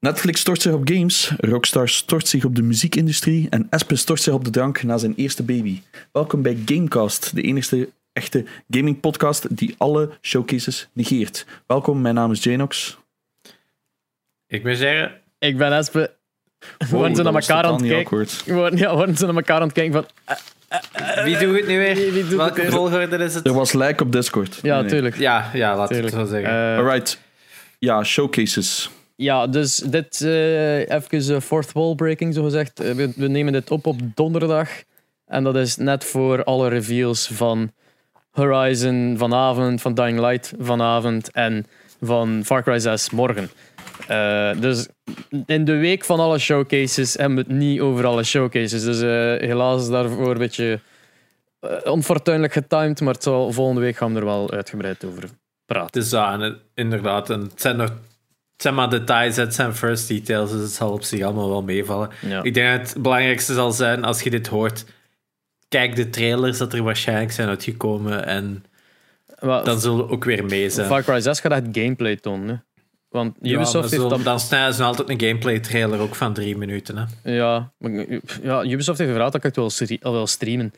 Netflix stort zich op games, Rockstar stort zich op de muziekindustrie en Espen stort zich op de drank na zijn eerste baby. Welkom bij Gamecast, de enige echte gaming podcast die alle showcases negeert. Welkom, mijn naam is Janox. Ik ben zeggen, Ik ben Espe. We worden dat naar elkaar aan het kijken. We worden, ja, we worden zo naar elkaar aan het kijken van... eh, wie doet het nu weer? wie- het Welke weer? volgorde is het? Er was like op Discord. ja, Nee, nee. tuurlijk. Ja, ja, laat tuurlijk. ik het zo zeggen. Eh, Alright. Ja, showcases. Ja, dus dit eh even eh, fourth wall breaking, zo gezegd. Eh, we, we nemen dit op op donderdag. En dat is net voor alle reveals van Horizon vanavond, van Dying Light vanavond en van Far Cry 6 morgen. Dus in de week van alle showcases hebben we het niet over alle showcases. Dus eh, helaas daarvoor een beetje onfortuinlijk getimed, maar het zal, volgende week gaan we er wel uitgebreid over praten. het is inderdaad. En het zijn nog het zijn maar details, het zijn first details, dus het zal op zich allemaal wel meevallen. Ja. Ik denk dat het belangrijkste zal zijn, als je dit hoort, kijk de trailers dat er waarschijnlijk zijn uitgekomen en Maar dan zullen we ook weer mee zijn. Far Cry 6 gaat echt gameplay tonen. Want Ubisoft heeft dat Dan snijden ze altijd een gameplay trailer ook van drie minuten. Hè. Ja, ja, Ubisoft heeft gevraagd dat ik het al wil streamen.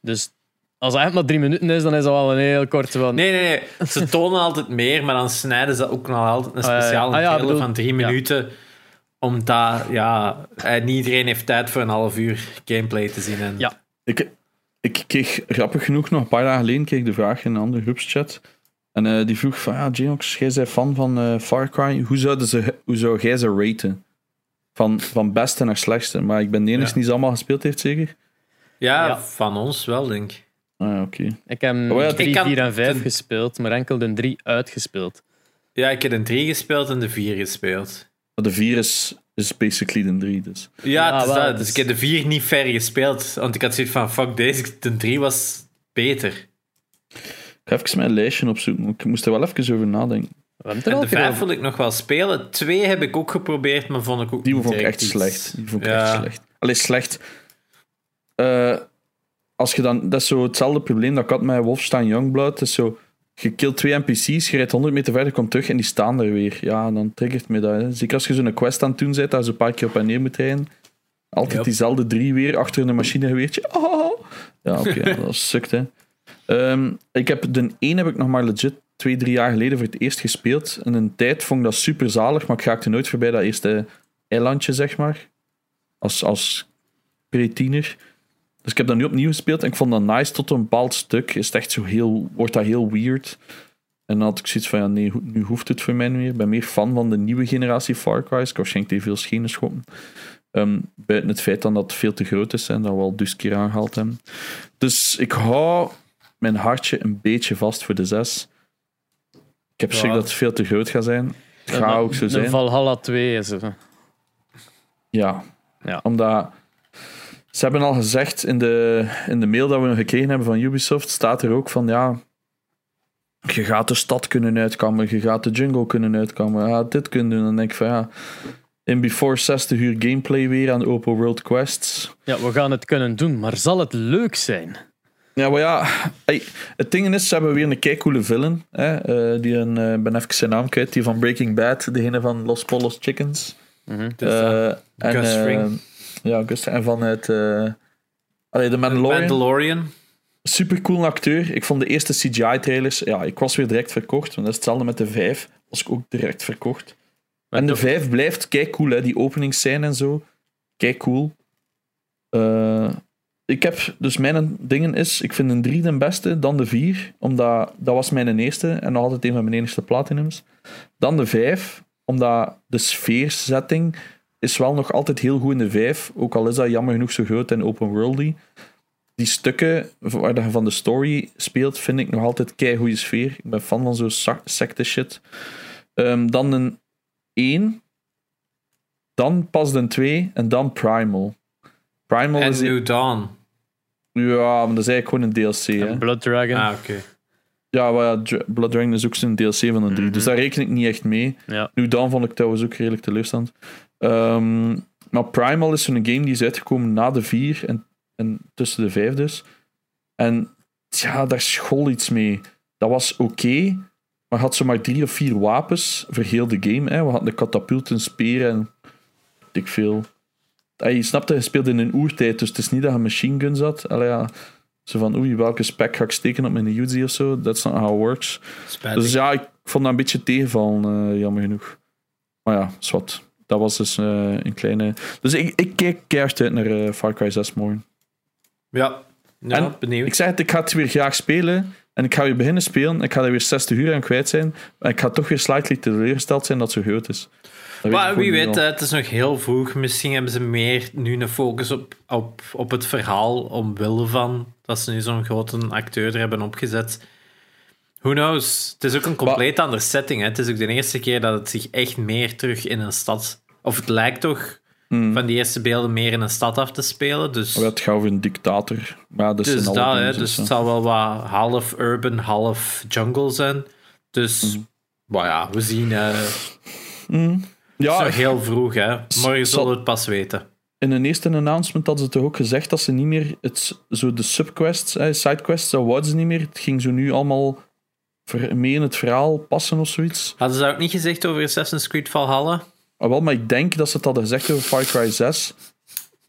Dus als het maar drie minuten is, dan is dat wel een heel korte van. Nee, nee, nee. Ze tonen altijd meer, maar dan snijden ze ook nog altijd een Ah, speciale Ah, ja, trailer bedoel- van drie ja. minuten. Omdat, ja, eh, niet iedereen heeft tijd voor een half uur gameplay te zien. En Ja. Ik, ik kreeg grappig genoeg nog een paar dagen geleden kreeg ik de vraag in een andere groepschat. En eh, die vroeg van, ja, Janox, jij bent fan van eh, Far Cry. Hoe, zouden ze, hoe zou jij ze raten? Van, van beste naar slechtste. Maar ik ben de enige Ja. die ze allemaal gespeeld heeft, zeker? ja, Ja. van ons wel, denk ik. Ah, oké. Ik heb Oh ja, 3, ik kan- 4 en 5 ten- gespeeld, maar enkel de 3 uitgespeeld. Ja, ik heb een 3 gespeeld en de 4 gespeeld. Maar de 4 is, is basically de 3, dus. Ja, het is wel, dat. het dus ik heb de 4 niet ver gespeeld. Want ik had zoiets van, fuck deze, de 3 was beter. Ik ga even mijn lijstje opzoeken. Ik moest er wel even over nadenken. En de een keer 5 over. wil ik nog wel spelen. 2 heb ik ook geprobeerd, maar vond ik ook Die niet vond ik echt iets. slecht. Die vond ik Ja. echt slecht. Allee, slecht. Eh, als je dan, dat is zo hetzelfde probleem dat ik had met Wolfenstein Youngblood. Het is zo, je killt twee NPC's, je rijdt 100 meter verder, komt terug en die staan er weer. Ja, dan triggert me dat. Hè. Zeker als je zo'n quest aan het doen bent, dat je een paar keer op en neer moet rijden. Altijd Yep. diezelfde drie weer, achter een machinegeweertje. Oh. Ja, oké, dat sukt, hè. Ehm, ik heb de 1 heb ik nog maar legit twee, drie jaar geleden voor het eerst gespeeld. In een tijd vond ik dat super zalig, maar ik raakte nooit voorbij dat eerste eilandje, zeg maar. Als, als pre-tiener. Dus ik heb dat nu opnieuw gespeeld en ik vond dat nice tot een bepaald stuk. Is het echt zo heel, wordt dat heel weird. En dan had ik zoiets van, ja, nee, nu hoeft het voor mij niet meer. Ik ben meer fan van de nieuwe generatie Far Cry's. Ik heb waarschijnlijk te veel schenen schoppen. Ehm, buiten het feit dan dat het veel te groot is en dat we al dus keer aangehaald hebben. Dus ik hou mijn hartje een beetje vast voor de 6. Ik heb Ja. schrik dat het veel te groot gaat zijn. Het gaat ook zo zijn. Valhalla 2 is er. Ja. Ja. Omdat ze hebben al gezegd in de, in de mail dat we gekregen hebben van Ubisoft, staat er ook van ja. Je gaat de stad kunnen uitkammen, je gaat de jungle kunnen uitkammen, je gaat dit kunnen doen. Dan denk ik van ja. In Before 60 uur gameplay weer aan open world quests. Ja, we gaan het kunnen doen, maar zal het leuk zijn? Ja, maar ja, hey, het ding is, ze hebben weer een keicoole villain. Hè, eh, die een, eh, ben even zijn naam kwijt, die van Breaking Bad, degene van Los Polos Chickens. Eh, eh, en. Ja, Gus en van het... allee, de Mandalorian. Mandalorian. Super cool acteur. Ik vond de eerste CGI-trailers... Ja, ik was weer direct verkocht. Want dat is hetzelfde met de 5. Was ik ook direct verkocht. En de toch- 5 blijft kei cool, hè. Die openingsscène en zo. Kei cool. Eh, ik heb... Dus mijn dingen is... Ik vind een 3 de beste, dan de 4. Omdat dat was mijn eerste. En nog altijd een van mijn enigste platinums. Dan de 5. Omdat de sfeerzetting is wel nog altijd heel goed in de 5. Ook al is dat jammer genoeg zo groot en open worldy die stukken waar je van de story speelt, vind ik nog altijd kei goede sfeer. Ik ben fan van zo'n secte shit. Ehm, dan een 1. Dan pas een 2. En dan Primal. Primal En is... New Dawn. Ja, maar dat is eigenlijk gewoon een DLC. Hè. Blood Dragon. Ah, oké. Ja, maar ja, Dra- Blood Dragon is ook zo'n DLC van een 3. Mhm. Dus daar reken ik niet echt mee. Ja. Nu dan vond ik trouwens ook redelijk teleurstand. Ehm, maar Primal is zo'n game die is uitgekomen na de 4 en, en tussen de 5 dus. En ja, daar school iets mee. Dat was oké, Maar had ze maar drie of vier wapens voor heel de game. Hè. We hadden de katapult, een speer en dik veel. Ah, je snapte, je speelde in een oertijd, dus het is niet dat je machine guns had. Allee, ja. Zo van, oei, welke spec ga ik steken op mijn Uzi of zo? That's not how it works. Spijtig. Dus ja, ik vond dat een beetje tegenvallen, eh, jammer genoeg. Maar ja, zwart. Dat was dus eh, een kleine... Dus ik, ik kijk keihard uit naar eh, Far Cry 6 morgen. ja, ja En benieuwd. Ik zeg het, ik ga het weer graag spelen. En ik ga weer beginnen spelen. Ik ga er weer 60 uur aan kwijt zijn. Maar ik ga toch weer slightly teleurgesteld zijn dat het zo groot is. Dat Maar wie weet, het is nog heel vroeg. Misschien hebben ze meer nu een focus op, op, op het verhaal omwille van dat ze nu zo'n grote acteur er hebben opgezet. Who knows? Het is ook een compleet andere setting. Hè. Het is ook de eerste keer dat het zich echt meer terug in een stad... Of het lijkt toch Hmm. van die eerste beelden meer in een stad af te spelen. Dus, Maar Het gaat over een dictator. Maar ja, dat dus dat, hè, dus zo. het zal wel wat half urban, half jungle zijn. Dus, Hmm. maar ja, we zien... eh Ja, zo heel vroeg, hè. Morgen zullen we het pas weten. in een eerste announcement hadden ze toch ook gezegd dat ze niet meer het, zo de subquests, eh, sidequests, dat wouden ze niet meer. Het ging zo nu allemaal mee in het verhaal passen of zoiets. Hadden ze dat ook niet gezegd over Assassin's Creed Valhalla? Ah, wel, maar ik denk dat ze het hadden gezegd over Far Cry 6.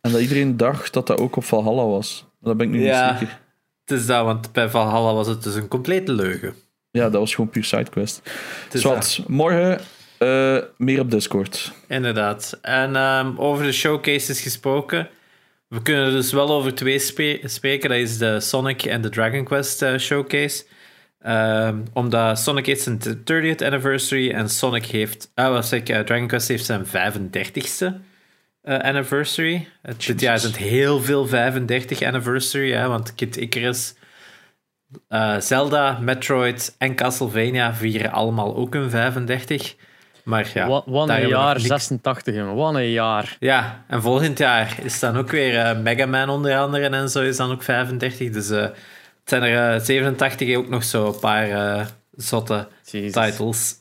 En dat iedereen dacht dat dat ook op Valhalla was. Dat ben ik nu Ja. niet zeker. Het is dat, want bij Valhalla was het dus een complete leugen. Ja, dat was gewoon puur sidequest. Zwat, morgen eh, meer op Discord. inderdaad. En ehm, over de showcases gesproken. We kunnen er dus wel over twee spe- spreken. Dat is de Sonic en de Dragon Quest eh, showcase. Ehm, omdat Sonic heeft zijn 30th anniversary en Sonic heeft... Ah, wat zeg ik? eh, Dragon Quest heeft zijn 35ste eh, anniversary. Het, dit jaar het heel veel 35 anniversary, hè, want Kid Icarus, eh, Zelda, Metroid en Castlevania vieren allemaal ook een 35. Maar ja, Wat, een jaar, niks- 86 jongen. Wat een jaar. Ja, en volgend jaar is dan ook weer eh, Mega Man onder andere en zo is dan ook 35. Dus eh, zijn er eh, 87 ook nog zo een paar eh, zotte Jezus. titles.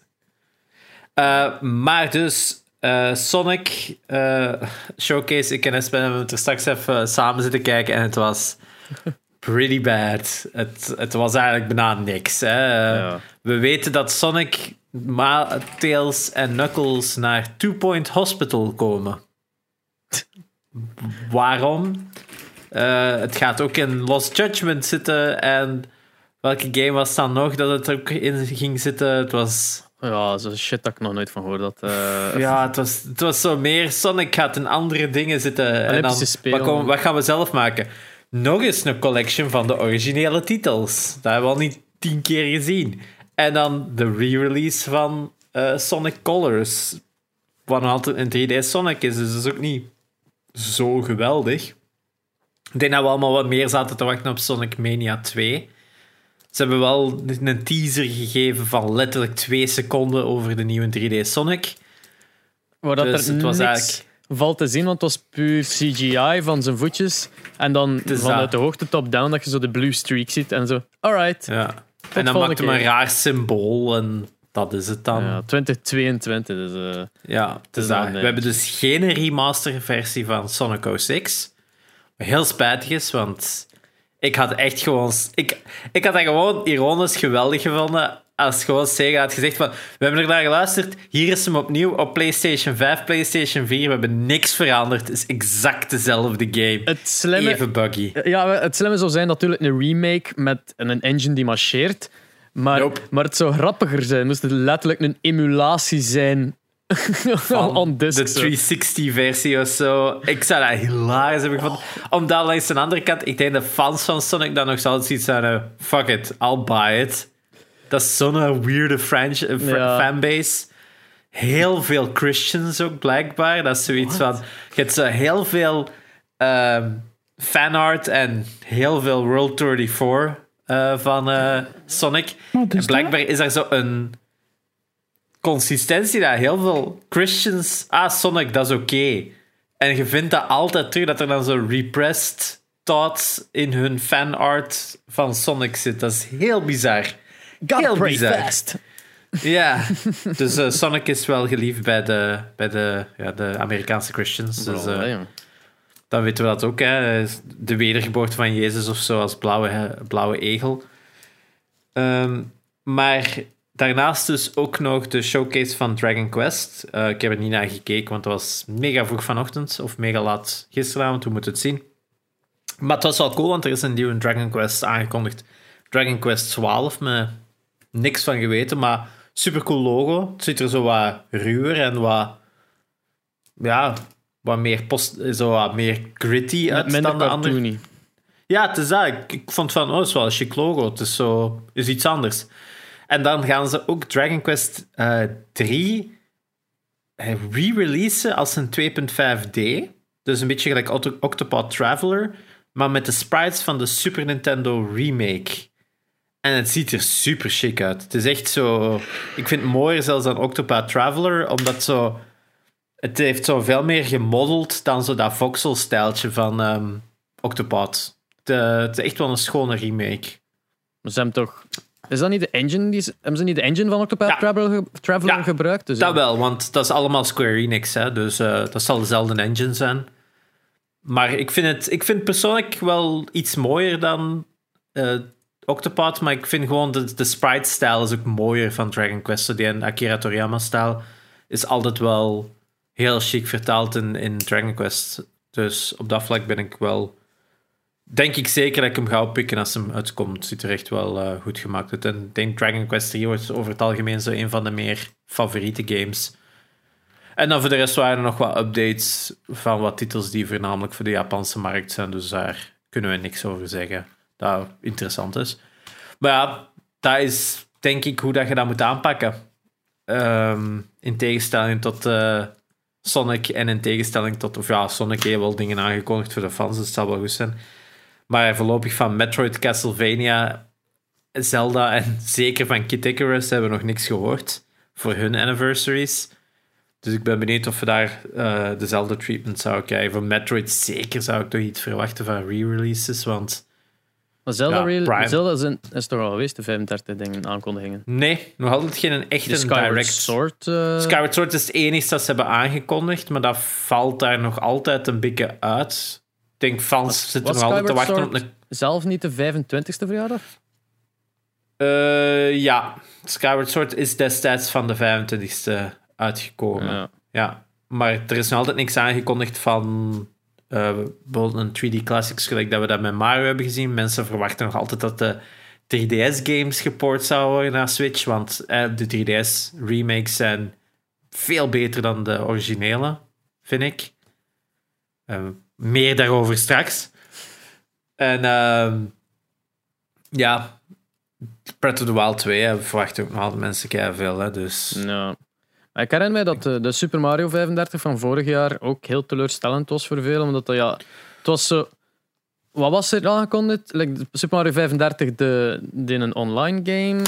Eh, maar dus, eh, Sonic eh, Showcase, ik en Espen hebben het er straks even eh, samen zitten kijken en het was pretty bad. Het, het was eigenlijk bijna niks. Hè. Ja. We weten dat Sonic, Ma Tails en Knuckles naar Two Point Hospital komen. Waarom? Eh, het gaat ook in Lost Judgment zitten en welke game was dan nog dat het ook in ging zitten? Het was Ja, zo shit dat ik nog nooit van hoor. Dat, eh, ja, het was, het was zo meer. Sonic gaat in andere dingen zitten. En dan, Spelen. wat, komen- wat gaan we zelf maken? Nog eens een collection van de originele titels. Dat hebben we al niet tien keer gezien. En dan de re-release van eh, Sonic Colors. Wat nog altijd een 3D Sonic is, dus dat is ook niet zo geweldig. Ik denk dat we allemaal wat meer zaten te wachten op Sonic Mania 2. Ze hebben wel een teaser gegeven van letterlijk twee seconden over de nieuwe 3D Sonic. waar dat dus er het was eigenlijk- valt te zien, want het was puur CGI van zijn voetjes. En dan vanuit dat. de hoogte top-down dat je zo de blue streak ziet en zo. Alright. Ja. En dan maakte hem een raar symbool en dat is het dan. Ja, Ja, 2022, dus... het is is dat. dan, We hebben dus geen remaster-versie van Sonic 06. Wat heel spijtig is, want ik had echt gewoon... Ik, ik had dat gewoon ironisch geweldig gevonden als gewoon Sega had gezegd van... We hebben er naar geluisterd, hier is hem opnieuw op PlayStation 5, PlayStation 4. We hebben niks veranderd. Het is exact dezelfde game. het slimme... Even buggy. Ja, het slimme zou zijn natuurlijk een remake met een engine die marcheert. Maar, Nope. maar het zou grappiger zijn. Moest het letterlijk een emulatie zijn on de zo. 360-versie of zo. Ik zou dat hilarisch hebben gevonden. Omdat langs de andere kant, ik denk de fans van Sonic dan nog zouden zoiets zijn. fuck it, I'll buy it. Dat is zo'n weirde franch- eh, Ja. fanbase. Heel veel Christians ook blijkbaar. Dat is zoiets van. Je hebt zo heel veel ehm, fanart en heel veel World Tour 34 eh, van eh, Sonic. En blijkbaar is er zo een consistentie daar. Heel veel Christians. Ah, Sonic, dat is oké. En je vindt dat altijd terug dat er dan zo repressed thoughts in hun fanart van Sonic zit. Dat is heel bizar. Gotta heel bizar. fast. Ja, dus eh, Sonic is wel geliefd bij de, bij de, ja, de Amerikaanse Christians. Dus Bro, eh, dan weten we dat ook. Hè. De wedergeboorte van Jezus of zo als blauwe, blauwe egel. Ehm, maar daarnaast dus ook nog de showcase van Dragon Quest. Eh, ik heb er niet naar gekeken, want het was mega vroeg vanochtend. Of mega laat gisteravond, we moeten het zien. Maar het was wel cool, want er is een nieuwe Dragon Quest aangekondigd. Dragon Quest 12, met niks van geweten, maar super cool logo. Het ziet er zo wat ruwer en wat... Ja, wat meer, post, zo wat meer gritty uit Minder dan de andere. Ja, het is dat. Ik, ik vond van, oh, het is wel een chic logo. Het is zo, is iets anders. En dan gaan ze ook Dragon Quest eh 3 eh, re-releasen als een 2.5D. Dus een beetje gelijk Octo- Octopath Traveler, maar met de sprites van de Super Nintendo remake. En het ziet er super chic uit. Het is echt zo... Ik vind het mooier zelfs dan Octopath Traveler, omdat zo... Het heeft zo veel meer gemodeld dan zo dat voxel-stijltje van ehm Octopath. Het is echt wel een schone remake. Ze hebben toch... Is dat niet de engine? Die, ze- hebben ze niet de engine van Octopath Ja. Traveler, Ja, gebruikt? Dus Dat ja. wel, want dat is allemaal Square Enix, hè, dus eh, dat zal dezelfde engine zijn. Maar ik vind het ik vind persoonlijk wel iets mooier dan eh, Octopath, maar ik vind gewoon de, de sprite-stijl is ook mooier van Dragon Quest. Die Akira Toriyama-stijl is altijd wel heel chic vertaald in, in Dragon Quest. Dus op dat vlak ben ik wel... Denk ik zeker dat ik hem ga oppikken als hem uitkomt. Ziet er echt wel eh, goed gemaakt uit. En ik denk Dragon Quest 3 wordt over het algemeen zo een van de meer favoriete games. En dan voor de rest waren er nog wat updates van wat titels die voornamelijk voor de Japanse markt zijn. Dus daar kunnen we niks over zeggen. Dat interessant is. Maar ja, dat is denk ik hoe dat je dat moet aanpakken. Ehm, in tegenstelling tot eh, Sonic en in tegenstelling tot... Of ja, Sonic heeft wel dingen aangekondigd voor de fans, dus het zal wel goed zijn. Maar voorlopig van Metroid, Castlevania, Zelda en zeker van Kid Icarus hebben we nog niks gehoord voor hun anniversaries. Dus ik ben benieuwd of we daar eh, dezelfde treatment zouden krijgen. Voor Metroid zeker zou ik toch iets verwachten van re-releases, want Maar Zelda, Ja, Prime. Zelda is, een- is toch al geweest, de 35 dingen, aankondigingen. nee, nog altijd geen echte De Skyward direct... Sword... eh, Skyward Sword is het enige dat ze hebben aangekondigd, maar dat valt daar nog altijd een beetje uit. Ik denk fans zitten nog altijd te wachten op een Zelf niet de 25ste verjaardag? Eh, ja, Skyward Sword is destijds van de 25e uitgekomen. Ja. Ja. maar er is nog altijd niks aangekondigd van eh, bijvoorbeeld een 3D Classics, gelijk dat we dat met Mario hebben gezien. Mensen verwachten nog altijd dat de 3DS-games geport zouden worden naar Switch, want eh, de 3DS-remakes zijn veel beter dan de originele, vind ik. Eh, meer daarover straks. En ehm, ja, Breath of the Wild 2 hè, verwachten ook nog altijd mensen keihard veel. Hè, dus Ja. Ik herinner mij dat eh, de Super Mario 35 van vorig jaar ook heel teleurstellend was voor velen. Omdat dat, ja, het was zo... Wat was er aangekondigd? Like, Super Mario 35, de, de een online game.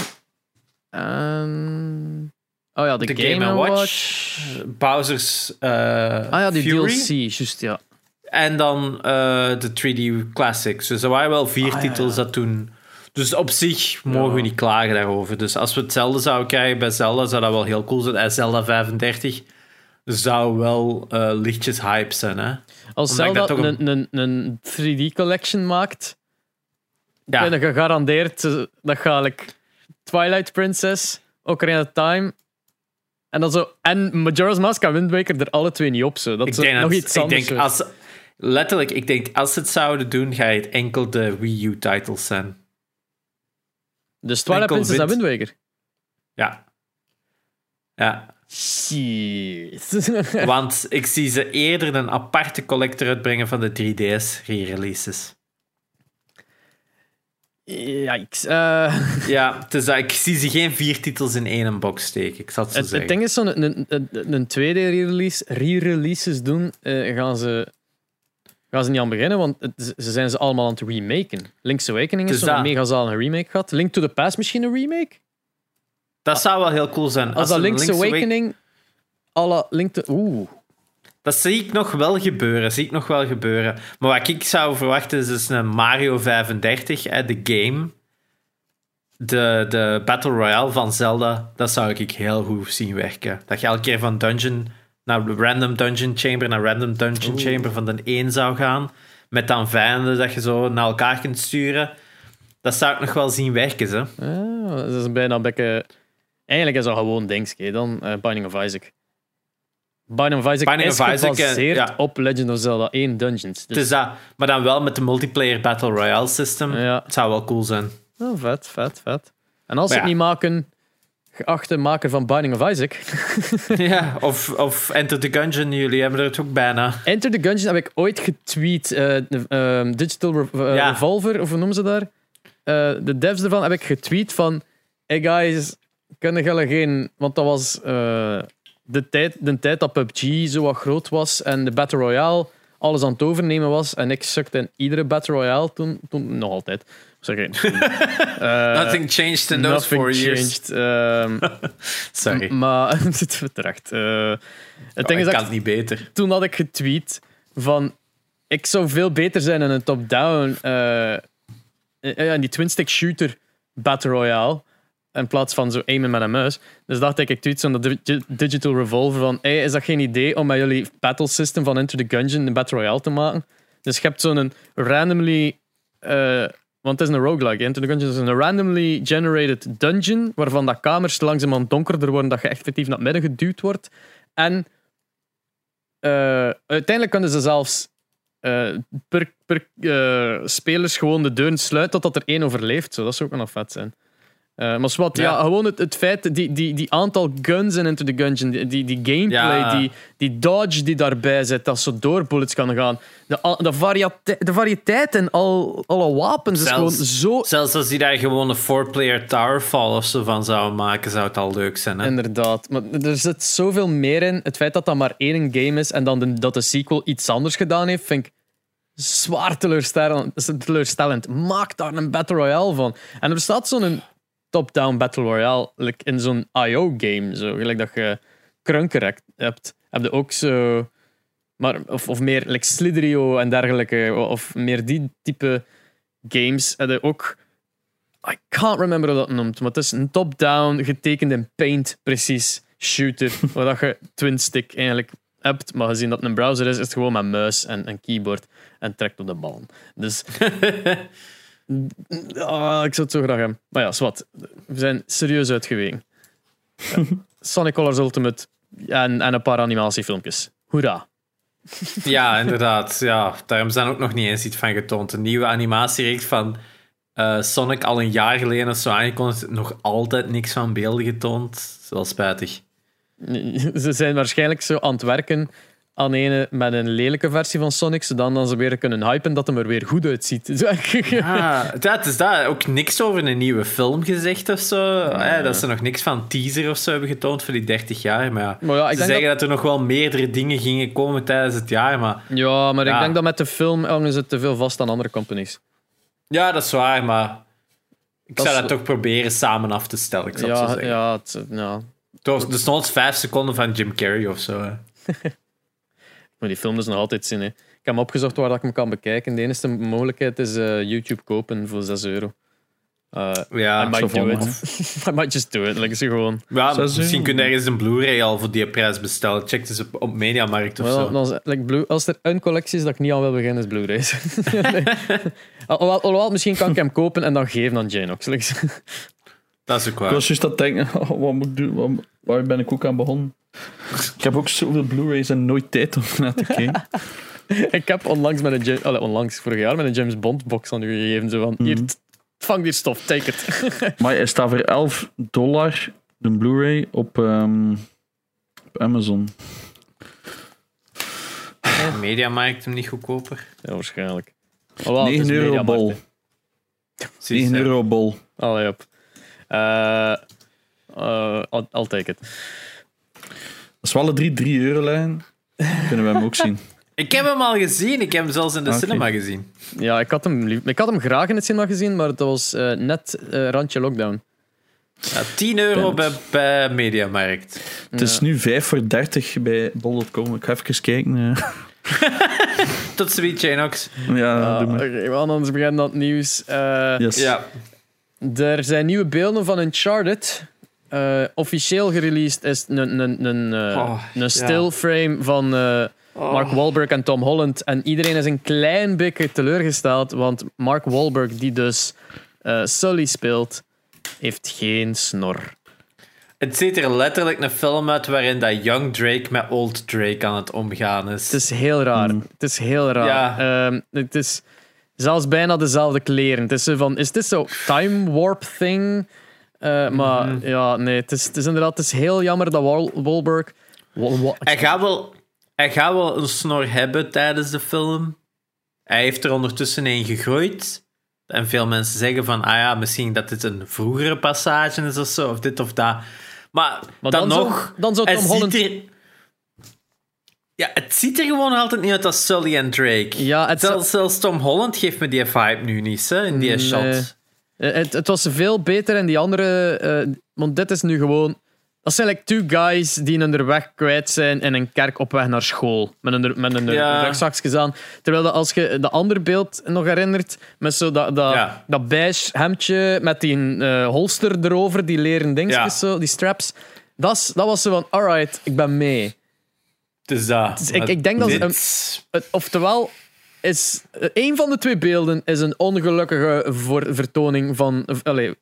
En... Oh ja, de, de Game, Game Watch. Watch, Bowser's eh, Ah ja, die Fury. DLC, juist ja. En dan eh, de 3D Classics. Dus er waren wel vier Ah, titels dat toen. Dus op zich mogen we niet klagen daarover. Dus als we hetzelfde zouden krijgen bij Zelda, zou dat wel heel cool zijn. En Zelda 35 zou wel eh, lichtjes hype zijn. Hè? Als ik Zelda een, een, een 3D collection maakt, Ja, ben ik gegarandeerd eh, dat ga ik Twilight Princess, Ocarina of Time en dan zo en Majora's Mask en Wind Waker er alle twee niet op zo. Dat ik is nog dat, iets ik anders. denk als, letterlijk, ik denk als ze het zouden doen, ga het enkel de Wii U titles zijn. dus Twilight Princess en Wind- Waker. Ja. Ja, Shit. want ik zie ze eerder een aparte collector uitbrengen van de 3DS re-releases. Yikes. Eh, Ja, het is dat, ik zie ze geen vier titels in één box steken. Ik zal het zo het, het zeggen. ding is, zo'n een, een, een, een tweede re-release, re-releases doen, eh, gaan, ze, gaan ze niet aan beginnen, want het- ze zijn ze allemaal aan het remaken. Link's Awakening is Dus zo'n dat- mega zalige remake gehad. Link to the Past misschien een remake? Dat zou wel heel cool zijn. Als dat een Link's, Link's Awa- Awakening... Alle Link to... Oeh. Dat zie ik nog wel gebeuren. Zie ik nog wel gebeuren. Maar wat ik zou verwachten is dus een Mario 35, hè, de game. De, de Battle Royale van Zelda. Dat zou ik heel goed zien werken. Dat je elke keer van dungeon naar random dungeon chamber naar random dungeon chamber van de één zou gaan. Met dan vijanden dat je zo naar elkaar kunt sturen. Dat zou ik nog wel zien werken, ze. Ah, dat is bijna een beetje Eigenlijk is dat gewoon dingetje dan eh, Binding of Isaac. Binding of Isaac Binding is of Isaac, eh, gebaseerd ja. op Legend of Zelda 1 Dungeons. Dus, is dat, maar dan wel met de multiplayer Battle Royale system. ja, Het zou wel cool zijn. oh, vet, vet, vet. En als ze het ja. niet maken, geachte maker van Binding of Isaac, ja, of, of Enter the Gungeon, jullie hebben er het ook bijna. Enter the Gungeon heb ik ooit getweet. eh, ehm, Digital Re- eh, Ja. Revolver, of hoe noemen ze daar? Eh, de devs ervan heb ik getweet van... Hey guys, kunnen jullie geen... Want dat was de, tijd, de tijd dat PUBG zo wat groot was en de Battle Royale alles aan het overnemen was. En ik sukte in iedere Battle Royale toen... toen nog altijd. Ik. Eh, Nothing changed in those four years. Ehm, Sorry. maar terecht. Eh, het ding ik is dat kan het niet beter. toen had ik getweet van ik zou veel beter zijn in een top-down eh, eh, ja, die twin-stick shooter Battle Royale in plaats van zo aimen met een muis. Dus dacht ik, ik tweet zo'n di- Digital Revolver van hey, is dat geen idee om met jullie battle system van Enter the Gungeon een Battle Royale te maken? Dus je hebt zo'n randomly... want het is een roguelike. Enter the is een randomly generated dungeon waarvan dat kamers langzamerhand donkerder worden dat je effectief naar het midden geduwd wordt. En eh, uiteindelijk kunnen ze zelfs eh, per, per eh, spelers gewoon de deuren sluiten totdat er één overleeft. Zo, dat zou ook nog vet zijn. Eh, maar wat, ja. Ja. gewoon het, het feit, die, die, die aantal guns in Into the Gungeon, die, die, die gameplay, Ja. die, die dodge die daarbij zit, dat zo door bullets kan gaan. De, de, variëteit, de variëteit in al, alle wapens is gewoon zo... Zelfs als die daar gewoon een four-player Towerfall of zo van zouden maken, zou het al leuk zijn. Hè? Inderdaad. Maar er zit zoveel meer in. Het feit dat dat maar één game is en dan de, dat de sequel iets anders gedaan heeft, vind ik zwaar teleurstellend. teleurstellend. Maak daar een Battle Royale van. En er bestaat zo'n top-down Battle Royale like in zo'n IO-game. Zo. Gelijk dat je Krunker hebt-. Heb je ook zo... Maar, of, of meer like Slither.io en dergelijke. Of meer die type games. Heb je ook... I can't remember hoe dat noemt, maar het is een top-down, getekend in paint, precies, shooter, waar dat je twin-stick eigenlijk hebt, maar gezien dat het een browser is, is het gewoon met muis en een keyboard en trekt op de bal. Dus Ah, ik zou het zo graag hebben. Maar ja, zwart. We zijn serieus uitgeweken. Ja. Sonic Colors Ultimate en, en een paar animatiefilmpjes. Hoera. Ja, inderdaad. Ja, daarom zijn ook nog niet eens iets van getoond. Een nieuwe animatiereeks van eh, Sonic al een jaar geleden of zo aangekondigd. Nog altijd niks van beelden getoond. Dat is wel spijtig. Ze zijn waarschijnlijk zo aan het werken aan ene met een lelijke versie van Sonic, zodat dan ze weer kunnen hypen dat hem er weer goed uitziet. Ah, dat is dat. Ook niks over een nieuwe film gezegd of zo. Eh, dat ze nog niks van teaser of zo hebben getoond voor die 30 jaar. Maar ja, Maar ja, ze zeggen dat... er nog wel meerdere dingen gingen komen tijdens het jaar. Maar Ja, maar ik Ja. denk dat met de film hangen ze te veel vast aan andere companies. ja, dat is waar. Maar ik Dat zou is- dat toch proberen samen af te stellen. Ik zou het zo Ja, zeggen. ja, het, ja. Toch, er stond vijf seconden van Jim Carrey of zo. Maar die film is nog altijd zin. Hè. Ik heb hem opgezocht waar dat ik hem kan bekijken. De enige mogelijkheid is eh, YouTube kopen voor 6 euro. Uh, Ja, I might zo do it. I might just do it. Like, ze gewoon. Ja, misschien euro. kun je ergens een Blu-ray al voor die prijs bestellen. Check eens op, op Mediamarkt of zo. dan is- like, Blu- als er een collectie is dat ik niet aan wil beginnen, is Blu-rays. Alhoewel, misschien kan ik hem kopen en dan geven aan Janox. Like, Dat is ook Ik waar. was juist aan het denken, oh, wat moet ik doen? Wat- waar ben ik ook aan begonnen? Ik heb ook zoveel Blu-rays en nooit tijd om naar te kijken. ik heb onlangs met een allee, onlangs, vorig jaar met een James Bond box aan u gegeven. Zo van, hier, Mhm. t- vang die stof, take it. Maar hij staat voor 11 dollar, de Blu-ray, op, ehm, op Amazon. Mediamarkt hem niet goedkoper. ja, waarschijnlijk. Is 9 euro bol. hè. Precies, 9 hè. euro bol. Allee, op. Eh, eh, I'll, I'll take it. Als we alle drie 3 euro leggen, kunnen we hem ook zien. Ik heb hem al gezien. Ik heb hem zelfs in de Oké. cinema gezien. Ja, ik had hem, ik had hem graag in het cinema gezien, maar het was eh, net eh, randje lockdown. Ja, 10 euro bij, bij Mediamarkt. Het is nu 5 voor 30 bij bol.com. Ik ga even kijken. Tot zoiets, Janox. Ja, Ah, doe maar. Oké, we gaan anders beginnen aan het nieuws. Eh, Yes. Ja. Er zijn nieuwe beelden van Uncharted. Eh, officieel gereleased is een, een, een, eh, Oh, een still frame van eh, Mark Wahlberg en Tom Holland. En iedereen is een klein beetje teleurgesteld, want Mark Wahlberg, die dus eh, Sully speelt, heeft geen snor. Het ziet er letterlijk een film uit waarin dat young Drake met old Drake aan het omgaan is. Het is heel raar. Mm. Het is heel raar. Ja. Ehm, het is zelfs bijna dezelfde kleren. Het is zo van, is dit zo time warp thing? Eh, maar Mhm. ja, nee, het is, het is inderdaad het is heel jammer dat Wal Wahlberg... Wal- Wal- Hij gaat, wel, hij gaat wel een snor hebben tijdens de film. Hij heeft er ondertussen een gegroeid. En veel mensen zeggen van, ah ja, misschien dat dit een vroegere passage is of zo, of dit of dat. Maar, Maar dan, dan nog... dan zou Tom Holland- er- Ja, het ziet er gewoon altijd niet uit als Sully en Drake. Ja, het, Zelfs, zelfs Tom Holland geeft me die vibe nu niet, hè, in die Nee. shot. Eh, het, het was veel beter in die andere... eh, want dit is nu gewoon... Dat zijn like two guys die hun weg kwijt zijn in een kerk op weg naar school. Met een, met een Ja. rugzakjes aan. Terwijl dat als je de andere beeld nog herinnert, met zo dat, dat, Ja. dat beige hemdje met die eh, holster erover, die leren dingetjes, Ja. zo, die straps. Dat, dat was zo van, alright, ik ben mee. Dus dat. Dus ik- ik denk dat Het- oftewel, is, een van de twee beelden is een ongelukkige voor, vertoning van... of, allee,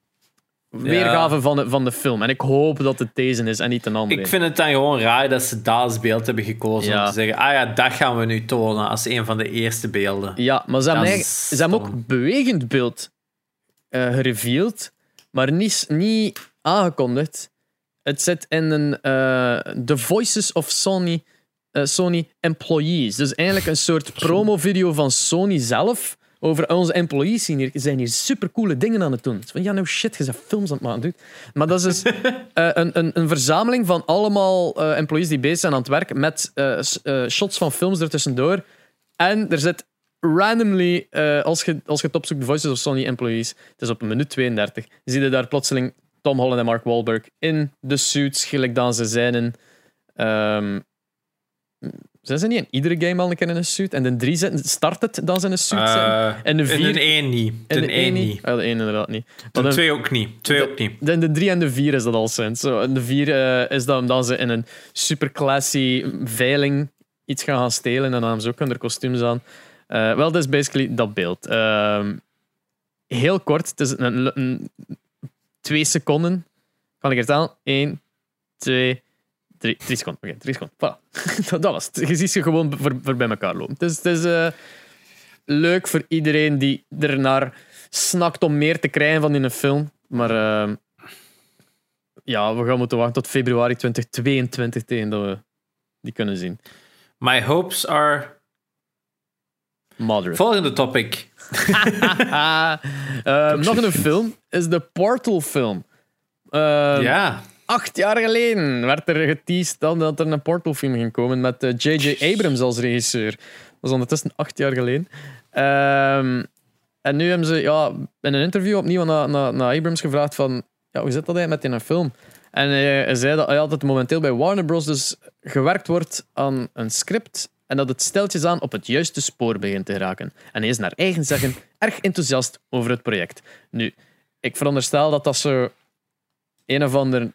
weergave van de, van de film. En ik hoop dat het deze is en niet een andere. Ik vind het dan gewoon raar dat ze dat als beeld hebben gekozen. Ja. Om te zeggen, ah ja, dat gaan we nu tonen als een van de eerste beelden. Ja, maar ze hebben, ze hebben ook bewegend beeld eh gereveeld, maar niet, niet aangekondigd. Het zit in een eh The Voices of Sony, eh, Sony Employees. Dus eigenlijk een soort promovideo van Sony zelf over onze employees zien hier, zijn hier supercoole dingen aan het doen. Van, ja, nou shit, je bent films aan het maken, dude. Maar dat is dus eh, een, een, een verzameling van allemaal eh, employees die bezig zijn aan het werk met shots van films ertussendoor. En er zit randomly, als, je, als je het opzoekt, The Voices of Sony Employees, het is op een minuut 32, zie je daar plotseling Tom Holland en Mark Wahlberg in de suits, gelijk dan ze zijn in... zijn ze niet in iedere game al een keer in een suit? En de drie zitten, start het dan ze in een suit zijn? Eh, En de in vier- de 1 niet. En De de 1 één niet. Ah, de één inderdaad niet. Maar De dan- 2 ook niet. 2 ook niet. de, de drie en de vier is dat al sinds. Zo, en de vier eh, is dat omdat ze in een super classy veiling iets gaan gaan stelen en dan hebben ze ook hun kostuums aan. Eh, wel, dat is basically dat beeld. Ehm, heel kort, het is een, een- twee seconden. Kan ik het aan? Eén, twee, drie, drie seconden. Oké, drie seconden. Voilà. dat, dat was het. Je ziet ze gewoon voor, voor bij elkaar lopen. Is, het is eh, leuk voor iedereen die ernaar snakt om meer te krijgen van in een film. Maar ehm, ja, we gaan moeten wachten tot februari 2022 tegen dat we die kunnen zien. My hopes are... Moderate. Volgende topic. Ehm, nog een film is de Portal film. Ja. Acht jaar geleden werd er geteased dan dat er een Portal film ging komen met eh, J.J. Abrams als regisseur. Dat was ondertussen acht jaar geleden. Ehm, en nu hebben ze ja, in een interview opnieuw naar, naar, naar Abrams gevraagd van ja, hoe zit dat eigenlijk met in een film? En hij, hij zei dat, dat het momenteel bij Warner Bros. dus gewerkt wordt aan een script en dat het steltjes aan op het juiste spoor begint te geraken. En hij is naar eigen zeggen erg enthousiast over het project. Nu, ik veronderstel dat dat zo een of ander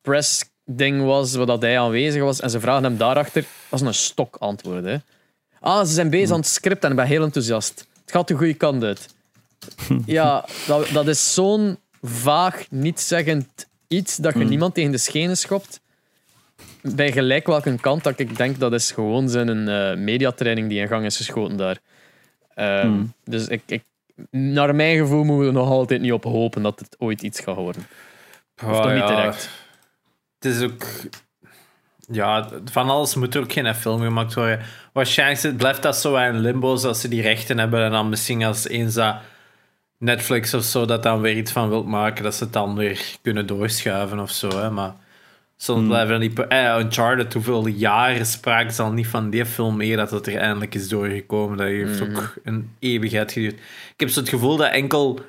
press-ding was, waar dat hij aanwezig was. En ze vragen hem daarachter. Dat is een stok antwoord. Hè. Ah, ze zijn bezig aan het script en ik ben heel enthousiast. Het gaat de goede kant uit. Ja, dat, dat is zo'n vaag, niet-zeggend iets dat je niemand tegen de schenen schopt. Bij gelijk welke kant dat ik denk dat is gewoon zijn uh, mediatraining die in gang is geschoten daar. Um, Dus ik, ik, naar mijn gevoel moeten we er nog altijd niet op hopen dat het ooit iets gaat worden. Of toch niet ja. direct. Het is ook... Ja, van alles moet er ook geen film gemaakt worden. Waarschijnlijk blijft dat zo in limbo als ze die rechten hebben en dan misschien als eens dat Netflix of zo dat dan weer iets van wilt maken, dat ze het dan weer kunnen doorschuiven of zo. Hè. Maar soms blijven die... Eh, Uncharted, hoeveel jaren spraken ze al niet van die film meer dat het er eindelijk is doorgekomen. Dat heeft ook een eeuwigheid geduurd. Ik heb zo het gevoel dat enkel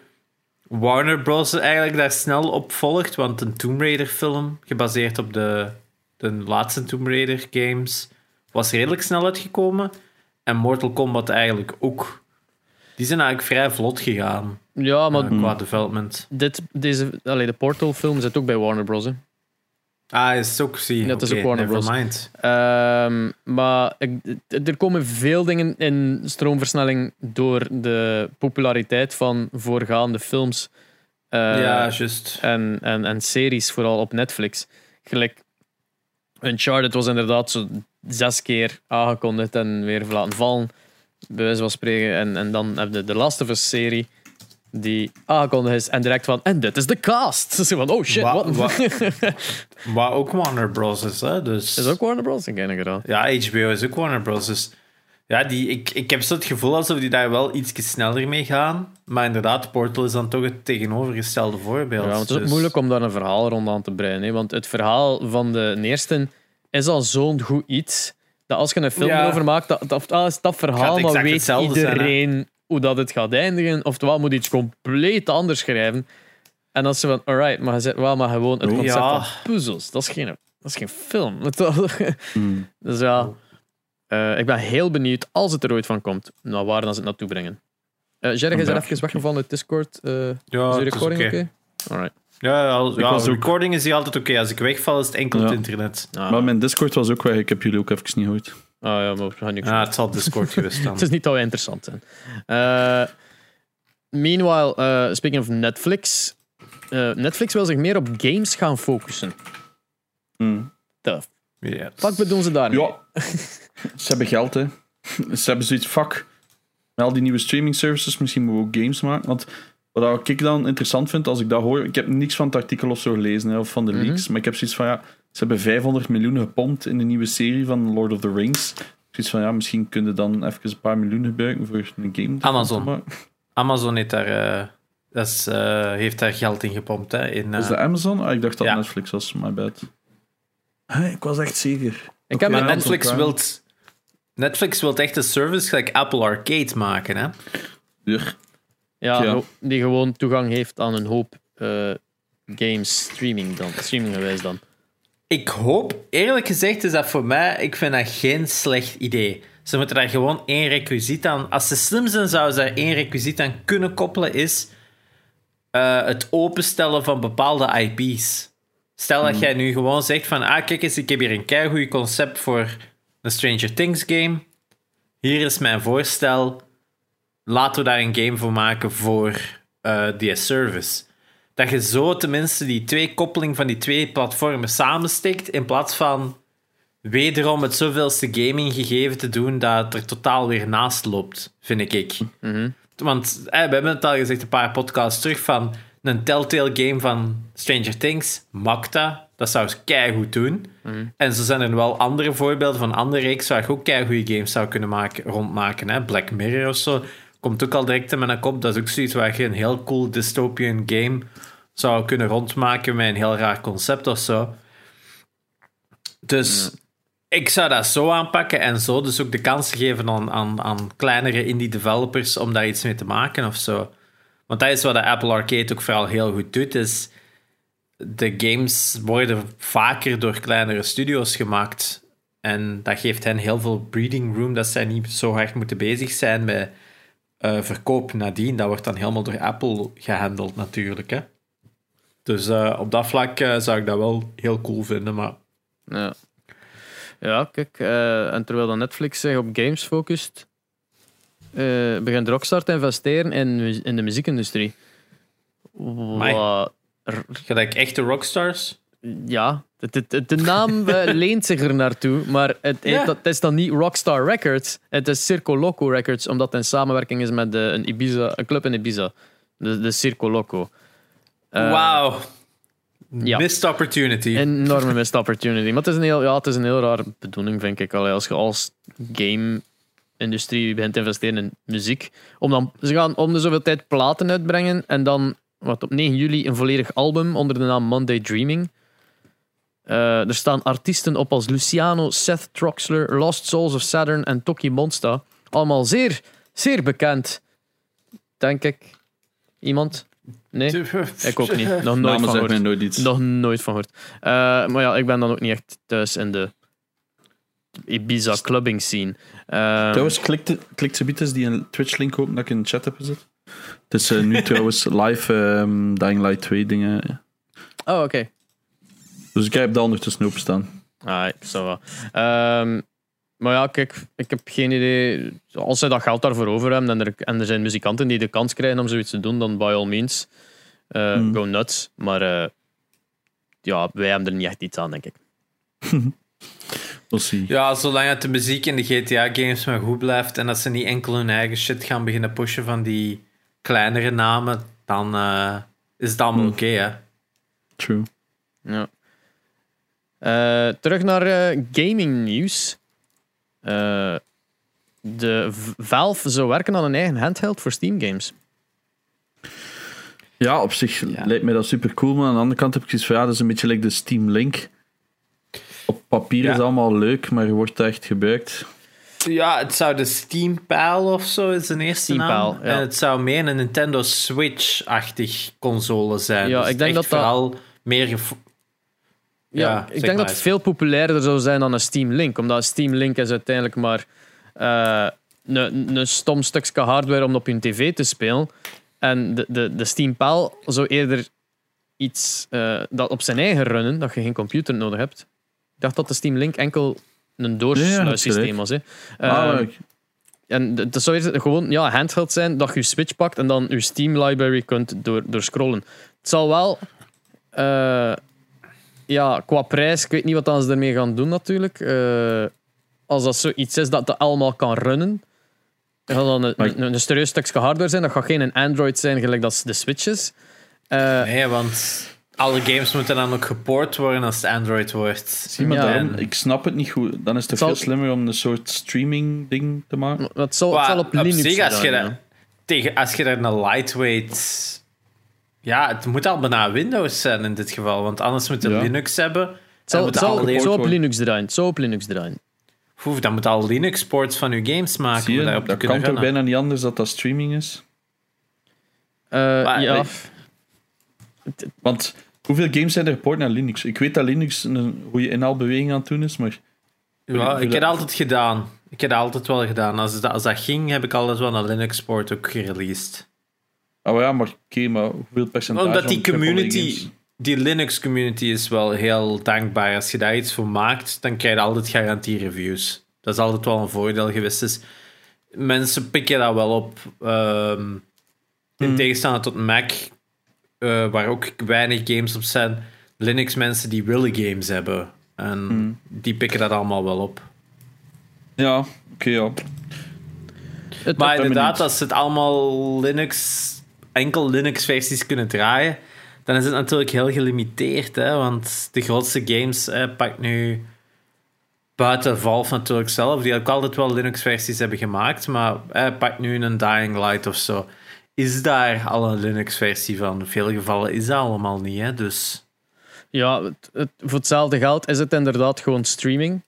Warner Bros. eigenlijk daar snel op volgt, want een Tomb Raider film, gebaseerd op de, de laatste Tomb Raider games, was redelijk snel uitgekomen. En Mortal Kombat eigenlijk ook. Die zijn eigenlijk vrij vlot gegaan Ja, maar eh, qua development. dit, deze, allee, de Portal-film zit ook bij Warner Bros. Hè. Ah, is ook, zie. Ja, het is ook Warner Bros. mind. Ehm, maar ik, er komen veel dingen in stroomversnelling door de populariteit van voorgaande films. Eh, ja, juist. en, en, en series, vooral op Netflix. Gelijk Uncharted was inderdaad zo zes keer aangekondigd en weer laten vallen. Bij wijze van spreken. En, en dan heb je de Last of Us serie die aangekondigd is en direct van en dit is de cast. Zo van, oh shit, Wa- wat? wa- ook Warner Bros. is, hè? Dus... is ook Warner Bros. Ik ken gedaan. Ja, HBO is ook Warner Bros. Dus ja, die, ik, ik heb zo het gevoel alsof die daar wel iets sneller mee gaan. Maar inderdaad, Portal is dan toch het tegenovergestelde voorbeeld. Ja, want het is ook Dus- moeilijk om daar een verhaal rond aan te breien. Hè? Want het verhaal van de eerste is al zo'n goed iets. Dat als je een film Ja. erover maakt, dat, dat, dat is dat verhaal, maar weet zijn, iedereen hoe dat het gaat eindigen. Oftewel moet iets compleet anders schrijven. En dan ze van, alright, maar je zet wel maar gewoon het Oh. concept Ja. van puzzels. Dat is geen, dat is geen film. Hmm. dus ja, eh, ik ben heel benieuwd als het er ooit van komt, naar waar dan ze het naartoe brengen. Uh, Jerry is er even weggevallen uit Discord. eh Ja, is de recording oké? Alright. Ja, ja, ja was de ook- recording is hier altijd oké. Als ik wegval, is het enkel Ja. het internet. Ah, Maar mijn Discord was ook weg. Ik heb jullie ook even niet gehoord. Ah, ja, maar we gaan niks Ja, het zal Discord geweest dan. Het is niet dat wij interessant zijn. Eh, meanwhile, eh, speaking of Netflix. eh, Netflix wil zich meer op games gaan focussen. Hmm. The Ja. fuck bedoelen ze daar? Ja, ze hebben geld, hè. Ze hebben zoiets, fuck. Met al die nieuwe streaming services, misschien moeten we ook games maken. Want wat ik dan interessant vind als ik dat hoor, ik heb niks van het artikel of zo gelezen, hè, of van de Mhm. leaks, maar ik heb zoiets van, ja, ze hebben 500 miljoen gepompt in de nieuwe serie van Lord of the Rings. Zoiets van, ja, misschien kunnen dan even een paar miljoen gebruiken voor een game. Amazon. Amazon heeft daar, eh, dat is, eh, heeft daar geld in gepompt. Hè, in, eh, Is dat Amazon? Ah, ik dacht dat Ja. Netflix was, my bad. Ik was echt zeker. Ik heb maar Netflix wilt, Netflix wilt echt een service gelijk Apple Arcade maken. Hè? Ja. Ja, Ja. die gewoon toegang heeft aan een hoop eh, games streaming dan. Streaminggewijs dan. Ik hoop, eerlijk gezegd, is dat voor mij, ik vind dat geen slecht idee. Ze moeten daar gewoon één requisiet aan. Als ze slim zijn, zouden ze daar één requisiet aan kunnen koppelen, is eh, het openstellen van bepaalde IP's. Stel dat jij nu gewoon zegt van, ah, kijk eens, ik heb hier een keigoed concept voor een Stranger Things game. Hier is mijn voorstel. Laten we daar een game voor maken voor eh, die service. Dat je zo tenminste die twee koppeling van die twee platformen samenstikt, in plaats van wederom het zoveelste gaming gegeven te doen dat het er totaal weer naast loopt, vind ik. Want eh, we hebben het al gezegd een paar podcasts terug van een Telltale game van Stranger Things, Makta, dat zou ze keigoed doen. En zo zijn er wel andere voorbeelden van andere reeks waar je ook keigoede games zou kunnen maken, rondmaken. Hè? Black Mirror of zo komt ook al direct in mijn kop. Dat is ook zoiets waar je een heel cool dystopian game zou kunnen rondmaken met een heel raar concept of zo. Dus ik zou dat zo aanpakken en zo dus ook de kans geven aan, aan, aan kleinere indie developers om daar iets mee te maken of zo. Want dat is wat de Apple Arcade ook vooral heel goed doet, is de games worden vaker door kleinere studio's gemaakt. En dat geeft hen heel veel breeding room, dat zij niet zo hard moeten bezig zijn met eh, verkoop nadien. Dat wordt dan helemaal door Apple gehandeld natuurlijk. Hè? Dus eh, op dat vlak eh, zou ik dat wel heel cool vinden, maar Ja, ja kijk. en terwijl dan Netflix zich op games focust, begint Rockstar te investeren in, in de muziekindustrie. Wat, gelijk echte rockstars. ja, het- de naam eh, leent zich er naartoe, maar het, Ja. het, is dan niet Rockstar Records, het is Circo Loco Records, omdat het in samenwerking is met de, een, Ibiza, een club in Ibiza, de, de Circo Loco. Eh, Wauw. ja. Missed opportunity. enorme missed opportunity. Maar het is een heel, ja, het is een heel rare bedoeling, vind ik. Allee, als je als game-industrie begint te investeren in muziek. Om dan, ze gaan om de zoveel tijd platen uitbrengen. En dan, wat op 9 juli, een volledig album onder de naam Monday Dreaming. Eh, er staan artiesten op als Luciano, Seth Troxler, Lost Souls of Saturn en Toki Monsta. Allemaal zeer, zeer bekend. Denk ik. Iemand? Nee? Ik ook niet. Nog nooit Namen van gehoord. nooit iets. Nog nooit van gehoord. Eh, maar ja, ik ben dan ook niet echt thuis in de Ibiza clubbing scene. Eh, Trouwens, klikt, klikt ze eens die een Twitch-link open dat ik in de chat heb gezet. Het is nu trouwens live ehm, Dying Light 2 dingen. oh, oké. Dus ik heb dat ondertussen openstaan. Ah, zo wel. Ehm, maar ja, kijk, ik heb geen idee. Als zij dat geld daarvoor over hebben en er, en er zijn muzikanten die de kans krijgen om zoiets te doen, dan by all means. eh, Hmm. go nuts. Maar eh, ja, wij hebben er niet echt iets aan, denk ik. We'll see. Ja, zolang het de muziek in de GTA-games maar goed blijft en dat ze niet enkel hun eigen shit gaan beginnen pushen van die kleinere namen, dan eh, is het allemaal Hmm. oké, hè. True. Ja. Eh, terug naar eh, gaming nieuws. Eh, de Valve zou werken aan een eigen handheld voor Steam games. Ja, op zich Ja. lijkt mij dat super cool, maar aan de andere kant heb ik zoiets van ja, dat is een beetje like de Steam Link. Op papier Ja. is het allemaal leuk, maar wordt dat echt gebruikt? Ja, het zou de Steam Pal of zo is een eerste Steam naam. Pal, ja. En het zou meer een Nintendo Switch-achtig console zijn. Ja, Dus ik denk echt dat dat- vooral meer... Ja, ik denk maar dat het veel populairder zou zijn dan een Steam Link. Omdat Steam Link is uiteindelijk maar eh, een, een stom stukje hardware om op je tv te spelen. En de, de, de Steam Pal zou eerder iets eh, dat op zijn eigen runnen, dat je geen computer nodig hebt. Ik dacht dat de Steam Link enkel een ja, doorsluissysteem was. Hè. Ah, Eh, ik- en dat zou eerder gewoon ja, handheld zijn dat je je Switch pakt en dan je Steam library kunt door, doorscrollen. Het zal wel, eh, ja, qua prijs, ik weet niet wat dan ze ermee gaan doen natuurlijk. Eh, als dat zoiets is dat dat allemaal kan runnen, dan gaat dan een, een, een serieus stukje hardware zijn. Dat gaat geen een Android zijn gelijk dat de Switch is. Eh, Nee, want alle games moeten dan ook geport worden als het Android wordt. zie maar Ja. ik snap het niet goed. Dan is het Het veel zal- slimmer om een soort streaming ding te maken. het, zal, op Linux zich, als je, gedaan, dat, ja. tegen, als je daar een lightweight... Ja, het moet al bijna Windows zijn in dit geval, want anders moet je Ja. Linux hebben. Het zal, het alleen- zal op. Linux draaien. Zal op Linux draaien. Oef, dan moet al Linux ports van je games maken je, dat kan toch bijna niet anders dat dat streaming is? Eh, Maar, ja, Want hoeveel games zijn er geport naar Linux? Ik weet dat Linux een goede inhaalbeweging aan het doen is, maar Ja, ik heb dat- dat altijd gedaan. Ik heb dat altijd wel gedaan. Als dat, als dat ging, heb ik altijd wel een Linux port ook gereleased. Oh ja, maar oké, maar hoeveel percentage? Omdat die community, die Linux community is wel heel dankbaar. Als je daar iets voor maakt, dan krijg je altijd garantie-reviews. Dat is altijd wel een voordeel geweest. Dus mensen pikken dat wel op. Ehm, in Hmm. tegenstelling tot Mac, eh, waar ook weinig games op zijn. Linux-mensen die willen games hebben. En Hmm. die pikken dat allemaal wel op. Ja, oké, ja. het, Maar inderdaad, als het allemaal Linux, enkel Linux-versies kunnen draaien, dan is het natuurlijk heel gelimiteerd. Hè? Want de grootste games eh, nu buiten Valve natuurlijk zelf, die ook altijd wel Linux-versies hebben gemaakt, maar eh, pak nu een Dying Light of zo. Is daar al een Linux-versie van? In veel gevallen is dat allemaal niet. Hè? Dus Ja, het- voor hetzelfde geld is het inderdaad gewoon streaming.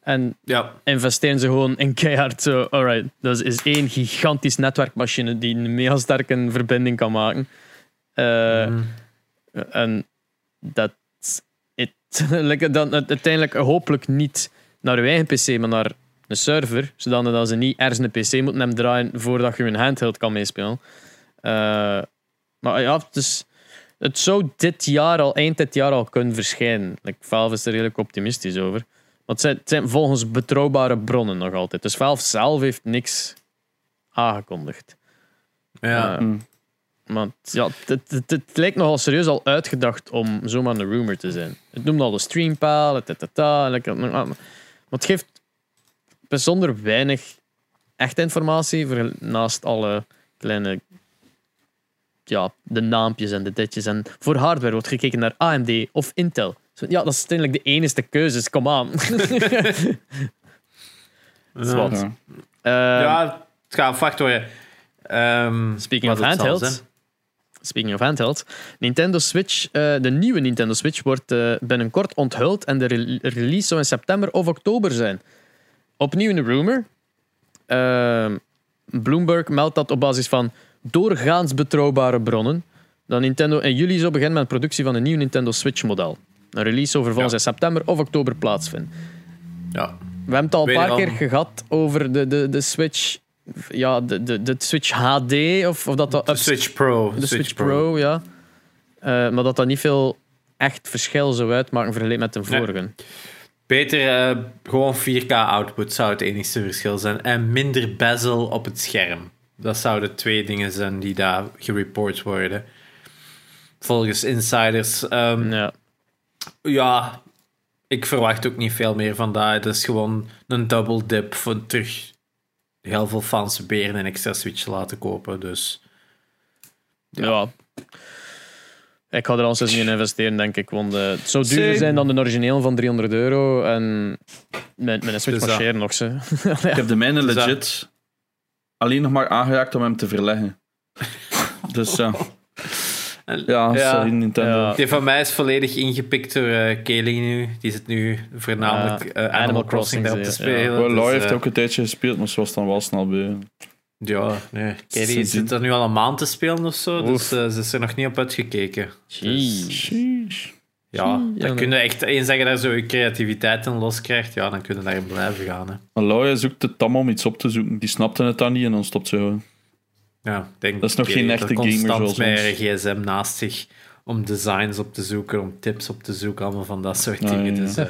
En ja, investeren ze gewoon in keihard zo. Alright, dat is één gigantisch netwerkmachine die een mega sterke verbinding kan maken. Eh, mm, En dat it. Like, dan uiteindelijk hopelijk niet naar je eigen PC, maar naar een server, zodat ze niet ergens een PC moeten hebben draaien voordat je een handheld kan meespelen. Eh, maar ja, het, is, het zou dit jaar al, eind dit jaar al kunnen verschijnen. Like, Valve is er redelijk optimistisch over. Want het zijn, het zijn volgens betrouwbare bronnen nog altijd. Dus Valve zelf heeft niks aangekondigd. ja. Eh, Hmm. maar het- ja, het, het, het lijkt nogal serieus al uitgedacht om zomaar een rumor te zijn. Het noemt al de streampaal, het lekker- maar het geeft bijzonder weinig echte informatie voor- naast alle kleine ja, de naampjes en de ditjes. En voor hardware wordt gekeken naar AMD of Intel. Zo, Ja, dat is uiteindelijk de enige keuze. Kom aan. Zwat. Ja. Eh, ja, het gaat wacht worden. Ehm, Speaking of zijn. Speaking of handhelds. Nintendo Switch, eh, de nieuwe Nintendo Switch wordt eh, binnenkort onthuld en de re- release zou in september of oktober zijn. Opnieuw een rumor. Ehm, Bloomberg meldt dat op basis van doorgaans betrouwbare bronnen dat Nintendo in juli zou beginnen met de productie van een nieuw Nintendo Switch model. Een release Ja. in september of oktober plaatsvinden. Ja. We hebben het al een paar keer gehad over de, de, de Switch. Ja, de, de, de Switch HD of, of dat dat De Switch Pro. de Switch, Pro, ja. Eh, maar dat dat niet veel echt verschil zou uitmaken vergeleken met de Nee. vorige. Beter eh, gewoon 4K output zou het enigste verschil zijn. En minder bezel op het scherm. Dat zouden twee dingen zijn die daar gereport worden. volgens insiders. Ehm, Ja. Ja, ik verwacht ook niet veel meer van dat. Het is gewoon een double dip voor terug heel veel fans weer een extra Switch laten kopen. Dus Ja. Ik ga er al eens niet in investeren, denk ik. Want eh, het zou duurder zijn dan de origineel van 300 euro. En met, met een Switch Dus marcheren nog ze. Ik heb de mijne Dus legit alleen nog maar aangeraakt om hem te verleggen. Dus ja. En- Ja, Ja. sorry Nintendo. Ja. Die van mij is volledig ingepikt door Kelly nu. Die zit nu voornamelijk Ja, eh, Animal, Animal Crossing daarop te ja. spelen. Well, dus, Loy heeft eh, ook een tijdje gespeeld, maar ze was dan wel snel bij. Ja, nee. Kelly Sindsdien. zit er nu al een maand te spelen of zo, dus Oef. ze is er nog niet op uitgekeken. Jeez. Sheesh. Ja, Ja, dan kun je echt eens dat je daar zo je creativiteit in loskrijgt, ja, dan kun je daarin blijven gaan. Hè. Maar Loy zoekt de tam om iets op te zoeken. Die snapte het dan niet en dan stopt ze gewoon. Ja, denk Dat is nog geen echte er gamer constant zoals met gsm naast zich om designs op te zoeken, om tips op te zoeken, allemaal van dat soort Ah, dingen. ja, ja. Dus eh,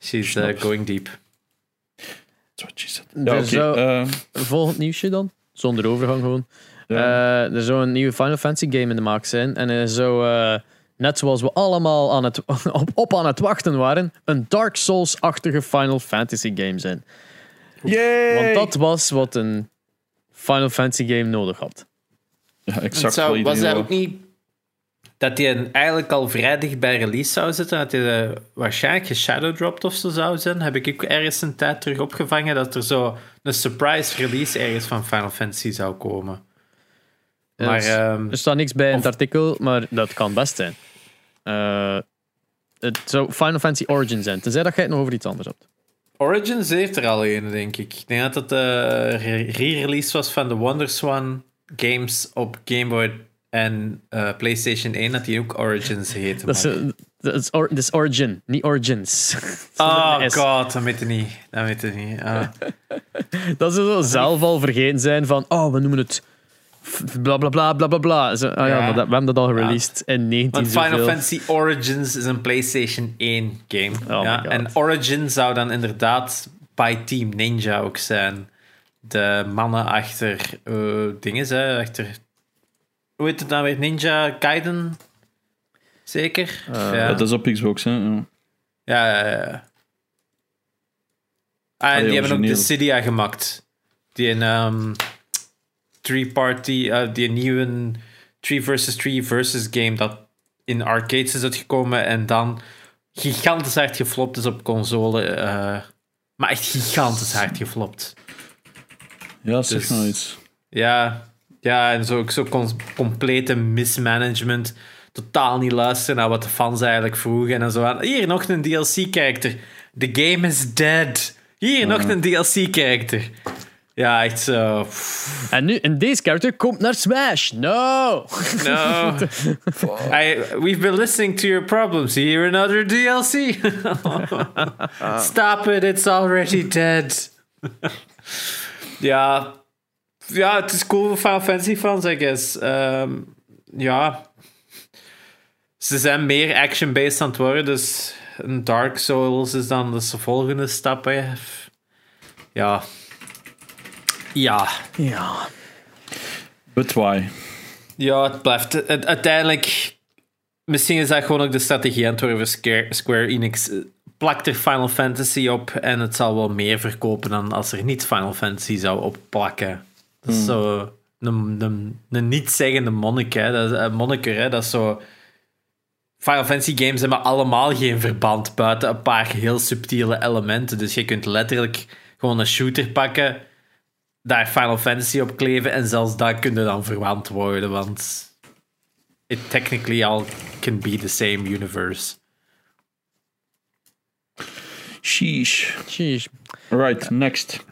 she's eh, going deep. That's what she said. Er Ja, oké. zou- eh, Volgend nieuwsje dan. Zonder overgang gewoon. Eh, er zou een nieuwe Final Fantasy game in de maak zijn. En er zou, eh, net zoals we allemaal aan het, op, op aan het wachten waren, een Dark Souls-achtige Final Fantasy game zijn. Yay! Want dat was wat een Final Fantasy game nodig had. Ja, Het exact zou, was dat ook niet dat die een- eigenlijk al vrij dicht bij release zou zitten? Dat die eh, waarschijnlijk geshadowdropped of zo zou zijn? Heb ik ook ergens een tijd terug opgevangen dat er zo een surprise release ergens van Final Fantasy zou komen. Maar Het- ehm, Er staat niks bij in het artikel, maar dat kan best zijn. Eh, het zou Final Fantasy Origin zijn, tenzij dat jij het nog over iets anders hebt. Origins heeft er al een, denk ik. Ik denk dat het de re- re-release was van de WonderSwan games op Game Boy en eh, PlayStation 1, dat die ook Origins heette. Dat is, eh, or- dat Origin, niet Origins. Oh god, dat weet ik niet. Dat weet ik niet. Ah. Dat ze zo zelf al vergeten zijn van, oh, we noemen het bla bla bla bla bla bla. Zo, ah ja, Ja. maar dat, we hebben dat al gereleased in 19 Want Final zoveel. Fantasy Origins is een PlayStation 1 game. Oh ja? En Origin zou dan inderdaad bij Team Ninja ook zijn. De mannen achter eh dingen, hè, achter. Hoe heet het nou weer? Ninja Gaiden? Zeker? Eh, ja. Dat is op Xbox, hè. Ja. Ja, ja, ja. Ah, en Allee, die hebben ook de Cydia gemaakt. Die een ehm three-party, eh, die een nieuwe 3 versus 3 versus game dat in arcades is uitgekomen en dan gigantisch hard geflopt is op console. eh, maar echt gigantisch hard geflopt. Ja, zeg Dus- nou iets. Ja, ja en zo, ook zo com- complete mismanagement. Totaal niet luisteren naar wat de fans eigenlijk vroegen. En zo aan, hier nog een DLC-character. The game is dead. Hier nog een DLC-character. Ja, echt zo. pff, En nu, en deze character komt naar Smash. No! No. I, we've been listening to your problems. Here another DLC. Stop it, it's already dead. ja. Ja, het is cool voor Final Fantasy fans, I guess. Ehm, ja. Ze zijn meer action-based aan het worden, dus een Dark Souls is dan de volgende stap. hè. Ja. Ja. Ja. But why? Ja, het blijft. het- uiteindelijk. Misschien is dat gewoon ook de strategie aan het worden voor Square, Square Enix. Eh, Plakt er Final Fantasy op en het zal wel meer verkopen dan als er niet Final Fantasy zou opplakken. Dat is zo een, een, een niet-zeggende monnik, hè. Dat is, een monniker, hè. Dat is zo... Final Fantasy games hebben allemaal geen verband buiten een paar heel subtiele elementen. Dus je kunt letterlijk gewoon een shooter pakken daar Final Fantasy op kleven en zelfs dat kun je dan verwant worden, want it technically all can be the same universe. Sheesh. Sheesh. Right, next.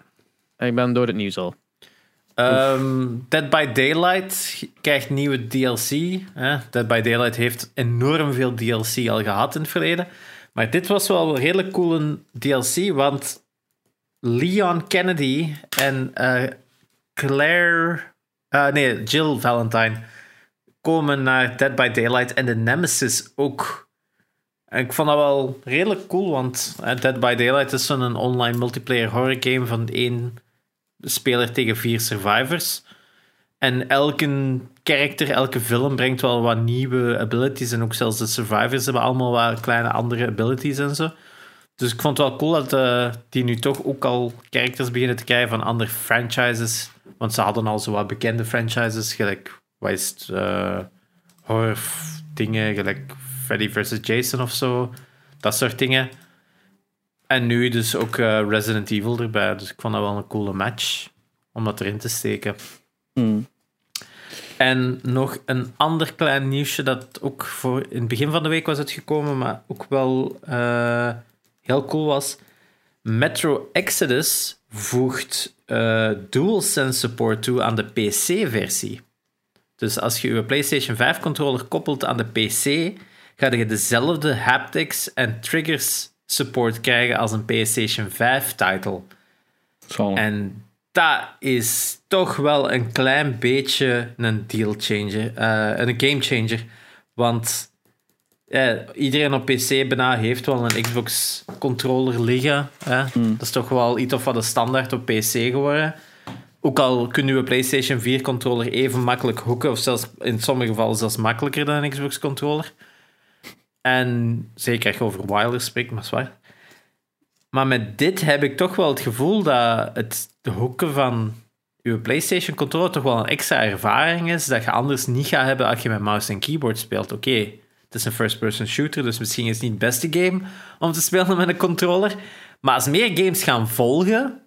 Ik ben door het nieuws al. Ehm, Dead by Daylight krijgt nieuwe DLC. Hè? Dead by Daylight heeft enorm veel DLC al gehad in het verleden. Maar dit was wel een redelijk coole DLC, want Leon Kennedy en eh, Claire... eh, nee, Jill Valentine komen naar Dead by Daylight en de Nemesis ook. En ik vond dat wel redelijk cool, want eh, Dead by Daylight is zo'n online multiplayer horror game van één speler tegen vier survivors. En elke karakter, elke film brengt wel wat nieuwe abilities. En ook zelfs de survivors hebben allemaal wat kleine andere abilities en zo. Dus ik vond het wel cool dat uh, die nu toch ook al characters beginnen te krijgen van andere franchises. Want ze hadden al zo wat bekende franchises, gelijk, wat is het, uh, horror dingen, gelijk Freddy vs. Jason of zo. Dat soort dingen. En nu dus ook uh, Resident Evil erbij. Dus ik vond dat wel een coole match om dat erin te steken. Hmm. En nog een ander klein nieuwsje dat ook voor in het begin van de week was uitgekomen, maar ook wel uh, heel cool was. Metro Exodus voegt uh, DualSense support toe aan de PC-versie. Dus als je je PlayStation 5 controller koppelt aan de PC, ga je dezelfde haptics en triggers support krijgen als een PlayStation 5 title. En dat is toch wel een klein beetje een deal changer, uh, een game changer. Want iedereen op PC bijna heeft wel een Xbox controller liggen. Hè? Hmm. Dat is toch wel iets of wat de standaard op PC geworden. Ook al kun je een PlayStation 4 controller even makkelijk hoeken, of zelfs in sommige gevallen zelfs makkelijker dan een Xbox controller. En zeker als je over wireless spreekt, maar zwaar. Maar met dit heb ik toch wel het gevoel dat het de hoeken van je PlayStation controller toch wel een extra ervaring is dat je anders niet gaat hebben als je met mouse en keyboard speelt. Oké, is een first-person shooter, dus misschien is het niet het beste game om te spelen met een controller. Maar als meer games gaan volgen,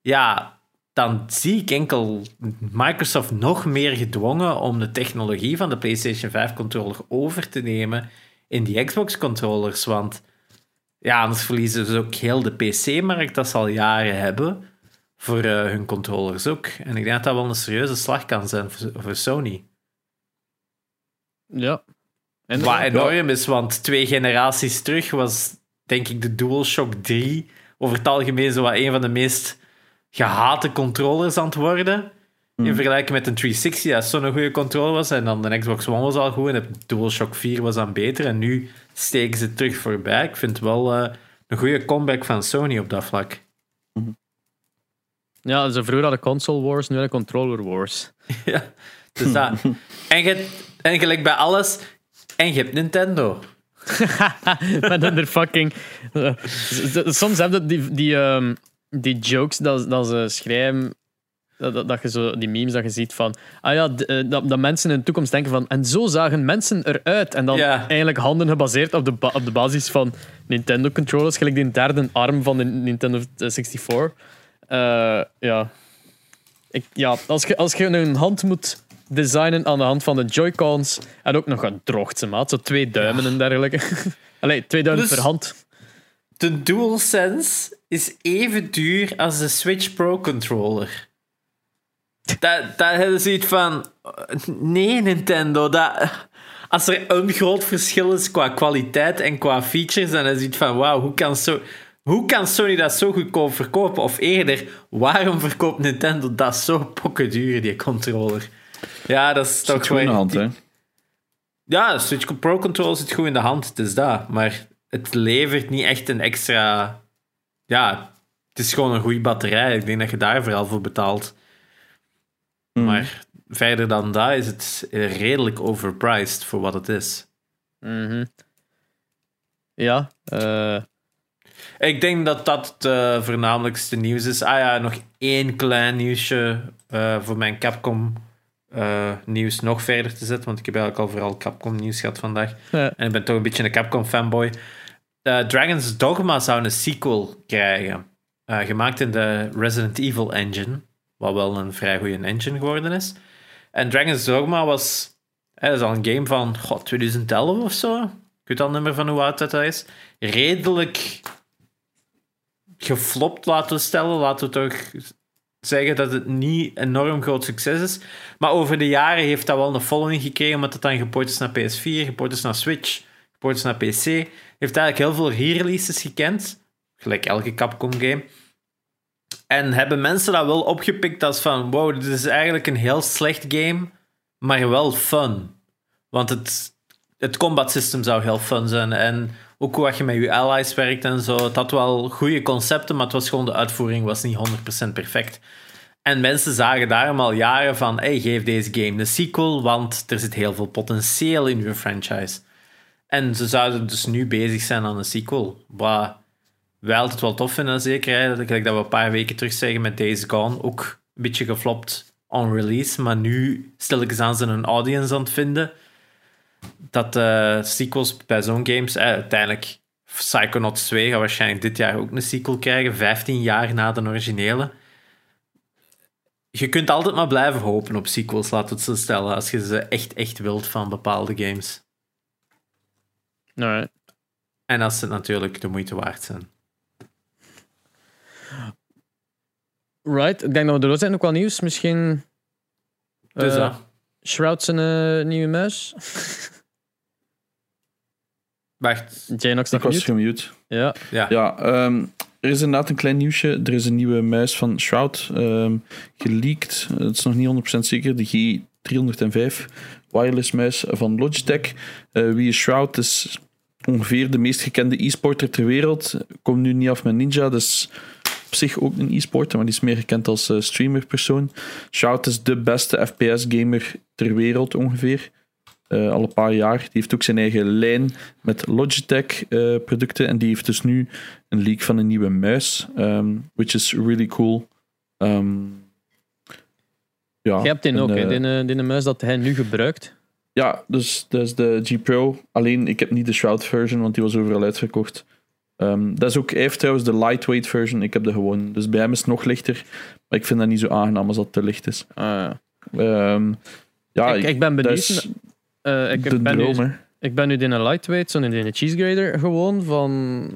ja, dan zie ik enkel Microsoft nog meer gedwongen om de technologie van de PlayStation 5 controller over te nemen in die Xbox controllers. Want ja, anders verliezen ze ook heel de PC-markt dat ze al jaren hebben voor uh, hun controllers ook. En ik denk dat dat wel een serieuze slag kan zijn voor Sony. Ja. En Wat enorm is, want twee generaties terug was denk ik de DualShock 3 over het algemeen zo wat een van de meest gehate controllers aan het worden. In hmm. vergelijking met een 360, dat zo'n goede controller was. En dan de Xbox One was al goed. En de DualShock 4 was dan beter. En nu steken ze terug voorbij. Ik vind het wel uh, een goede comeback van Sony op dat vlak. Hmm. Ja, ze vroeger hadden console wars, nu hadden controller wars. ja, dus dat. en, je, en gelijk bij alles. En je hebt Nintendo. Met hun fucking. Soms hebben die, die, um, die jokes dat, dat ze schrijven dat, dat, je zo die memes dat je ziet van. Ah ja, eh, dat, dat mensen in de toekomst denken van. En zo zagen mensen eruit. En dan eigenlijk handen gebaseerd op de, op de basis van Nintendo controllers. Gelijk die derde arm van de Nintendo 64. Uh, eh, ja. Ik, ja, als je, als je een hand moet designen aan de hand van de Joy-Cons. En ook nog een droogte maat. Zo twee duimen en dergelijke. Allee, twee duimen dus per hand. De DualSense is even duur als de Switch Pro controller. Dat, dat hebben ze iets van. Nee, Nintendo. Dat, als er een groot verschil is qua kwaliteit en qua features, dan is het van: wauw, hoe kan, zo, hoe kan Sony dat zo goedkoop verkopen? Of eerder, waarom verkoopt Nintendo dat zo pokken duur, die controller? Ja, dat is toch gewoon. in de hand, hè? Ja, de Switch Pro Controller zit goed in de hand, het is dat. Maar het levert niet echt een extra. Ja, het is gewoon een goede batterij. Ik denk dat je daar vooral voor betaalt. Mm. Maar verder dan dat is het redelijk overpriced voor wat het is. Mm Ja. Uh... Ik denk dat dat het uh, voornamelijkste nieuws is. Ah ja, nog één klein nieuwsje uh, voor mijn Capcom nieuws nog verder te zetten. Want ik heb eigenlijk al vooral Capcom nieuws gehad vandaag. En ik ben toch een beetje een Capcom fanboy. Dragon's Dogma zou een sequel krijgen. gemaakt in de Resident Evil engine. Wat wel een vrij goede engine geworden is. En Dragon's Dogma was... Hè, dat is al een game van god, 2011 of zo. Ik weet al niet meer van hoe oud dat is. Redelijk geflopt, laten we stellen. Laten we toch zeggen dat het niet enorm groot succes is. Maar over de jaren heeft dat wel een following gekregen, omdat het dan geport is naar PS4, geport is naar Switch, geport is naar PC. Heeft eigenlijk heel veel re-releases gekend. Gelijk elke Capcom game. En hebben mensen dat wel opgepikt als van, wow, dit is eigenlijk een heel slecht game, maar wel fun. Want het, het combat system zou heel fun zijn. En ook hoe je met je allies werkt en zo. Het had wel goede concepten, maar het was gewoon de uitvoering was niet 100% perfect. En mensen zagen daarom al jaren van, hey, geef deze game een sequel, want er zit heel veel potentieel in uw franchise. En ze zouden dus nu bezig zijn aan een sequel. Wat wij altijd wel tof vinden, zeker. Dat, dat we een paar weken terug zeggen met Days Gone. Ook een beetje geflopt on release, maar nu stel ik eens aan ze een audience aan het vinden. Dat uh, sequels bij zo'n games, eh, uiteindelijk Psychonauts 2 gaat waarschijnlijk dit jaar ook een sequel krijgen, 15 jaar na de originele. Je kunt altijd maar blijven hopen op sequels, laat het zo stellen, als je ze echt, echt wilt van bepaalde games. Nee. En als ze natuurlijk de moeite waard zijn. Right, ik denk dat we er zijn. Ook wel nieuws. Misschien. Dus eh, dat. Shroud zijn eh, nieuwe muis. Wacht. Janox Ik was mute. gemute. Ja. Ja. Ja, ehm, er is inderdaad een klein nieuwsje. Er is een nieuwe muis van Shroud ehm geleakt. Het is nog niet 100% zeker. De G305 wireless muis van Logitech. Eh, wie is Shroud? is ongeveer de meest gekende e-sporter ter wereld. Komt nu niet af met Ninja, dus op zich ook een e-sporter, maar die is meer gekend als eh, streamerpersoon. Shroud is de beste FPS-gamer ter wereld ongeveer. Eh, al een paar jaar. Die heeft ook zijn eigen lijn met Logitech-producten. en die heeft dus nu een leak van een nieuwe muis. ehm, which is really cool. Ehm, ja, Je hebt die ook, hè? eh, Die, eh, die muis dat hij nu gebruikt. ja, dus dat is de G Pro. Alleen, ik heb niet de Shroud version, want die was overal uitverkocht. Ehm, dat is ook, hij heeft trouwens de lightweight version. Ik heb de gewoon. Dus bij hem is het nog lichter. Maar ik vind dat niet zo aangenaam als dat te licht is. Ah, Ehm, ja, ik, ik ben benieuwd. is Eh, ik, de ben droom, nu, ik ben nu in een lightweight, zo'n in een cheese grader gewoon, van,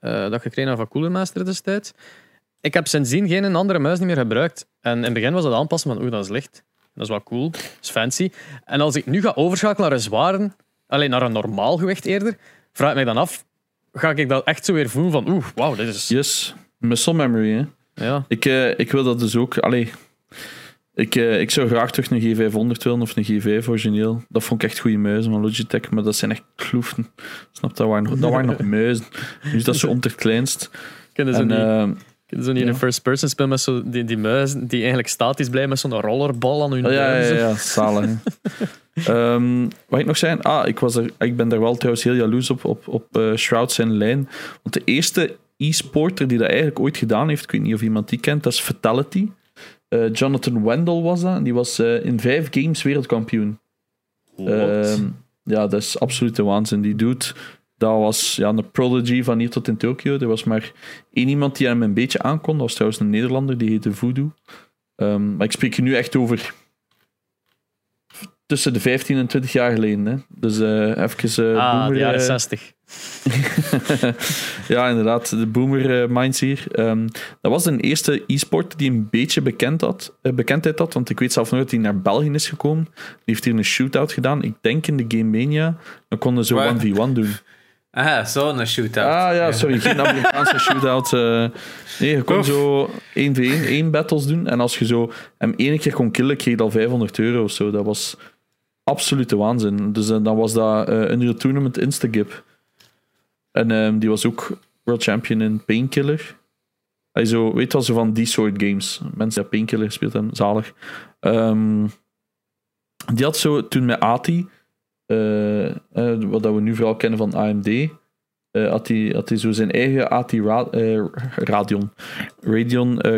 eh, dat gekregen van Cooler Master destijds. Ik heb sindsdien geen andere muis niet meer gebruikt. En in het begin was het aanpassen van, oeh, dat is licht. Dat is wel cool, dat is fancy. En als ik nu ga overschakelen naar een zware, alleen naar een normaal gewicht eerder, vraag ik mij dan af, ga ik dat echt zo weer voelen van, oeh, wauw, dit is... Yes, muscle memory, hè. Ja. Ik, eh, ik wil dat dus ook. Allee, ik, eh, ik zou graag terug een G500 willen of een G5 origineel. Dat vond ik echt goede muizen van Logitech, maar dat zijn echt kloeften. Snap, dat waren, nog- dat waren nog muizen. Nu is dat zo onder het kleinst. Kunnen ze En, niet, eh, kunnen ze niet ja. een first-person spel met zo die, die muis die eigenlijk statisch blijven met zo'n rollerbal aan hun oh, ja, ja, ja, zo. ja, zalig. Ehm, wat ik nog zei, ah, ik, was er, ik ben daar wel trouwens heel jaloers op, op, op eh, Shroud zijn lijn. Want de eerste e-sporter die dat eigenlijk ooit gedaan heeft, ik weet niet of iemand die kent, dat is Fatality. Eh, Jonathan Wendell was dat. en Die was eh, in vijf games wereldkampioen. Ehm, ja, dat is absolute waanzin. Die dude, dat was ja, een prodigy van hier tot in Tokio. Er was maar één iemand die hem een beetje aankon. Dat was trouwens een Nederlander, die heette Voodoo. Ehm, maar ik spreek je nu echt over tussen de 15 en 20 jaar geleden. Hè. Dus eh even... eh ah, de jaren eh, 60. ja, inderdaad, de boomer eh, minds hier. Ehm, dat was de eerste e-sport die een beetje bekend had, eh, bekendheid had, want ik weet zelf nog dat hij naar België is gekomen. Die heeft hier een shootout gedaan, ik denk in de Game Mania. Dan konden ze Waar? 1v1 doen. Ah, zo'n shootout. Ah ja, sorry, geen Amerikaanse shootout. eh. nee, je kon zo 1v1, één battles doen. En als je zo hem één keer kon killen, kreeg je al 500 euro of zo. Dat was absolute waanzin. Dus dan was dat Unreal Tournament Instagip. En ehm, die was ook world champion in Painkiller. Hij zo, weet wel, zo van die soort games. Mensen die Painkiller gespeeld hebben, zalig. Ehm, die had zo toen met Ati, eh, eh, wat dat we nu vooral kennen van AMD, eh, had hij had zo zijn eigen AT Ra eh, Radeon,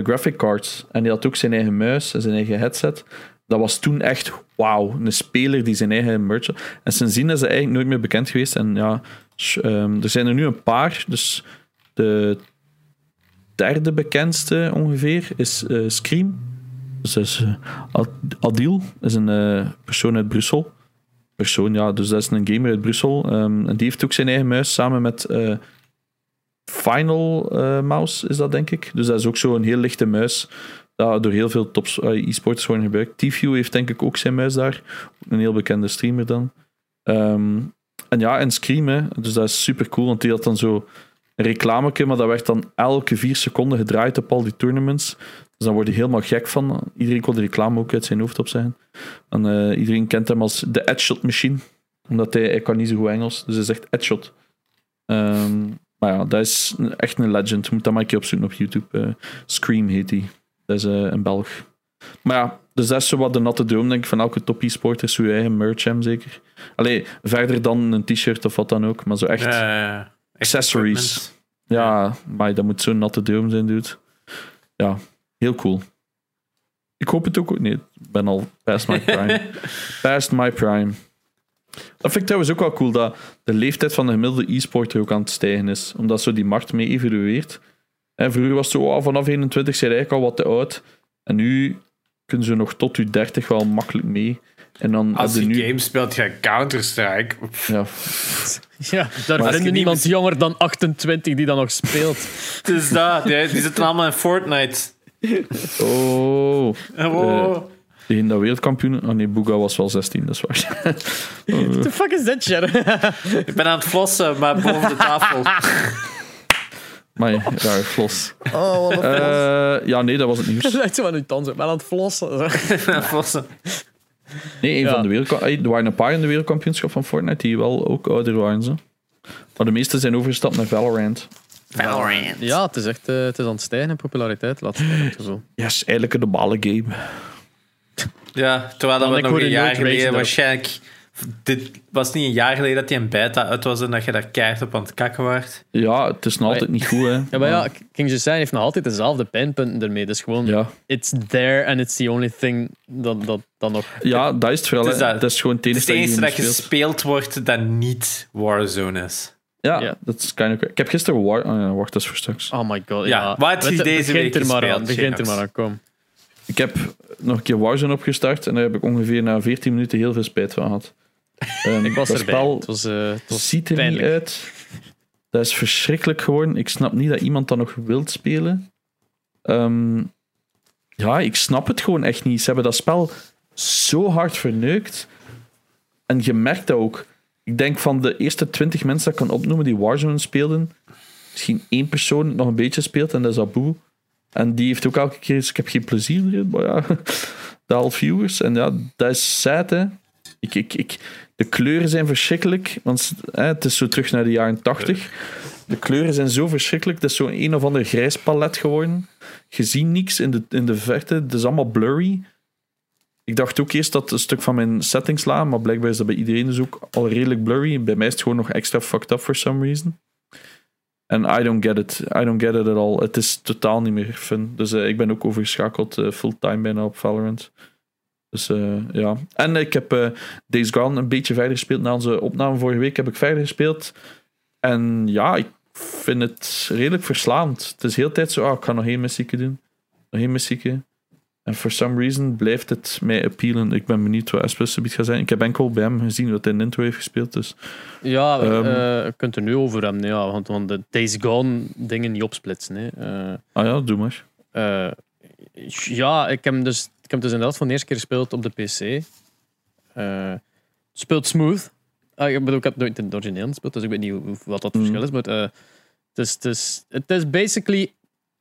graphic cards. En die had ook zijn eigen muis en zijn eigen headset. Dat was toen echt wauw. Een speler die zijn eigen merch. En sindsdien is hij eigenlijk nooit meer bekend geweest. En ja, ehm, er zijn er nu een paar. Dus de derde bekendste ongeveer is eh, Scream. Dus eh, Ad- Adil, is een eh, persoon uit Brussel. Persoon, ja, dus dat is een gamer uit Brussel. Ehm, en die heeft ook zijn eigen muis samen met Final Mouse, is dat denk ik. Dus dat is ook zo'n heel lichte muis. Dat door heel veel tops eh, e-sporters worden gebruikt. TView heeft denk ik ook zijn muis daar. Een heel bekende streamer dan. Ehm, en ja, en Scream, hè. dus dat is super cool, want die had dan zo een reclameke, maar dat werd dan elke vier seconden gedraaid op al die tournaments. Dus dan word je helemaal gek van. Iedereen kon de reclame ook uit zijn hoofd opzeggen. En eh, iedereen kent hem als de Headshot Machine, omdat hij, hij kan niet zo goed Engels, dus hij zegt Headshot. Ehm, maar ja, dat is echt een legend. Moet dat maar een keer opzoeken op YouTube. Eh, Scream heet hij. Dat is eh, een Belg. Maar ja, dus dat is zo wat de natte droom, denk ik, van elke top e-sporter. Zo je eigen merch hem zeker. Allee, verder dan een t-shirt of wat dan ook. Maar zo echt... Ja. Accessories. Ja, maar dat moet zo'n natte droom zijn, dude. Ja, heel cool. Ik hoop het ook. Nee, ik ben al past my prime. past my prime. Dat vind ik trouwens ook wel cool, dat de leeftijd van de gemiddelde e-sporter ook aan het stijgen is. Omdat zo die markt mee evolueert. En vroeger was het zo, oh, vanaf 21 zijn eigenlijk al wat te oud. En nu kunnen ze nog tot u 30 wel makkelijk mee. En dan Als heb je je nu... game speelt, ga Counter-Strike. Ja, Ja, daar er niet niemand mis- jonger dan 28 die dat nog speelt. Het is dat. Die, die zitten allemaal in Fortnite. oh, Oh. tegen dat wereldkampioen... Oh nee, Booga was wel 16, dat is waar. What the fuck is that shit? Ik ben aan het flossen, maar boven de tafel. Maar ja, flos. Oh, wat een Eh, ja, nee, dat was het nieuws. Lijkt zo aan uw tanden. Ik ben aan het flossen. flossen. Nee, een Ja. van de wereldka- eh, Er waren een paar in de wereldkampioenschap van Fortnite die wel ook ouder waren. Zo. Maar de meeste zijn overgestapt naar Valorant. Valorant. Ja, het is echt eh, het is aan het stijgen in populariteit. Laat het zo. Yes, eigenlijk een normale game. Ja, terwijl dat Want we ik nog hoorde een jaar nooit geleden waarschijnlijk... Dit was niet een jaar geleden dat die een beta uit was en dat je daar keihard op aan het kakken waard. Ja, het is nog altijd niet goed, hè. Ja, maar ja, King Justin heeft nog altijd dezelfde pijnpunten ermee. Dus gewoon, Ja. it's there and it's the only thing dat, dat, dat nog... Ja, dat is het vooral. Het is dat. Dat is gewoon het is enige het dat enige je dat niet speelt. gespeeld wordt dat niet Warzone is. Ja, dat is kind of... Ik heb gisteren War... Oh ja, wacht, dat is voor straks. Oh my god. Ja, Ja, wat Weet- deze week er maar aan. Begint er maar aan, kom. Ik heb nog een keer Warzone opgestart en daar heb ik ongeveer na 14 minuten heel veel spijt van gehad. Ehm, Ik was dat erbij. spel Het was, eh, het was ziet er pijnlijk. niet uit. Dat is verschrikkelijk geworden. Ik snap niet dat iemand dat nog wilt spelen. Ehm, ja, ik snap het gewoon echt niet. Ze hebben dat spel zo hard verneukt. En je merkt dat ook. Ik denk van de eerste 20 mensen dat ik kan opnoemen die Warzone speelden, misschien één persoon nog een beetje speelt en dat is Abu. En die heeft ook elke keer eens, ik heb geen plezier erin, maar ja, daalt viewers. En ja, dat is sad, hè. Ik, ik, ik, de kleuren zijn verschrikkelijk, want hè, het is zo terug naar de jaren 80. De kleuren zijn zo verschrikkelijk, het is zo een of ander grijs palet geworden. Je ziet niks in de, in de verte, het is allemaal blurry. Ik dacht ook eerst dat een stuk van mijn settings la, maar blijkbaar is dat bij iedereen dus ook al redelijk blurry. Bij mij is het gewoon nog extra fucked up for some reason. En I don't get it. I don't get it at all. Het is totaal niet meer fun. Dus eh, ik ben ook overgeschakeld eh, fulltime bijna op Valorant. Dus eh, ja. En ik heb eh Days Gone een beetje verder gespeeld. Na onze opname vorige week heb ik verder gespeeld. En ja, ik vind het redelijk verslaand. Het is heel tijd zo, ah, ik ga nog één missieke doen. Nog één missieke. En for some reason blijft het mij appealen. Ik ben benieuwd wat Espus gaat zijn. Ik heb enkel bij hem gezien dat hij in intro heeft gespeeld. Dus Ja, Ehm. eh, je kunt er nu over hebben. Ja, want, want de Days Gone dingen niet opsplitsen. Hè. Ah ja, doe maar. Ja, ik heb, hem dus, heb hem dus inderdaad voor de eerste keer gespeeld op de PC. Eh, het speelt smooth. Ah, ik, bedoel, ik heb nooit in het origineel gespeeld, dus ik weet niet hoe- wat dat Mm. verschil is. Maar eh, het, is, het, is, het is basically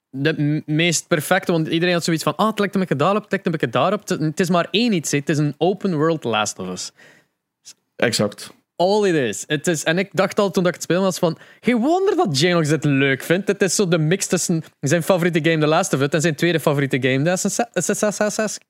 de meest perfecte, want iedereen had zoiets van ah, het lijkt een beetje daarop, het lijkt een beetje daarop. Het, is maar één iets, het is een open world Last of Us. Exact. All it is. Het is. En ik dacht al toen ik het spelen was van... Geen wonder dat Janox dit leuk vindt. Het is zo de mix tussen zijn favoriete game The Last of Us en zijn tweede favoriete game The Assassin-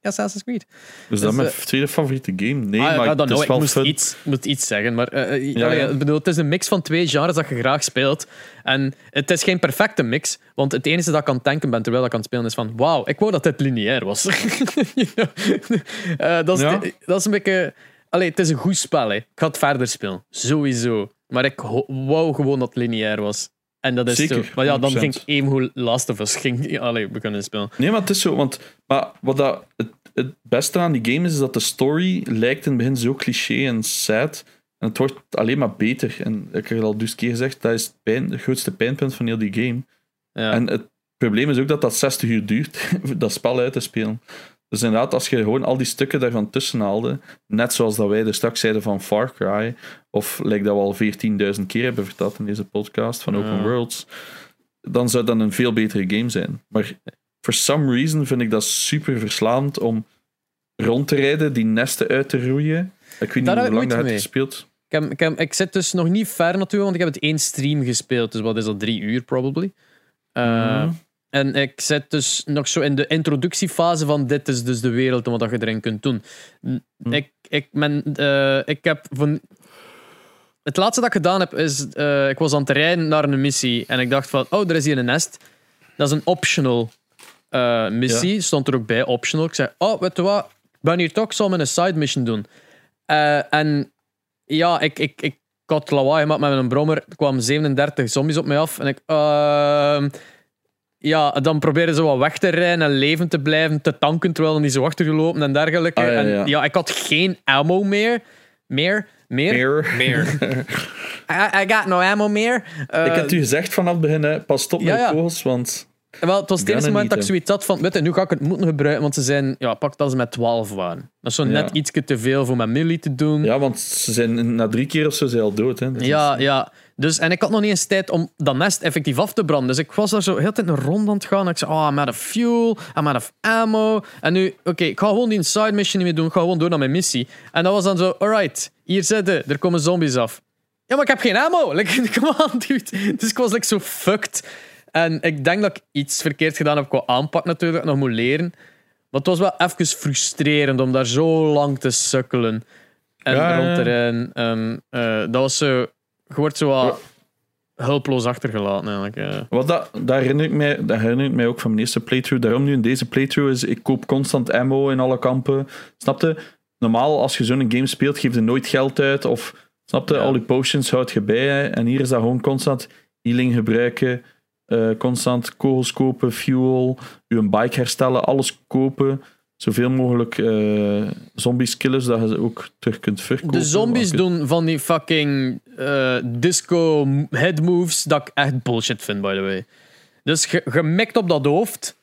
Assassin's Creed. Dus dat Dus, mijn tweede favoriete game. Nee, Ah, maar het is ik wel moest fun. iets, moet iets zeggen. Maar eh, eh. Ik bedoel, het is een mix van twee genres dat je graag speelt. En het is geen perfecte mix. Want het enige dat ik aan het denken ben terwijl ik aan het spelen is van... Wauw, ik wou dat dit lineair was. Eh, is dat is een beetje... Allee, het is een goed spel. Hè. Ik ga het verder spelen. Sowieso. Maar ik wou gewoon dat het lineair was. En dat is Zeker, zo. Maar ja, dan 100%. ging ik even hoe Last of Us ging, allee, beginnen spelen. Nee, maar het is zo. Want, maar wat dat, het, het beste aan die game is, is dat de story lijkt in het begin zo cliché en sad. En het wordt alleen maar beter. En ik heb het al dus keer gezegd, dat is het, pijn, het grootste pijnpunt van heel die game. Ja. En het probleem is ook dat dat 60 uur duurt, dat spel uit te spelen. Dus inderdaad, als je gewoon al die stukken daarvan tussen haalde, net zoals dat wij er straks zeiden van Far Cry, of like dat we al 14.000 keer hebben verteld in deze podcast van Open Ja. Worlds, dan zou dat een veel betere game zijn. Maar for some reason vind ik dat super verslaand om rond te rijden, die nesten uit te roeien. Ik weet niet Daar hoe lang dat moeite heb mee. gespeeld. Ik, heb, ik, heb- ik zit dus nog niet ver natuurlijk, want ik heb het één stream gespeeld. Dus wat is dat, drie uur probably. Mhm. En ik zit dus nog zo in de introductiefase van dit is dus de wereld en wat je erin kunt doen. Hm. Ik, ik, ben, eh, ik heb van... Het laatste dat ik gedaan heb is, eh, ik was aan het rijden naar een missie en ik dacht van, oh, er is hier een nest. Dat is een optional eh, missie, stond er ook bij, optional. Ik zei, oh, weet je wat, ik ben hier toch, ik zal mijn side mission doen. En ja, ik, ik, ik had lawaai gemaakt met mijn brommer. Er kwamen 37 zombies op mij af. En ik... ja, dan probeerden ze wat weg te rijden en levend te blijven, te tanken terwijl ze niet zo achtergelopen en dergelijke. Ah, ja, En ja. ik had geen ammo meer. Meer? Meer? Meer. Meer. I, I got no ammo meer. Eh, ik heb u gezegd vanaf het begin, hè, pas op met ja, de ja. kogels, want... Wel, het was het eerste moment niet, dat ik zoiets had van, weet je, nu ga ik het moeten gebruiken, want ze zijn, ja, pak dat ze met 12 waren. Dat is zo Ja. net iets te veel voor mijn millie te doen. Ja, want ze zijn na drie keer of zo zijn ze al dood. Hè. Dat is- Ja, ja. Dus, en ik had nog niet eens tijd om dat nest effectief af te branden. Dus ik was daar zo heel de tijd een rond aan het gaan. En ik zei, oh, I'm out of fuel, I'm out of ammo. En nu, oké, ik ga gewoon die side mission niet meer doen. Ik ga gewoon door naar mijn missie. En dat was dan zo, alright, hier zitten, er komen zombies af. Ja, maar ik heb geen ammo. Like, come on, dude. Dus ik was like, zo fucked. En ik denk dat ik iets verkeerd gedaan heb qua aanpak natuurlijk, dat ik nog moet leren. Maar het was wel even frustrerend om daar zo lang te sukkelen. En Ja, rond. En, eh, dat was zo... Je wordt zo wat hulpeloos achtergelaten eigenlijk. eh. Wat dat, dat, herinner ik mij, dat herinner ik mij ook van mijn eerste playthrough. Daarom nu in deze playthrough is, ik koop constant ammo in alle kampen. Snapte? Normaal, als je zo'n game speelt, geef je nooit geld uit. Of, snapte? Ja. Al die potions houd je bij. hè. En hier is dat gewoon constant healing gebruiken. eh, constant kogels kopen, fuel, je bike herstellen, alles kopen. Zoveel mogelijk eh zombies killen, zodat je ze ook terug kunt verkopen. De zombies doen van die fucking eh, disco head moves dat ik echt bullshit vind, by the way. Dus je, je mikt op dat hoofd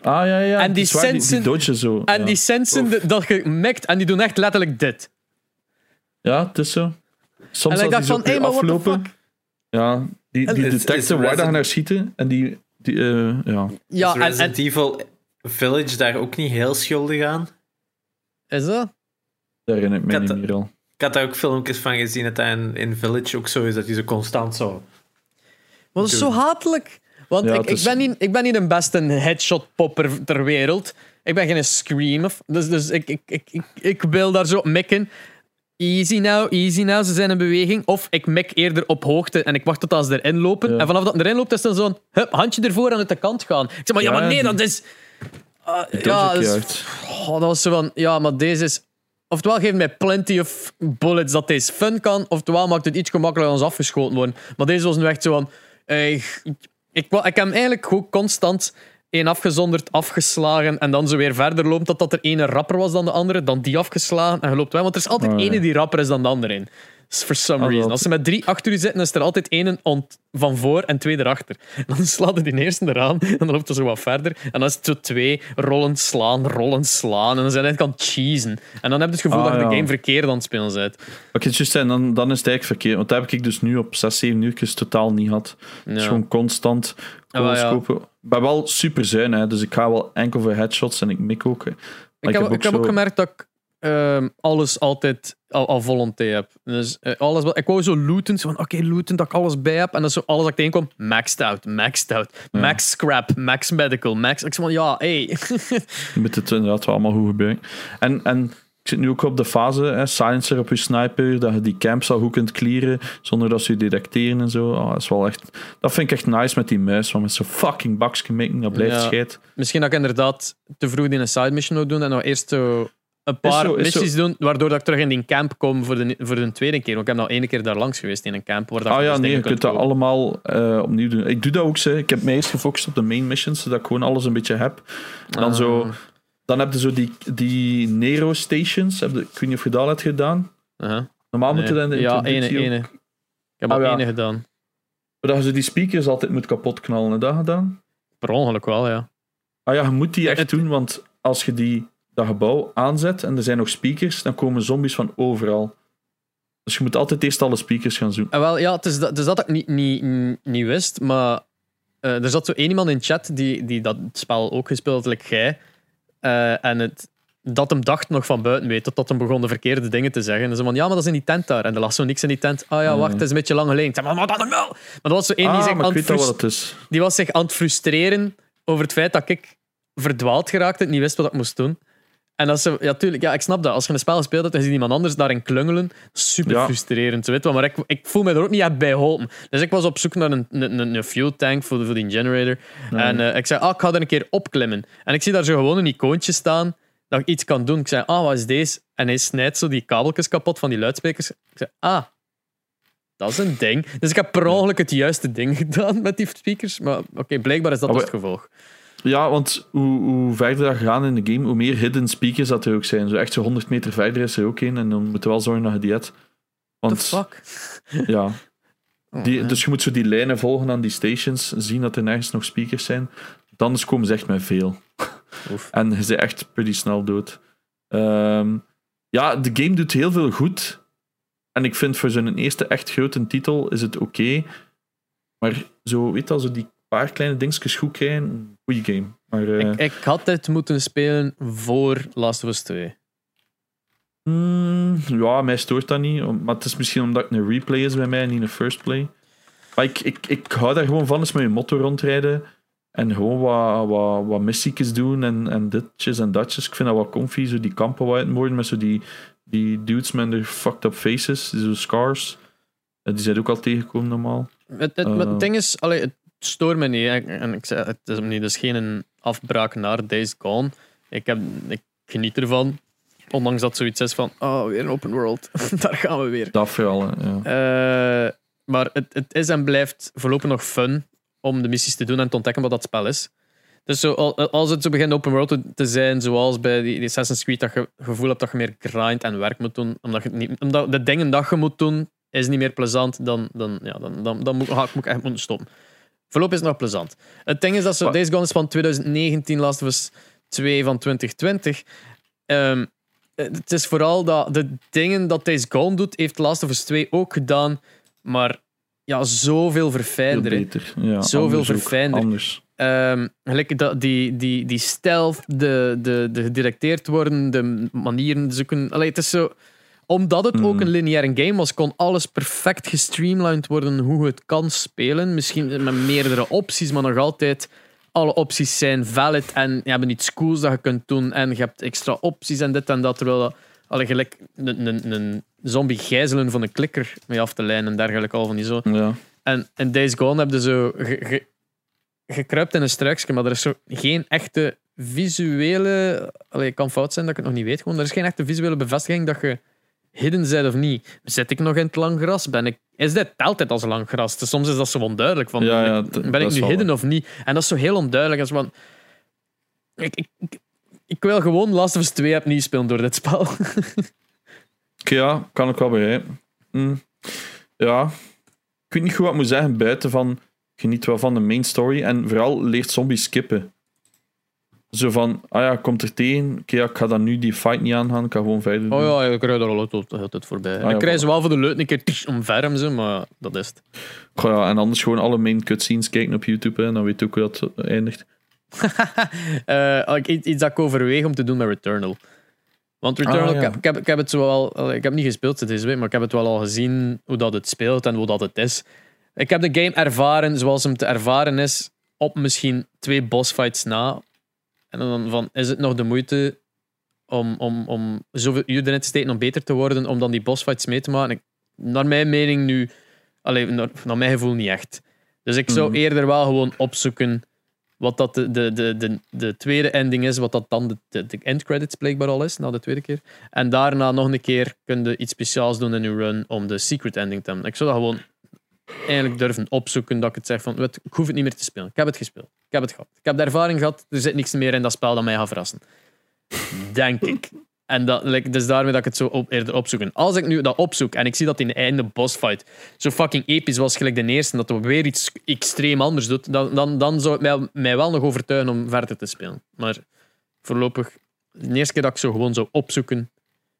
Ah ja, ja. En die waar, sensen- die dodgen zo. en ja. die sensen de- dat je mikt en die doen echt letterlijk dit. Ja, het is zo. Soms en ik als dacht die van, zo aflopen, fuck? ja, die, die detecten waar dat je naar schieten en die, die eh, ja. Ja, is en, en, Resident Evil Village daar ook niet heel schuldig aan? is dat? daar herinner ik niet meer al. Ik had daar ook filmpjes van gezien dat dat in, in Village ook zo is, dat hij zo constant zo... Dat is zo hatelijk. Want Ja, ik, het ik, is- ben niet, ik ben niet de beste headshot-popper ter wereld. Ik ben geen screamer. Dus, dus ik, ik, ik, ik, ik wil daar zo op mikken. Easy now, easy now. Ze zijn in beweging. Of ik mik eerder op hoogte en ik wacht tot als ze erin lopen. Ja. En vanaf dat het erin loopt, is dan zo'n hup, handje ervoor en uit de kant gaan. Ik zeg maar, ja, Ja, maar nee, dat is... Ja, juist. Oh, dat was zo van, ja, maar deze is... Oftewel geeft mij plenty of bullets dat deze fun kan, oftewel maakt het iets gemakkelijker als afgeschoten worden. Maar deze was nu echt zo van... eh, ik, ik, ik heb hem eigenlijk gewoon constant één afgezonderd, afgeslagen en dan zo weer verder loopt dat dat er ene rapper was dan de andere, dan die afgeslagen en je loopt weg. Want er is altijd Oh, ja. ene die rapper is dan de andere in. Dus for some Ah, reason. Als ze met drie achter u zitten, is er altijd één ont- van voor en twee erachter. En dan slaat hij die eerste eraan en dan loopt hij zo wat verder. En dan is het zo twee rollen slaan, rollen slaan. En dan zijn het cheesen. En dan heb je het gevoel Ah, dat je de game verkeerd aan het spelen bent. Het juist zei, dan, dan is het eigenlijk verkeerd. Want dat heb ik dus nu op 6, 7 uurtjes totaal niet gehad. Het is Ja. gewoon constant Ah, kogels ja. kopen. Ik ben wel super zuinig, hè, dus ik ga wel enkel voor headshots en ik mik ook. Ik heb, ik heb ook gemerkt dat ik ehm, alles altijd al, al volonté heb. Dus eh, alles, wat- ik wou zo looten, zo van oké, looten, dat ik alles bij heb. En dan zo alles dat ik tegenkom, maxed out, maxed out. Max scrap, max medical, max... Ik zeg van, ja, hey. Je moet het inderdaad wel allemaal goed gebruiken. En, en ik zit nu ook op de fase, hè, silencer op je sniper, dat je die camps al goed kunt clearen, zonder dat ze je detecteren en zo. Ah, dat, is wel echt, dat vind ik echt nice met die muis, want met zo'n fucking bakje mikken, dat blijft Ja. scheid. Misschien dat ik inderdaad te vroeg die een side mission moet doen en nog eerst zo een paar zo, is missies zo. doen, waardoor dat ik terug in die camp kom voor de, voor de tweede keer. Want ik heb nou ene keer daar langs geweest in een camp. Waar dat Ah ja, dus nee, je kunt dat allemaal eh, opnieuw doen. Ik doe dat ook, zeg. ik heb mij eerst gefocust op de main missions, zodat ik gewoon alles een beetje heb. En dan, Ah. zo, dan heb je zo die, die Nero stations, heb je, ik weet niet of je dat hebt gedaan. Normaal Nee. moet je dan in de Ja, ene, ene. Ik heb Ah, al ja. ene gedaan. Dat je die speakers altijd moet kapot knallen. Heb je dat gedaan? Per ongeluk wel, ja. Ah ja, je moet die echt Het- doen, want als je die, dat gebouw aanzet en er zijn nog speakers, dan komen zombies van overal. Dus je moet altijd eerst alle speakers gaan zoeken. En wel, ja, het is dat, is dat ik niet, niet, niet wist, maar eh, er zat zo één iemand in chat die, die dat spel ook gespeeld had, jij. Eh, en het, dat hem dacht nog van buiten weet, totdat hem begon de verkeerde dingen te zeggen. En ze van, ja, maar dat is in die tent daar. En er lag zo niks in die tent. Ah ja, wacht, het is een beetje lang geleden. Ik zei, maar wat dan wel? Maar dat was zo één die, ah, zich maar aan ik het die was zich aan het frustreren over het feit dat ik verdwaald geraakte en niet wist wat ik moest doen. En als ze, ja, tuurlijk, ja, ik snap dat. Als je een spel speelt hebt en je ziet iemand anders daarin klungelen, super Ja. frustrerend. Weet. Maar ik, ik voel me er ook niet echt bij geholpen. Dus ik was op zoek naar een, een, een- fuel tank voor, de- voor die generator. En eh, ik zei, ah, ik ga er een keer opklimmen. En ik zie daar zo gewoon een icoontje staan dat ik iets kan doen. Ik zei, ah, wat is deze? En hij snijdt zo die kabeltjes kapot van die luidsprekers. Ik zei, ah, dat is een ding. Dus ik heb per ongeluk het juiste ding gedaan met die speakers. Maar oké, blijkbaar is dat Maar dus het gevolg. Ja, want hoe, hoe verder dat je gaat in de game, hoe meer hidden speakers dat er ook zijn. Zo echt zo 100 meter verder is er ook een en dan moet je wel zorgen dat je die hebt. The Want fuck? ja, die, Oh, dus je moet zo die lijnen volgen aan die stations, zien dat er nergens nog speakers zijn. Want Anders komen ze echt met veel. Oef. En je bent echt pretty snel dood. Ehm, ja, de game doet heel veel goed. En ik vind voor zo'n eerste echt grote titel is het oké. Maar zo, weet je, al, zo die paar kleine dingetjes goed krijgen, goede game. Maar eh, Ik, ik had dit moeten spelen voor Last of Us 2. mm, ja, mij stoort dat niet. Maar het is misschien omdat het een replay is bij mij en niet een first play. Maar ik, ik, ik hou daar gewoon van, eens met je motto rondrijden. En gewoon wat, wat, wat missiekjes doen en, en ditjes en datjes. Ik vind dat wel comfy, zo die kampen wat worden met zo die, die dudes met de fucked up faces, die zo scars. Eh, Die zijn ook al tegengekomen normaal. Het, het, Eh. het ding is, allee, het stoort me niet. hè. En ik zei, het is niet, dus geen afbraak naar Days Gone. Ik, heb, ik geniet ervan. Ondanks dat zoiets is van, oh, weer een open world. Daar gaan we weer. Dat vooral, ja. Eh, maar het, het is en blijft voorlopig nog fun om de missies te doen en te ontdekken wat dat spel is. Dus zo, al- als het zo begint open world te- zijn, zoals bij die, die Assassin's Creed, dat je het gevoel hebt dat je meer grind en werk moet doen, omdat, je niet, omdat de dingen dat je moet doen, is niet meer plezant, dan, dan, ja, dan, dan, dan moet, ik moet ik echt moeten stoppen. Voorlopig is het nog plezant. Het ding is dat zo, Days Gone is van 2019, Last of Us 2 van 2020. Ehm, het is vooral dat de dingen dat Days Gone doet, heeft Last of Us 2 ook gedaan, maar ja, zoveel Veel verfijnder. hè. beter. Ja, Zoveel verfijnder. Anders. Ehm, gelijk dat, die, die, die stealth, de, de, de gedirecteerd worden, de manieren zoeken. Allee, het is zo, omdat het ook Mm. een lineaire game was, kon alles perfect gestreamlined worden hoe je het kan spelen. Misschien met meerdere opties, maar nog altijd. Alle opties zijn valid en je hebt iets cools dat je kunt doen. En je hebt extra opties en dit en dat. Terwijl dat, allee, gelijk een, zombie gijzelen van een klikker mee af te lijnen en dergelijke. Al van die zo. Ja. En in Days Gone heb je zo... ge- ge- gekruipt in een struikje, maar er is zo geen echte visuele... Allee, het kan fout zijn dat ik het nog niet weet. Gewoon, er is geen echte visuele bevestiging dat je hidden bent of niet. Zit ik nog in het lang gras? Ben ik, is dit altijd als lang gras? Dus soms is dat zo onduidelijk. Van, Ja, ja, ben ik nu hidden of niet? En dat is zo heel onduidelijk. Als van, ik, ik, ik, wil gewoon Last of Us 2 opnieuw spelen door dit spel. Ja, kan ik wel begrijpen. Hm. Ja, ik weet niet goed wat ik moet zeggen buiten van geniet wel van de main story en vooral leert zombies skippen. Zo van, ah ja, komt er tegen, oké, ja, ik ga dan nu die fight niet aangaan, ik ga gewoon verder doen. Oh ja, ik rijd er al altijd, altijd voorbij. ja, ik krijg ze wel voor de leut een keer tsch, omver zo, maar dat is het. Goh, ja, en anders gewoon alle main cutscenes kijken op YouTube, hè, dan weet je ook hoe dat eindigt. Eh, ik- iets dat ik overweeg om te doen met Returnal. Want Returnal, Ah, ja. ik, heb, ik, heb, ik heb het zo wel, ik heb niet gespeeld deze week, maar ik heb het wel al gezien hoe dat het speelt en hoe dat het is. Ik heb de game ervaren zoals hem te ervaren is, op misschien twee bossfights na. En dan van, is het nog de moeite om, om, om zoveel uur erin te steken om beter te worden, om dan die bossfights mee te maken? Naar mijn mening nu, allee, naar, naar mijn gevoel niet echt. Dus ik zou Mhm. eerder wel gewoon opzoeken wat dat de, de, de, de, de tweede ending is, wat dat dan de, de, de endcredits blijkbaar al is, na de tweede keer. En daarna nog een keer kun je iets speciaals doen in je run om de secret ending te hebben. Ik zou dat gewoon eigenlijk durven opzoeken, dat ik het zeg van, weet, ik hoef het niet meer te spelen. Ik heb het gespeeld. Ik heb het gehad. Ik heb de ervaring gehad. Er zit niks meer in dat spel dat mij gaat verrassen. Denk ik. En dat, dus daarmee dat ik het zo eerder opzoeken. Als ik nu dat opzoek en ik zie dat in de einde bossfight zo fucking episch was, gelijk de eerste, dat hij weer iets extreem anders doet, dan, dan, dan zou het mij, mij wel nog overtuigen om verder te spelen. Maar voorlopig, de eerste keer dat ik zo gewoon zou opzoeken.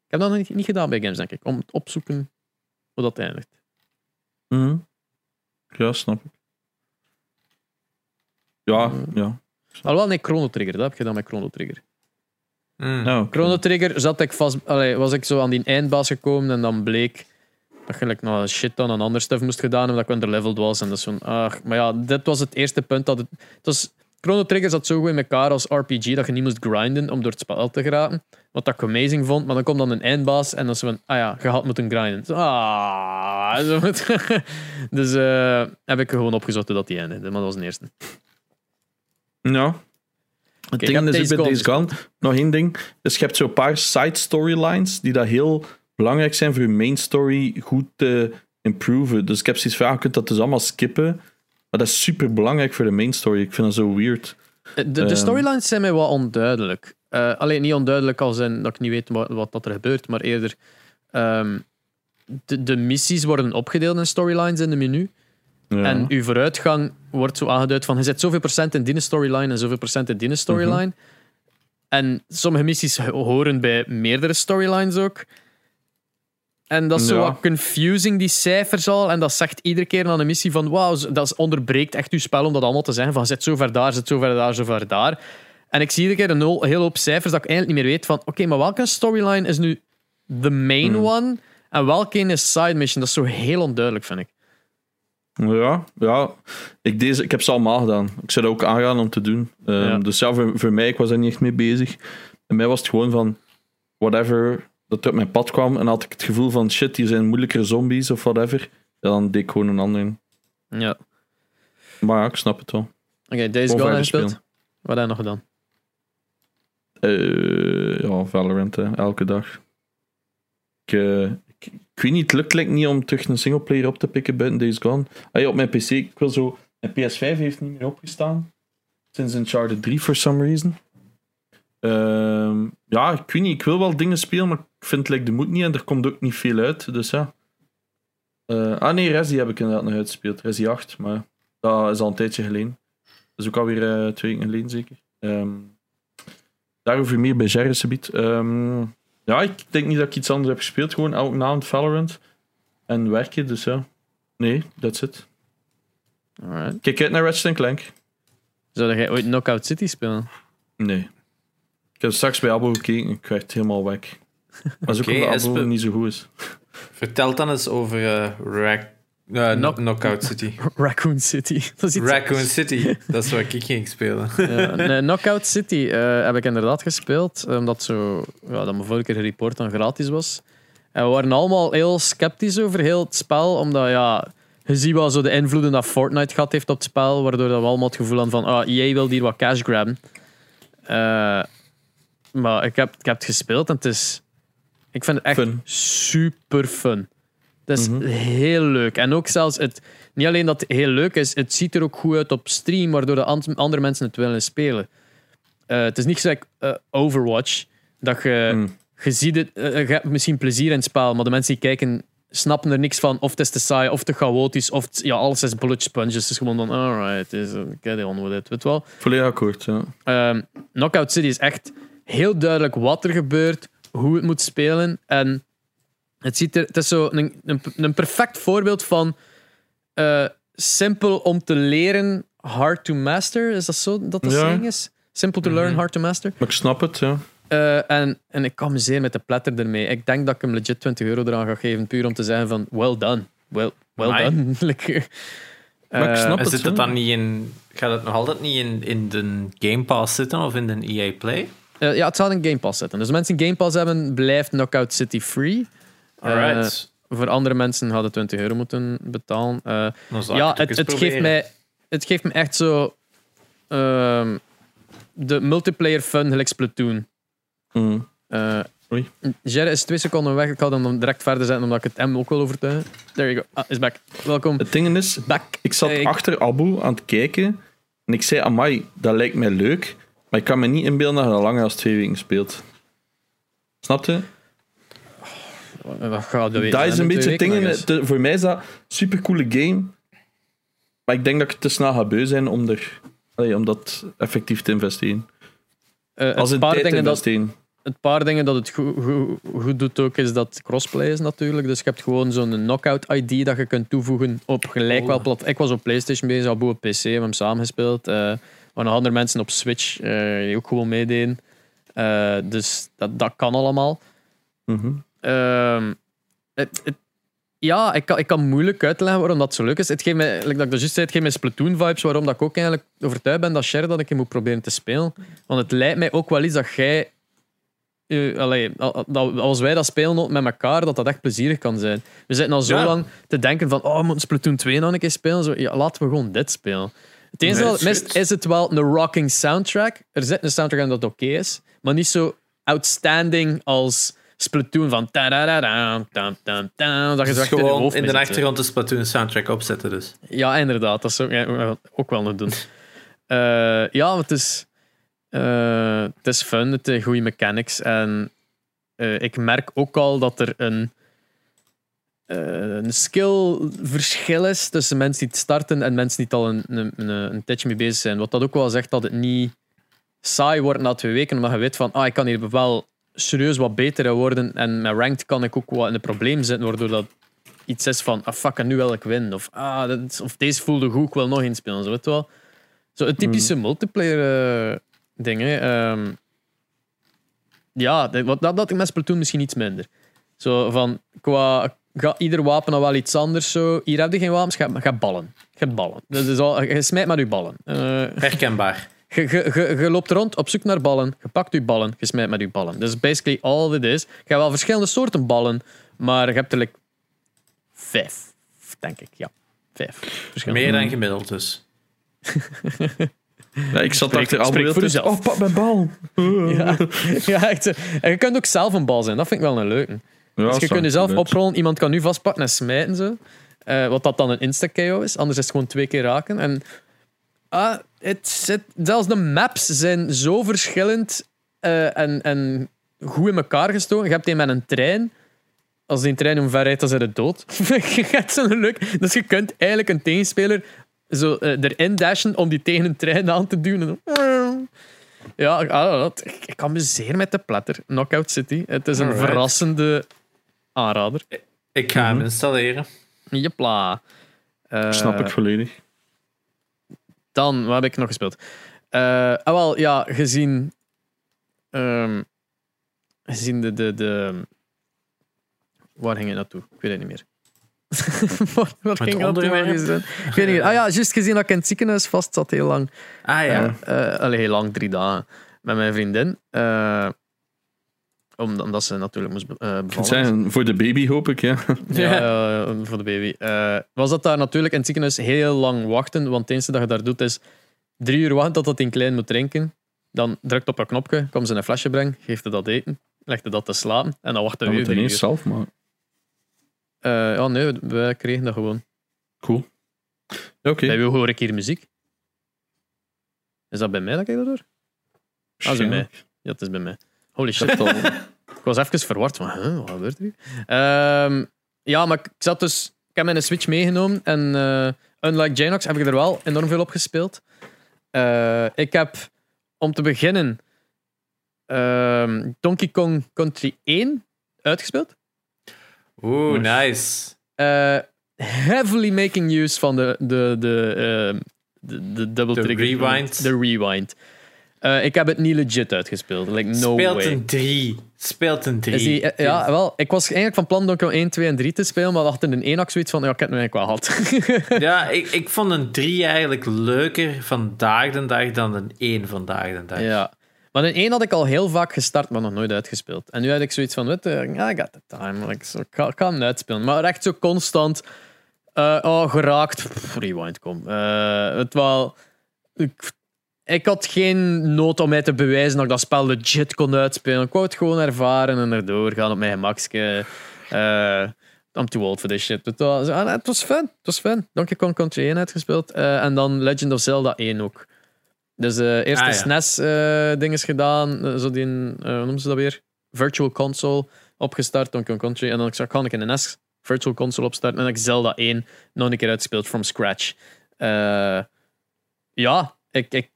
Ik heb dat nog niet, niet gedaan bij games, denk ik. Om het opzoeken hoe dat eindigt. Mhm. Ja, snap ik. Ja, Mhm. ja. Alhoewel, nee, Chrono Trigger. Dat heb ik gedaan met Chrono Trigger. Mm. Chrono Trigger zat ik vast, allee, was ik zo aan die eindbaas gekomen en dan bleek dat je like, een shit dan aan ander stuff moest gedaan hebben dat ik underleveled was. En dat is zo'n, ach, maar ja, dit was het eerste punt dat het, het was, Chrono Trigger zat zo goed in elkaar als RPG dat je niet moest grinden om door het spel te geraken. Wat ik amazing vond. Maar dan komt dan een eindbaas en dan is van, ah ja, je had moeten grinden. Zo, Ah, zo moet- dus eh, heb ik gewoon opgezocht dat die eindigde. Maar dat was de eerste. Ja. Het ik ding is Days bij Gone Days Gone, nog één ding. Dus je hebt zo'n paar side storylines die dat heel belangrijk zijn voor je main story goed te improven. Dus ik heb zoiets van, je kunt dat dus allemaal skippen. Maar dat is super belangrijk voor de main story. Ik vind dat zo weird. De, de Ehm. storylines zijn mij wat onduidelijk. Eh, alleen niet onduidelijk als in dat ik niet weet wat, wat dat er gebeurt, maar eerder ehm, de, de missies worden opgedeeld in storylines in de menu. Ja. En uw vooruitgang wordt zo aangeduid van je zit zoveel procent in die storyline en zoveel procent in die storyline. En sommige missies horen bij meerdere storylines ook. En dat is zo Ja. wat confusing, die cijfers al. En dat zegt iedere keer aan een missie van wauw, dat onderbreekt echt uw spel om dat allemaal te zeggen. Van zit zo ver daar, zit zo ver daar, zo ver daar. En ik zie iedere keer een hol- hele hoop cijfers dat ik eigenlijk niet meer weet van oké, maar welke storyline is nu de main Hmm. one en welke is side mission? Dat is zo heel onduidelijk, vind ik. Ja, ja. Ik, deze, ik heb ze allemaal gedaan. Ik zou dat ook aangaan om te doen. Ehm, Ja. Dus ja, voor, voor mij, ik was daar niet echt mee bezig. En mij was het gewoon van, whatever dat op mijn pad kwam. En had ik het gevoel van, shit, hier zijn moeilijkere zombies of whatever. Ja, dan deed ik gewoon een ander. Ja. Maar ja, ik snap het wel. Oké, Days Of Gone gespeeld. Wat heb nog gedaan? Eh, ja, Valorant, hè, elke dag. Ik, eh, ik, ik weet niet, het lukt like niet om terug een singleplayer op te pikken buiten Days Gone. Ah, ja, op mijn PC, ik wil zo... Mijn PS5 heeft niet meer opgestaan. Sinds Uncharted 3, for some reason. Ehm, ja, ik weet niet, ik wil wel dingen spelen, maar vind like, de moed niet en er komt ook niet veel uit, dus ja. Eh, ah nee, Resi heb ik inderdaad nog uitgespeeld. Resi 8, maar dat is al een tijdje geleden. Dat is ook alweer eh, twee weken geleden zeker. Ehm, daarover meer bij Jerry subiet. Ehm ja, ik denk niet dat ik iets anders heb gespeeld. Gewoon elke avond Valorant. En werken, dus ja. Nee, that's it. Alright. Kijk uit naar Ratchet Clank. Zou jij ooit Knockout City spelen? Nee. Ik heb straks bij Abo gekeken. Ik werd helemaal weg. Maar dat is ook Oké, omdat niet zo goed is. Vertel dan eens over eh, Rack, eh, Knock- Knockout City. Raccoon City. Dat is iets Raccoon City, dat is wat ik ging spelen. Ja, nee, Knockout City eh, heb ik inderdaad gespeeld, omdat zo, ja, dat mijn vorige keer report dan gratis was. En we waren allemaal heel sceptisch over heel het spel, omdat ja, je ziet wel zo de invloeden dat Fortnite gehad heeft op het spel, waardoor dat we allemaal het gevoel hadden van, ah, jij wil hier wat cash grabben. Eh, maar ik heb, ik heb het gespeeld en het is, ik vind het echt Fun. super fun. Het is Mhm. heel leuk. En ook zelfs, het, niet alleen dat het heel leuk is, het ziet er ook goed uit op stream, waardoor de an- andere mensen het willen spelen. Eh, het is niet zoals eh, Overwatch, dat je, Mm. je ziet het, eh, je hebt misschien plezier in het spel, maar de mensen die kijken snappen er niks van. Of het is te saai, of te chaotisch, of het- ja, alles is bullet sponges. Het is gewoon van, alright, is, get on with it, weet wel. Volledig akkoord, ja. Ehm, Knockout City is echt heel duidelijk wat er gebeurt, hoe het moet spelen. En het, ziet er, het is zo een, een, een perfect voorbeeld van eh, simpel om te leren, hard to master. Is dat zo dat Ja. saying is? Simple to learn, Mhm. hard to master. Maar ik snap het, ja. Eh, en, en ik amuseer met de platter ermee. Ik denk dat ik hem legit 20 euro eraan ga geven, puur om te zeggen van, well done. Well, well Amai. done. Like, Maar ik eh, snap het, zit het dan niet in, gaat het nog altijd niet in, in de Game Pass zitten of in de EA Play? Eh, ja, het zal in Game Pass zitten. Dus als mensen Game Pass hebben, blijft Knockout City free. Alright. Voor andere mensen hadden 20 euro moeten betalen. Eh, ja, het, het, geeft mij, het geeft me echt zo ehm, de multiplayer fun gelijk Splatoon. Mm. Eh Oei. Jerry is twee seconden weg. Ik ga hem direct verder zetten omdat ik het hem ook wil overtuigen. There you go. Ah, is back. Welkom. Het ding is, Back. ik zat Eh, ik- achter Abu aan het kijken. En ik zei, amai, dat lijkt mij leuk. Maar ik kan me niet inbeelden dat je dat langer dan twee weken speelt. Snap je? Wat gaat dat is een beetje het weken, ding. I in guess. het- Voor mij is dat een supercoole game. Maar ik denk dat ik te snel ga beu zijn om, er, allee, om dat effectief te investeren. Eh, Als het een paar tijd te dingen dat investeren. het paar dingen dat het goed, goed, goed doet ook, is dat crossplay is natuurlijk. Dus je hebt gewoon zo'n knockout ID dat je kunt toevoegen op gelijk Oh. wel plat. Ik was op PlayStation bezig, Abu op PC, we hebben hem samengespeeld. Eh maar nog andere mensen op Switch eh, die ook gewoon meededen. Eh, dus dat, dat kan allemaal. Mhm. Ehm, het, het- ja, ik kan, ik kan moeilijk uitleggen waarom dat zo leuk is. Het geeft mij, like dat ik dat juist zei, het geeft mij Splatoon-vibes, waarom dat ik ook eigenlijk overtuigd ben dat Sher dat ik hem moet proberen te spelen. Want het lijkt mij ook wel iets dat jij... eh, allee, als wij dat spelen met elkaar, dat dat echt plezierig kan zijn. We zitten al zo Ja. lang te denken van, oh, we moeten Splatoon 2 nog een keer spelen. Zo, ja, laten we gewoon dit spelen. Het enige Nee, dat het dat is mist, goed. is het wel een rocking soundtrack. Er zit een soundtrack aan dat oké is, maar niet zo outstanding als Splatoon van ta-da-da-da, tam, tam, tam, dat je Dus in gewoon in de achtergrond de Splatoon soundtrack opzetten dus. Ja, inderdaad. Dat zou ik ja, ook wel nog doen. Eh, ja, het is, eh, het is fun. Het heeft goede mechanics. En eh, ik merk ook al dat er een, eh, een skillverschil is tussen mensen die het starten en mensen die het al een, een, een, een tijdje mee bezig zijn. Wat dat ook wel zegt dat het niet saai wordt na twee weken, omdat je weet van, ah, ik kan hier wel serieus wat beter worden en met ranked kan ik ook wat in een probleem zitten, waardoor dat iets is van, ah fuck, en nu wil ik winnen. Of, ah, dat is- of deze voelde goed, ik wil nog eens spelen. Zo, weet je wel. Zo een typische multiplayer eh, ding. Hè. Ehm, ja, dat, dat, dat ik met Splatoon misschien iets minder. Zo van, qua, ga ieder wapen dan wel iets anders. Zo. Hier heb je geen wapens, ga, ga ballen. Ga ballen. Dat is al, je smijt met je ballen. Eh, Herkenbaar. je, je, je, je loopt rond op zoek naar ballen. Je pakt je ballen. Je smijt met je ballen. Dat is basically all it is. Je hebt wel verschillende soorten ballen. Maar je hebt er like vijf. Denk ik, ja. Vijf. Meer dan gemiddeld dus. Ja, ik zat Spreek- achter al spreek voor dus, jezelf. Oh, pak mijn bal. Ja, ja echt. En je kunt ook zelf een bal zijn. Dat vind ik wel een leuke. Ja, dus je kunt jezelf oprollen. Iemand kan nu vastpakken en smijten. Eh, wat dat dan een insta-KO is. Anders is het gewoon twee keer raken. En ah, het zit, zelfs de maps zijn zo verschillend eh, en, en goed in elkaar gestoken. Je hebt een met een trein. Als die trein omver rijdt, dan is het dood. je hebt zo'n leuk. Dus je kunt eigenlijk een tegenspeler zo, eh, erin dashen om die tegen een trein aan te doen. En dan- ja, ah, ik, ik amuseer met de platter. Knockout City. Het is een Alright. verrassende aanrader. Ik ga hem Mhm. installeren. Jepla. Eh, Snap ik volledig. Dan, wat heb ik nog gespeeld? Eh, ah, wel, ja, gezien. ehm, gezien de, de, de. Waar ging je naartoe? Ik weet het niet meer. wat ging onderwerp? gezien? Ik weet niet meer. Ah ja, juist gezien dat ik in het ziekenhuis vast zat heel lang. Ah ja. Eh, allee, heel lang, drie dagen. Met mijn vriendin. Eh, omdat ze natuurlijk moest eh, bevallen. zeggen, voor de baby hoop ik, ja. Ja, voor de baby. Eh, was dat daar natuurlijk in het ziekenhuis heel lang wachten. Want het enige dat je daar doet is drie uur wachten tot dat in klein moet drinken. Dan drukt op een knopje, komt ze een flesje brengen, geeft hij dat eten, legt hij dat te slapen en dan wacht hij Dat weer moet drie ineens uur. zelf, maar Eh, ja, nee, wij kregen dat gewoon. cool. Oké. Bij wie hoor ik hier muziek? Is dat bij mij dat ik dat hoor? Ah, dat is bij mij. Ja, het is bij mij. Holy shit. ik was even verward van, huh, wat gebeurt er hier? Ehm, ja, maar ik zat dus... Ik heb mijn Switch meegenomen en eh, unlike Janox heb ik er wel enorm veel op gespeeld. Eh, ik heb, om te beginnen, ehm, Donkey Kong Country 1 uitgespeeld. Oeh, nice. Eh, heavily making use van de, de, de, ehm, de, de double De trigger. rewind. De rewind. Eh, ik heb het niet legit uitgespeeld. Like, no Speelt way. een 3. Speelt een 3. Is die, eh, ja, wel. Ik was eigenlijk van plan Donkey Kong 1, 2 en 3 te spelen, maar achter een 1 had ik zoiets van, ja, ik heb het nu eigenlijk wel gehad. Ja, ik, ik vond een 3 eigenlijk leuker vandaag de dag dan een 1 vandaag de dag. ja. Maar een 1 had ik al heel vaak gestart, maar nog nooit uitgespeeld. En nu had ik zoiets van, weet je, I got the time. Like, so, ik, ga, hem uitspelen. Maar echt zo constant, eh, oh, geraakt, Pff, rewind, kom. Het wel... Ik, ik had geen nood om mij te bewijzen dat ik dat spel legit kon uitspelen. Ik wou het gewoon ervaren en erdoor gaan op mijn gemakske. Eh I'm too old for this shit. Het was, ah, het was fun. Het was fun. Donkey Kong Country 1 uitgespeeld. eh, en dan Legend of Zelda 1 ook. Dus eh eerst Ah, de ja. SNES-dinges gedaan. zo die, hoe noemen ze dat weer? Virtual Console opgestart, Donkey Kong Country. En dan ik kan ik in een NES Virtual Console opstarten. En dan heb ik Zelda 1 nog een keer uitgespeeld from scratch. Ja, ik, ik,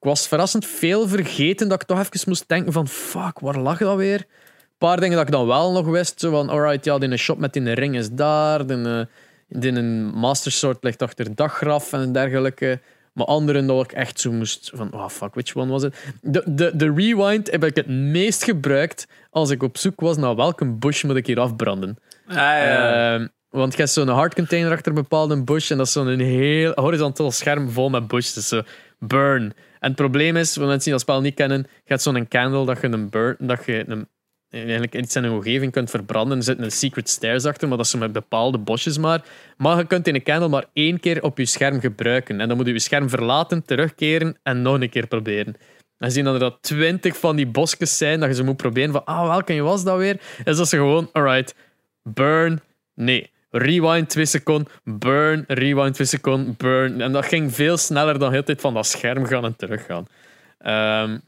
ik was verrassend veel vergeten dat ik toch even moest denken van fuck, waar lag dat weer? Een paar dingen dat ik dan wel nog wist. Zo van, alright, ja, die shop met die ring is daar. Die, eh, die een Master Sword ligt achter daggraf en dergelijke. Maar anderen dat ik echt zo moest van, oh fuck, which one was it? De, de, de rewind heb ik het meest gebruikt als ik op zoek was naar welke bush moet ik hier afbranden. Ah, ja. Ehm, Want je hebt zo'n hard container achter een bepaalde bush en dat is zo'n heel horizontaal scherm vol met bushes. Zo burn. En het probleem is, voor mensen die dat spel niet kennen, je hebt zo'n candle dat je een burn, dat je eigenlijk iets in een omgeving kunt verbranden. Er zitten een secret stairs achter, maar dat is met bepaalde bosjes maar. Maar je kunt in een candle maar één keer op je scherm gebruiken. En dan moet je je scherm verlaten, terugkeren en nog een keer proberen. En zien dat er dat twintig van die bosjes zijn dat je ze moet proberen van, ah, welke was dat weer? Is dat ze gewoon, alright, burn, nee. Rewind 2 seconden, burn, rewind 2 seconden, burn. En dat ging veel sneller dan heel tijd van dat scherm gaan en teruggaan. Um,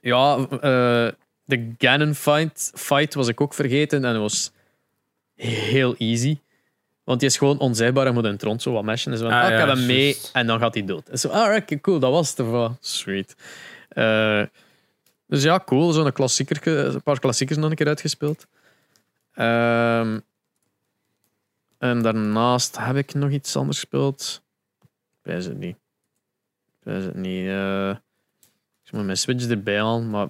ja, uh, de Ganon fight, fight was ik ook vergeten en het was heel easy. Want die is gewoon onzichtbaar en moet een tron zo wat meshen. En zo, ah, ah, ik heb hem mee en dan gaat hij dood. En zo, alright, cool, dat was het ervan. Sweet. Uh, dus ja, cool. Zo'n klassieker, een paar klassiekers nog een keer uitgespeeld. Um, en daarnaast heb ik nog iets anders gespeeld. Ik weet het niet. Ik weet het niet. Uh, ik moet mijn Switch erbij halen, maar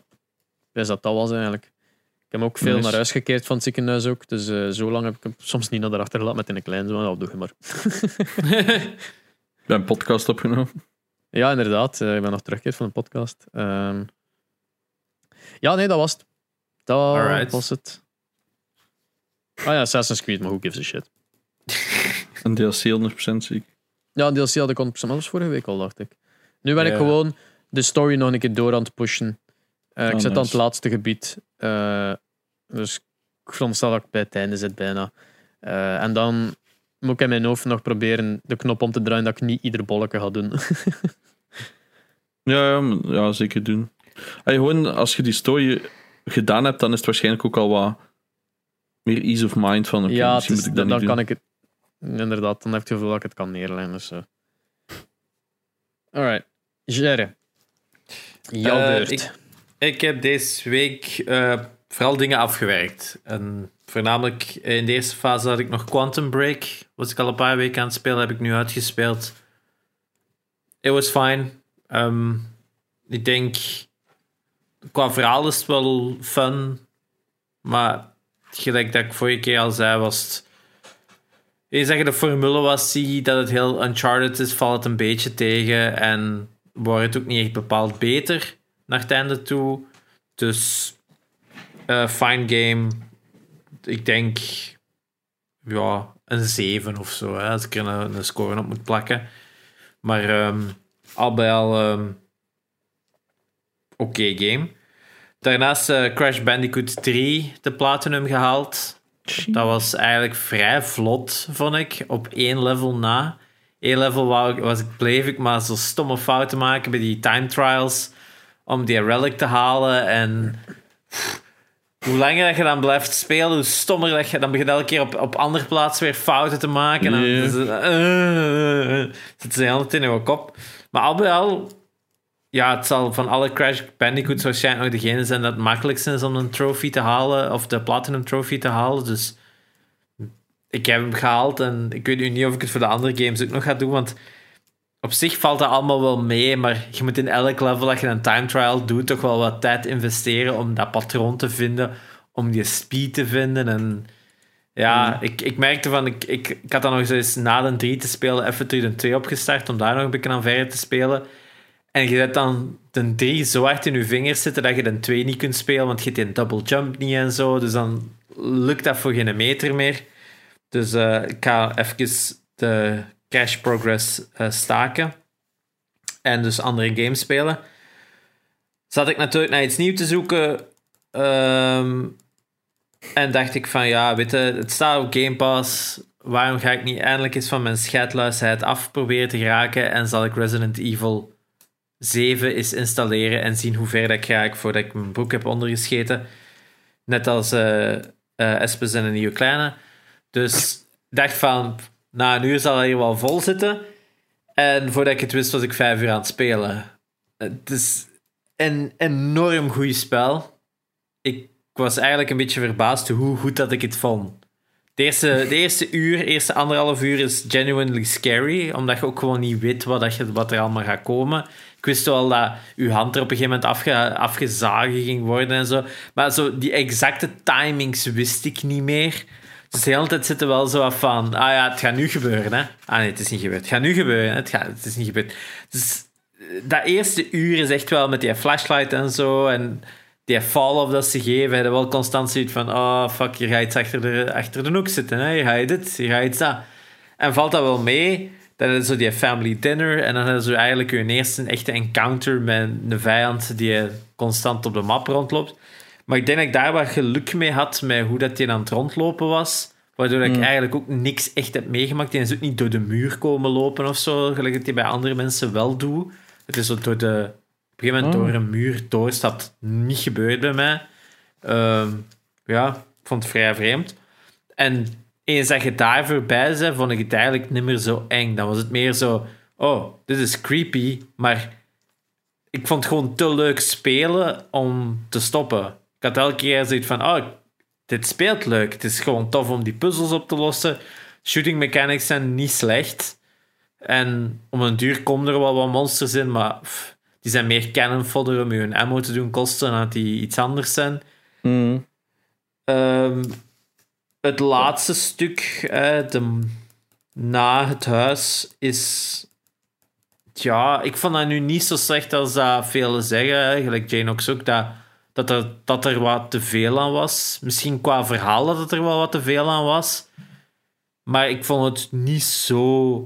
ik dat dat was eigenlijk. Ik heb ook veel naar huis gekeerd van het ziekenhuis ook. Dus uh, zo lang heb ik hem soms niet naar erachter gelaten met in een klein zo. Dat doe je maar. ik ben een podcast opgenomen. Ja, inderdaad. Uh, ik ben nog teruggekeerd van een podcast. Uh, ja, nee, dat was het. Dat Alright. was het. Ah ja, Assassin's Creed, maar who gives a shit. Een DLC 100% ziek. Ja, een DLC had ik 100%, maar dat was vorige week al, dacht ik. Nu ben ik gewoon de story nog een keer door aan het pushen. Uh, ik oh, zit aan het laatste gebied. Uh, dus ik veronderstel dat ik bij het einde zit bijna. Uh, en dan moet ik in mijn hoofd nog proberen de knop om te draaien dat ik niet ieder bolletje ga doen. ja, ja, ja, zeker doen. Hey, gewoon, als je die story gedaan hebt, dan is het waarschijnlijk ook al wat meer ease of mind van. Okay, ja, is, dan, dan kan ik het Inderdaad, dan heb je het gevoel dat ik het kan neerleggen. Dus, uh. Alright. Jerry. Jouw uh, beurt. Ik, ik, heb deze week uh, vooral dingen afgewerkt. En voornamelijk in de eerste fase had ik nog Quantum Break. Was ik al een paar weken aan het spelen, heb ik nu uitgespeeld. It was fine. Um, ik denk, qua verhaal is het wel fun. Maar gelijk dat ik vorige keer al zei, was het je zeggen de formule was, zie dat het heel Uncharted is, valt het een beetje tegen. En wordt het ook niet echt bepaald beter naar het einde toe. Dus uh, fine game. Ik denk ja, een 7 of zo, hè, als ik er een, score op moet plakken. Maar um, al bij al um, oké game. Daarnaast uh, Crash Bandicoot 3 de Platinum gehaald. Dat was eigenlijk vrij vlot, vond ik, op één level na. Eén level was ik, bleef ik maar zo stomme fouten maken bij die time trials om die relic te halen. En hoe langer dat je dan blijft spelen, hoe stommer dat je... Dan begint elke keer op, op andere plaatsen weer fouten te maken. En dan zit ze heel in je kop. Maar al bij al ja, het zal van alle Crash Bandicoots waarschijnlijk nog degene zijn dat het makkelijkste is om een trophy te halen, of de Platinum Trophy te halen. Dus ik heb hem gehaald en ik weet nu niet of ik het voor de andere games ook nog ga doen, want op zich valt dat allemaal wel mee, maar je moet in elk level dat je een time trial doet toch wel wat tijd investeren om dat patroon te vinden, om die speed te vinden en... Ja, mm. ik, ik merkte van, ik, ik, ik had dan nog eens na de 3 te spelen, even terug de 2 opgestart om daar nog een beetje aan verder te spelen. En je hebt dan de 3 zo hard in je vingers zitten dat je de 2 niet kunt spelen, want je hebt een double jump niet en zo. Dus dan lukt dat voor geen meter meer. Dus uh, ik ga even de cash progress uh, staken. En dus andere games spelen. Zat ik natuurlijk naar iets nieuws te zoeken. Um, en dacht ik van ja, weet je, het staat op Game Pass. Waarom ga ik niet eindelijk eens van mijn schetluisheid af proberen te geraken? En zal ik Resident Evil 7 is installeren en zien hoe ver dat ik ga voordat ik mijn broek heb ondergescheten. Net als uh, uh, Espes en een nieuwe kleine. Dus ik dacht van, na een uur zal hij hier wel vol zitten. En voordat ik het wist, was ik vijf uur aan het spelen. Het is een enorm goed spel. Ik was eigenlijk een beetje verbaasd hoe goed dat ik het vond. De eerste, de eerste uur, eerste anderhalf uur is genuinely scary, omdat je ook gewoon niet weet wat, dat je, wat er allemaal gaat komen. Ik wist wel dat je hand er op een gegeven moment afge, afgezagen ging worden en zo. Maar zo die exacte timings wist ik niet meer. Dus de hele tijd zitten wel zo af van, ah ja, het gaat nu gebeuren, hè. Ah nee, het is niet gebeurd. Het gaat nu gebeuren, het, gaat, het is niet gebeurd. Dus dat eerste uur is echt wel met die flashlight en zo, en die fall-off dat ze geven, hebben wel constant zoiets van, oh fuck, hier ga je iets achter de, achter de hoek zitten, hè. Hier ga je dit, hier ga je iets dat. En valt dat wel mee, dan is zo die family dinner, en dan is er eigenlijk hun eerste echte encounter met een vijand die constant op de map rondloopt. Maar ik denk dat ik daar wat geluk mee had met hoe dat die aan het rondlopen was. Waardoor ik Mm. eigenlijk ook niks echt heb meegemaakt. Die is ook niet door de muur komen lopen of zo, gelijk dat die bij andere mensen wel doet. Het is zo door de... Op een gegeven moment Oh. door een muur doorstapt. Niet gebeurd bij mij. Ehm, ja, ik vond het vrij vreemd. En eens dat je daar voorbij bent, vond ik het eigenlijk niet meer zo eng. Dan was het meer zo... Oh, dit is creepy, maar ik vond het gewoon te leuk spelen om te stoppen. Ik had elke keer zoiets van, oh, dit speelt leuk. Het is gewoon tof om die puzzels op te lossen. Shooting mechanics zijn niet slecht. En om een duur komen er wel wat monsters in, maar pff, die zijn meer cannon fodder om je hun ammo te doen kosten dan dat die iets anders zijn. Mm. Ehm, het laatste stuk, eh, de, na het huis, is. Ja, ik vond dat nu niet zo slecht als dat velen zeggen. Gelijk Jane ook ook, dat, dat, er, dat er wat te veel aan was. Misschien qua verhaal dat er wel wat te veel aan was. Maar ik vond het niet zo.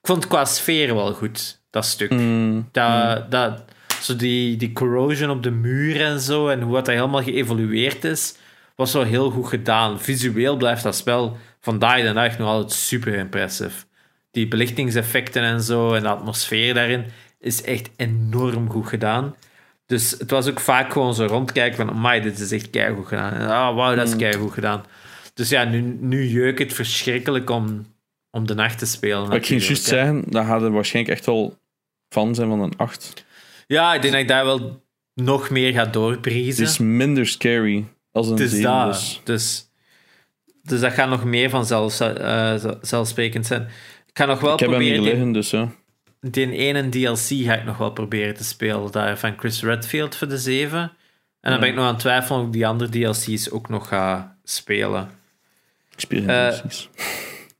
Ik vond het qua sfeer wel goed, dat stuk. Mm. Dat, dat, zo die, die corrosion op de muur en zo, en hoe dat helemaal geëvolueerd is, was wel heel goed gedaan. Visueel blijft dat spel vandaag de dag nog altijd super impressive. Die belichtingseffecten en zo, en de atmosfeer daarin, is echt enorm goed gedaan. Dus het was ook vaak gewoon zo rondkijken van, amai, dit is echt keigoed gedaan. En, ah, wauw, dat is keigoed gedaan. Dus ja, nu, nu jeuk het verschrikkelijk om, om de nacht te spelen. Ik ging juist zeggen, dat gaat er waarschijnlijk echt wel fan zijn van een 8. Ja, ik denk dat ik daar wel nog meer ga doorbriezen. Het is minder scary als een Het is 7. dat. Dus. Dus, dus dat gaat nog meer van zelfs, eh, zelfsprekend zijn. Ik ga nog wel Ik heb hem niet proberen... liggen, dus ja. Die, ene DLC ga ik nog wel proberen te spelen. Daar van Chris Redfield voor de 7. En dan Ja. ben ik nog aan het twijfelen of ik die andere DLC's ook nog ga spelen. Ik speel Eh, DLC's.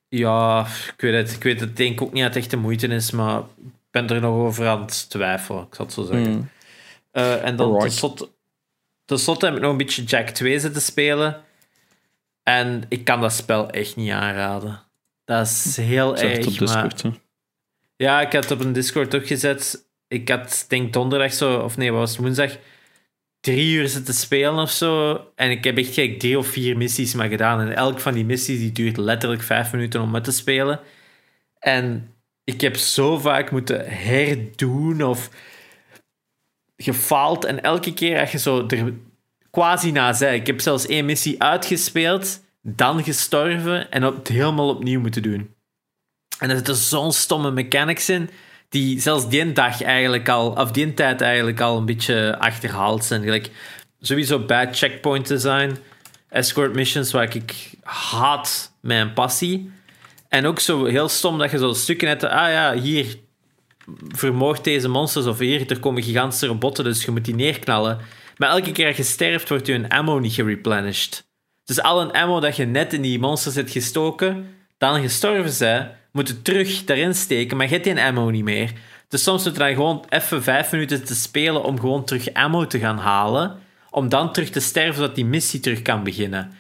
Ja, ik weet het. Ik weet het denk ik ook niet dat het echt de moeite is, maar ik ben er nog over aan het twijfelen, ik zal het zo zeggen. Mm. Eh, en dan tot slot, tot slot heb ik nog een beetje Jack 2 zitten spelen. En ik kan dat spel echt niet aanraden. Dat is heel Zeg het erg. op Discord. ja, ik had het op een Discord ook gezet. Ik had, denk donderdag zo, of nee, wat was het, woensdag, drie uur zitten spelen of zo. En ik heb echt gelijk drie of vier missies maar gedaan. En elk van die missies die duurt letterlijk vijf minuten om met te spelen. En ik heb zo vaak moeten herdoen of gefaald. En elke keer als je zo er quasi na zei. Ik heb zelfs één missie uitgespeeld, dan gestorven en het helemaal opnieuw moeten doen. En er zitten zo'n stomme mechanics in, die zelfs die dag eigenlijk al, of die tijd eigenlijk al een beetje achterhaald zijn. Gelijk, sowieso bad checkpoint design, escort missions, waar ik haat mijn passie. En ook zo heel stom dat je zo stukken hebt, ah ja, hier vermoord deze monsters, of hier, er komen gigantische robotten, dus je moet die neerknallen. Maar elke keer dat je sterft, wordt je ammo niet gereplenished. Dus al een ammo dat je net in die monsters hebt gestoken, dan gestorven zijn, moet je terug daarin steken, maar je hebt die ammo niet meer. Dus soms moet je dan gewoon even vijf minuten te spelen om gewoon terug ammo te gaan halen, om dan terug te sterven, zodat die missie terug kan beginnen.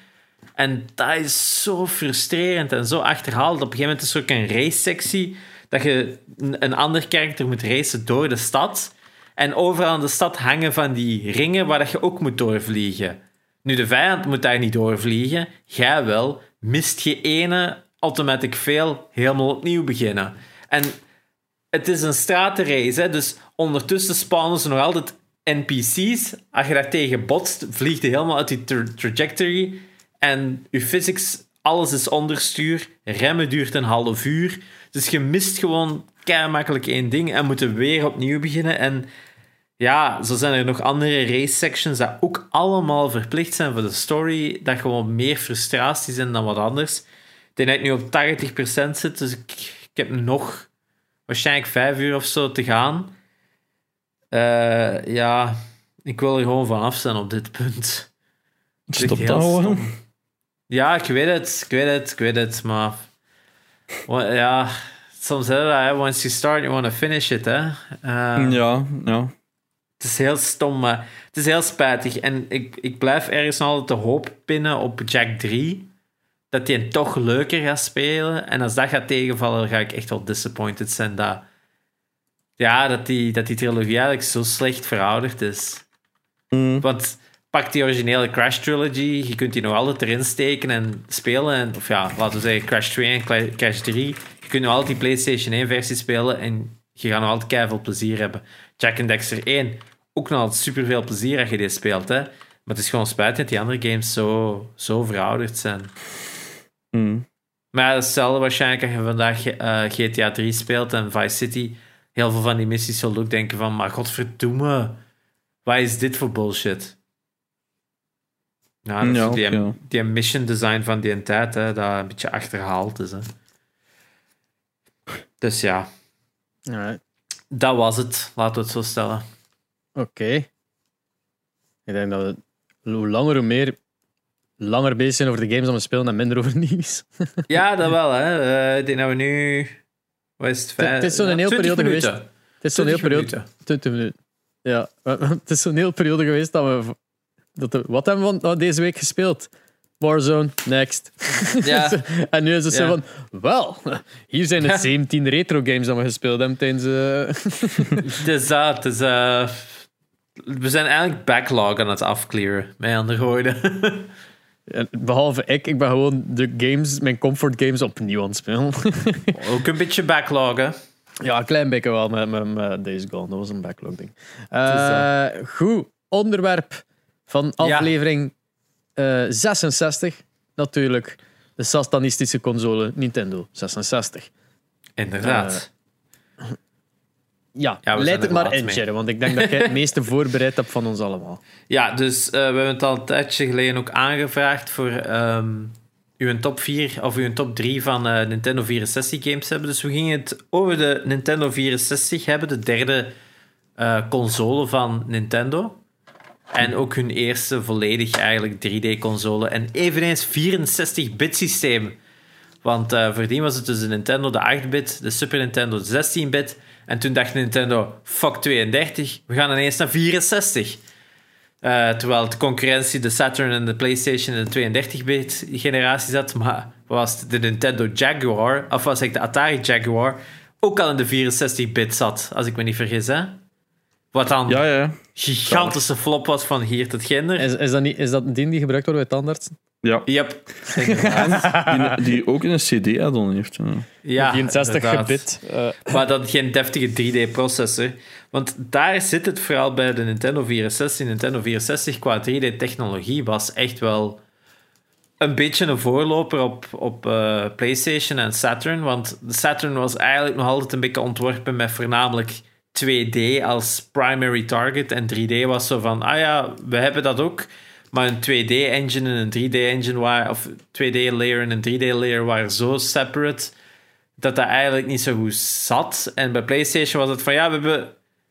En dat is zo frustrerend en zo achterhaald. Op een gegeven moment is er ook een race-sectie dat je een ander karakter moet racen door de stad. En overal in de stad hangen van die ringen waar dat je ook moet doorvliegen. Nu, de vijand moet daar niet doorvliegen. Jij wel. Mist je ene, automatic fail, helemaal opnieuw beginnen. En het is een stratenrace, hè, dus ondertussen spawnen ze nog altijd NPC's. Als je daar tegen botst, vliegt je helemaal uit die tra- trajectory. En je physics, alles is onderstuur. Remmen duurt een half uur. Dus je mist gewoon kei makkelijk één ding en moet er weer opnieuw beginnen. En ja, zo zijn er nog andere race sections dat ook allemaal verplicht zijn voor de story. Dat gewoon meer frustratie zijn dan wat anders. Ik denk dat ik nu op 80% zit, dus ik, ik heb nog waarschijnlijk vijf uur of zo te gaan. Eh, ja, ik wil er gewoon van af zijn op dit punt. Stop dat gewoon. Ja, ik weet het, ik weet het, ik weet het, maar... Ja, soms is dat, hè. Once you start, you want to finish it, hè. Eh, Ja, ja. Het is heel stom, maar het is heel spijtig. En ik, ik blijf ergens altijd de hoop pinnen op Jack 3. Dat hij hem toch leuker gaat spelen. En als dat gaat tegenvallen, dan ga ik echt wel disappointed zijn. Dat, ja, dat die, dat die trilogie eigenlijk zo slecht verouderd is. Mm. Want pak die originele Crash Trilogy. Je kunt die nog altijd erin steken en spelen. En, of ja, laten we zeggen Crash 2 en Crash 3. Je kunt nog altijd die PlayStation 1 versie spelen. En je gaat nog altijd keihard plezier hebben. Jack and Dexter 1. Ook nog altijd superveel plezier als je dit speelt. Hè? Maar het is gewoon spijtig dat die andere games zo, zo verouderd zijn. Mm. Maar hetzelfde waarschijnlijk als je vandaag eh, GTA 3 speelt en Vice City. Heel veel van die missies zullen ook denken van, maar godverdomme, wat is dit voor bullshit? Ja, dat is Ja, die, ja. die mission design van die tijd, hè, dat een beetje achterhaald is. Hè. Dus ja, Alright. dat was het. Laten we het zo stellen. Oké. Ik denk dat we hoe langer hoe meer langer bezig zijn over de games dan we spelen en minder over nieuws. Ja, dat wel. Hè. Eh, ik denk dat we nu... Wat is het? vijf- het is zo'n heel 20 periode minuten. Het is zo'n heel 20 periode... minuten. 20 minuten. Ja, het is zo'n heel periode geweest dat we... Dat wat hebben we van- deze week gespeeld? Warzone, next. Ja. en nu is het zo van... Wel, hier zijn de 17 retro games dat we gespeeld hebben tijdens... eh, Het is dat. Het is, eh, we zijn eigenlijk backlog aan het afclearen, met andere woorden. en Behalve ik, ik ben gewoon de games, mijn comfort games opnieuw aan het spelen. Ook een beetje backlog, hè. Ja, een klein beetje wel met, met, met Days Gone. Dat was een backlog ding. eh, Eh, goed, onderwerp van aflevering eh, 66. Natuurlijk de satanistische console Nintendo 66. Inderdaad. Ja, Ja, zijn leid het maar in. Jerry, want ik denk dat jij het meeste voorbereid hebt van ons allemaal. Ja, dus eh, we hebben het al een tijdje geleden ook aangevraagd voor ehm uw top 4 of uw top 3 van eh, Nintendo 64 games hebben. Dus we gingen het over de Nintendo 64 hebben, de derde eh, console van Nintendo. En ook hun eerste volledig eigenlijk 3D-console. En eveneens 64-bit systeem. Want eh voordien was het dus de Nintendo de 8-bit, de Super Nintendo de 16-bit. En toen dacht Nintendo, fuck 32, we gaan ineens naar 64. Eh, terwijl de concurrentie de Saturn en de PlayStation in de 32-bit generatie zat. Maar was de Nintendo Jaguar, of was ik de Atari Jaguar, ook al in de 64-bit zat, als ik me niet vergis. Hè? Wat dan Ja, ja. gigantische flop was van hier tot ginder. Is, is, dat, niet, is dat een ding die gebruikt wordt bij tandartsen? ja. Yep. Die, die ook een CD-add-on heeft. Ja. Ja, 64 inderdaad. gebit. Maar dan geen deftige 3D-processor. Want daar zit het vooral bij de Nintendo 64. Nintendo 64 qua 3D-technologie was echt wel een beetje een voorloper op, op eh, PlayStation en Saturn. Want de Saturn was eigenlijk nog altijd een beetje ontworpen met voornamelijk 2D als primary target. En 3D was zo van, ah ja, we hebben dat ook. Maar een 2D-engine en een 3D-engine waren, of 2D-layer en een 3D-layer waren zo separate dat dat eigenlijk niet zo goed zat. En bij PlayStation was het van ja, we hebben,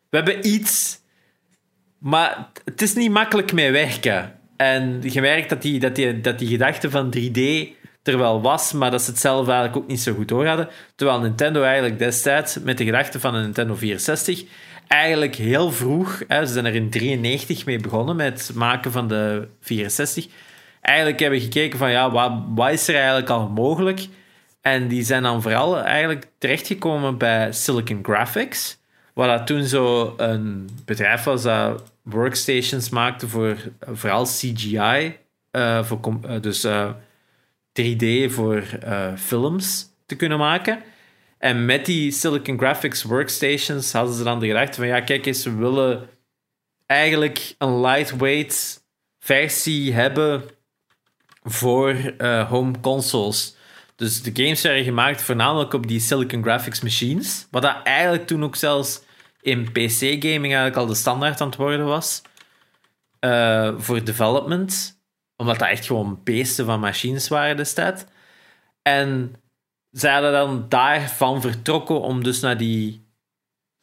we hebben iets, maar het is niet makkelijk mee werken. En je merkt dat die, dat die, dat die gedachte van 3D er wel was, maar dat ze het zelf eigenlijk ook niet zo goed door hadden. Terwijl Nintendo eigenlijk destijds met de gedachte van een Nintendo 64 eigenlijk heel vroeg, hè, ze zijn er in 93 mee begonnen met het maken van de 64. Eigenlijk hebben gekeken van ja, wat, wat is er eigenlijk al mogelijk? En die zijn dan vooral eigenlijk terechtgekomen bij Silicon Graphics. Wat toen zo een bedrijf was dat workstations maakte voor vooral CGI. eh, voor, eh, dus eh, 3D voor eh, films te kunnen maken. En met die Silicon Graphics workstations hadden ze dan de gedachte van ja, kijk eens, we willen eigenlijk een lightweight versie hebben voor eh, home consoles. Dus de games werden gemaakt voornamelijk op die Silicon Graphics machines. Wat dat eigenlijk toen ook zelfs in PC-gaming eigenlijk al de standaard aan het worden was. eh, voor development. Omdat dat echt gewoon beesten van machines waren destijds. En zij hadden dan daarvan vertrokken om dus naar die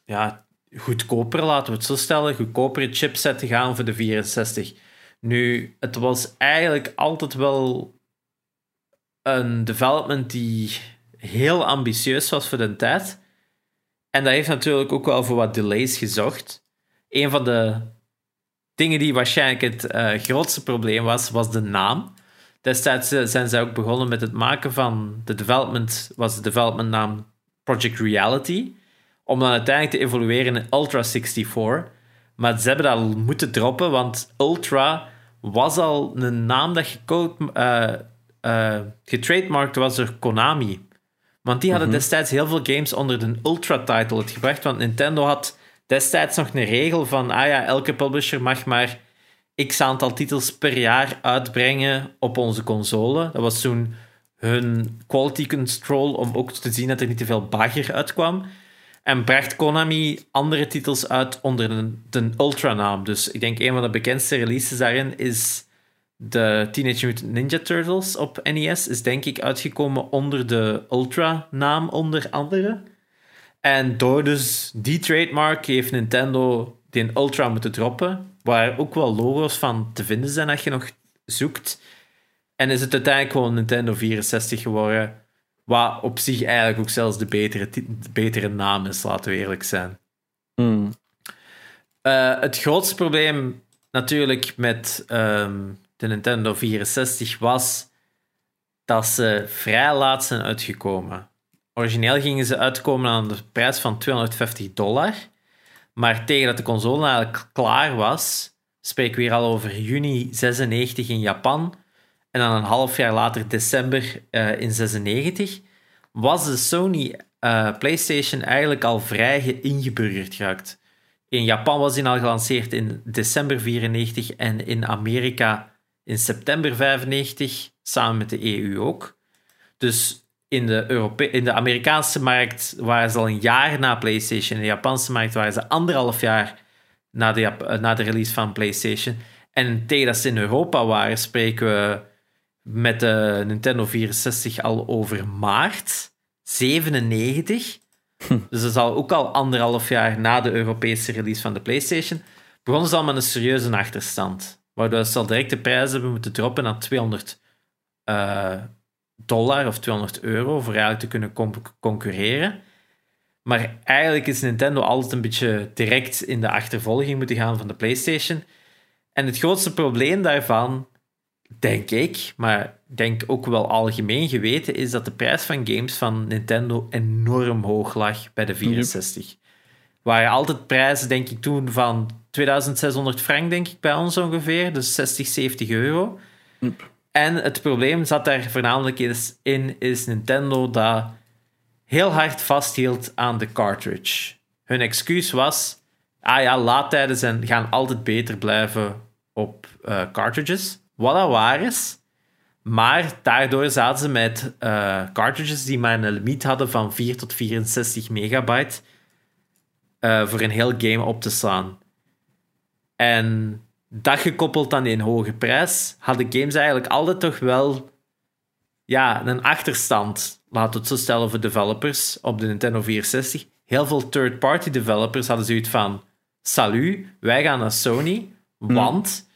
ja, goedkoper, laten we het zo stellen, goedkopere chipset te gaan voor de 64. Nu, het was eigenlijk altijd wel een development die heel ambitieus was voor de tijd. En dat heeft natuurlijk ook wel voor wat delays gezorgd. Een van de dingen die waarschijnlijk het uh, grootste probleem was, was de naam. Destijds eh, zijn zij ook begonnen met het maken van de development, was de development naam Project Reality, om dan uiteindelijk te evolueren in Ultra 64. Maar ze hebben dat al moeten droppen, want Ultra was al een naam dat uh, uh, getrademarkt was door Konami. Want die hadden mhm. destijds heel veel games onder de Ultra-title gebracht, want Nintendo had destijds nog een regel van, ah ja, elke publisher mag maar x aantal titels per jaar uitbrengen op onze console. Dat was toen hun quality control om ook te zien dat er niet te veel bagger uitkwam. En bracht Konami andere titels uit onder de, de Ultra-naam. Dus ik denk een van de bekendste releases daarin is de Teenage Mutant Ninja Turtles op NES. Is denk ik uitgekomen onder de Ultra-naam onder andere. En door dus die trademark heeft Nintendo die Ultra moeten droppen. Waar ook wel logo's van te vinden zijn als je nog zoekt. En is het uiteindelijk gewoon Nintendo 64 geworden. Wat op zich eigenlijk ook zelfs de betere, de betere naam is, laten we eerlijk zijn. Hmm. Uh, het grootste probleem natuurlijk met um, de Nintendo 64 was dat ze vrij laat zijn uitgekomen. Origineel gingen ze uitkomen aan de prijs van 250 dollar. Maar tegen dat de console eigenlijk klaar was, spreken we weer al over juni 96 in Japan. En dan een half jaar later, december uh, in 96, was de Sony uh, PlayStation eigenlijk al vrij ingeburgerd geraakt. In Japan was die al gelanceerd in december 94 en in Amerika in september 95, samen met de EU ook. Dus in de, Europe in de Amerikaanse markt waren ze al een jaar na PlayStation. In de Japanse markt waren ze anderhalf jaar na de, na de release van PlayStation. En tegen dat ze in Europa waren, spreken we met de Nintendo 64 al over maart 97. Hm. Dus dat is al ook al anderhalf jaar na de Europese release van de PlayStation. Begonnen ze al met een serieuze achterstand. Waardoor ze al direct de prijs hebben moeten droppen naar 200 uh, dollar of 200 euro voor eigenlijk te kunnen concurreren. Maar eigenlijk is Nintendo altijd een beetje direct in de achtervolging moeten gaan van de PlayStation. En het grootste probleem daarvan, denk ik, maar denk ook wel algemeen geweten, is dat de prijs van games van Nintendo enorm hoog lag bij de 64. Yep. Waar altijd prijzen, denk ik, toen van 2600 frank, denk ik, bij ons ongeveer. Dus 60, 70 euro. Yep. En het probleem zat daar voornamelijk in, is Nintendo dat heel hard vasthield aan de cartridge. Hun excuus was, ah ja, laadtijden zijn, gaan altijd beter blijven op uh, cartridges. Wat dat waar is. Maar daardoor zaten ze met uh, cartridges die maar een limiet hadden van 4 tot 64 megabyte uh, voor een heel game op te slaan. En dat gekoppeld aan die hoge prijs, hadden games eigenlijk altijd toch wel ja, een achterstand, laten we het zo stellen, voor developers op de Nintendo 64. Heel veel third-party developers hadden zoiets van: Salut, wij gaan naar Sony, hmm. want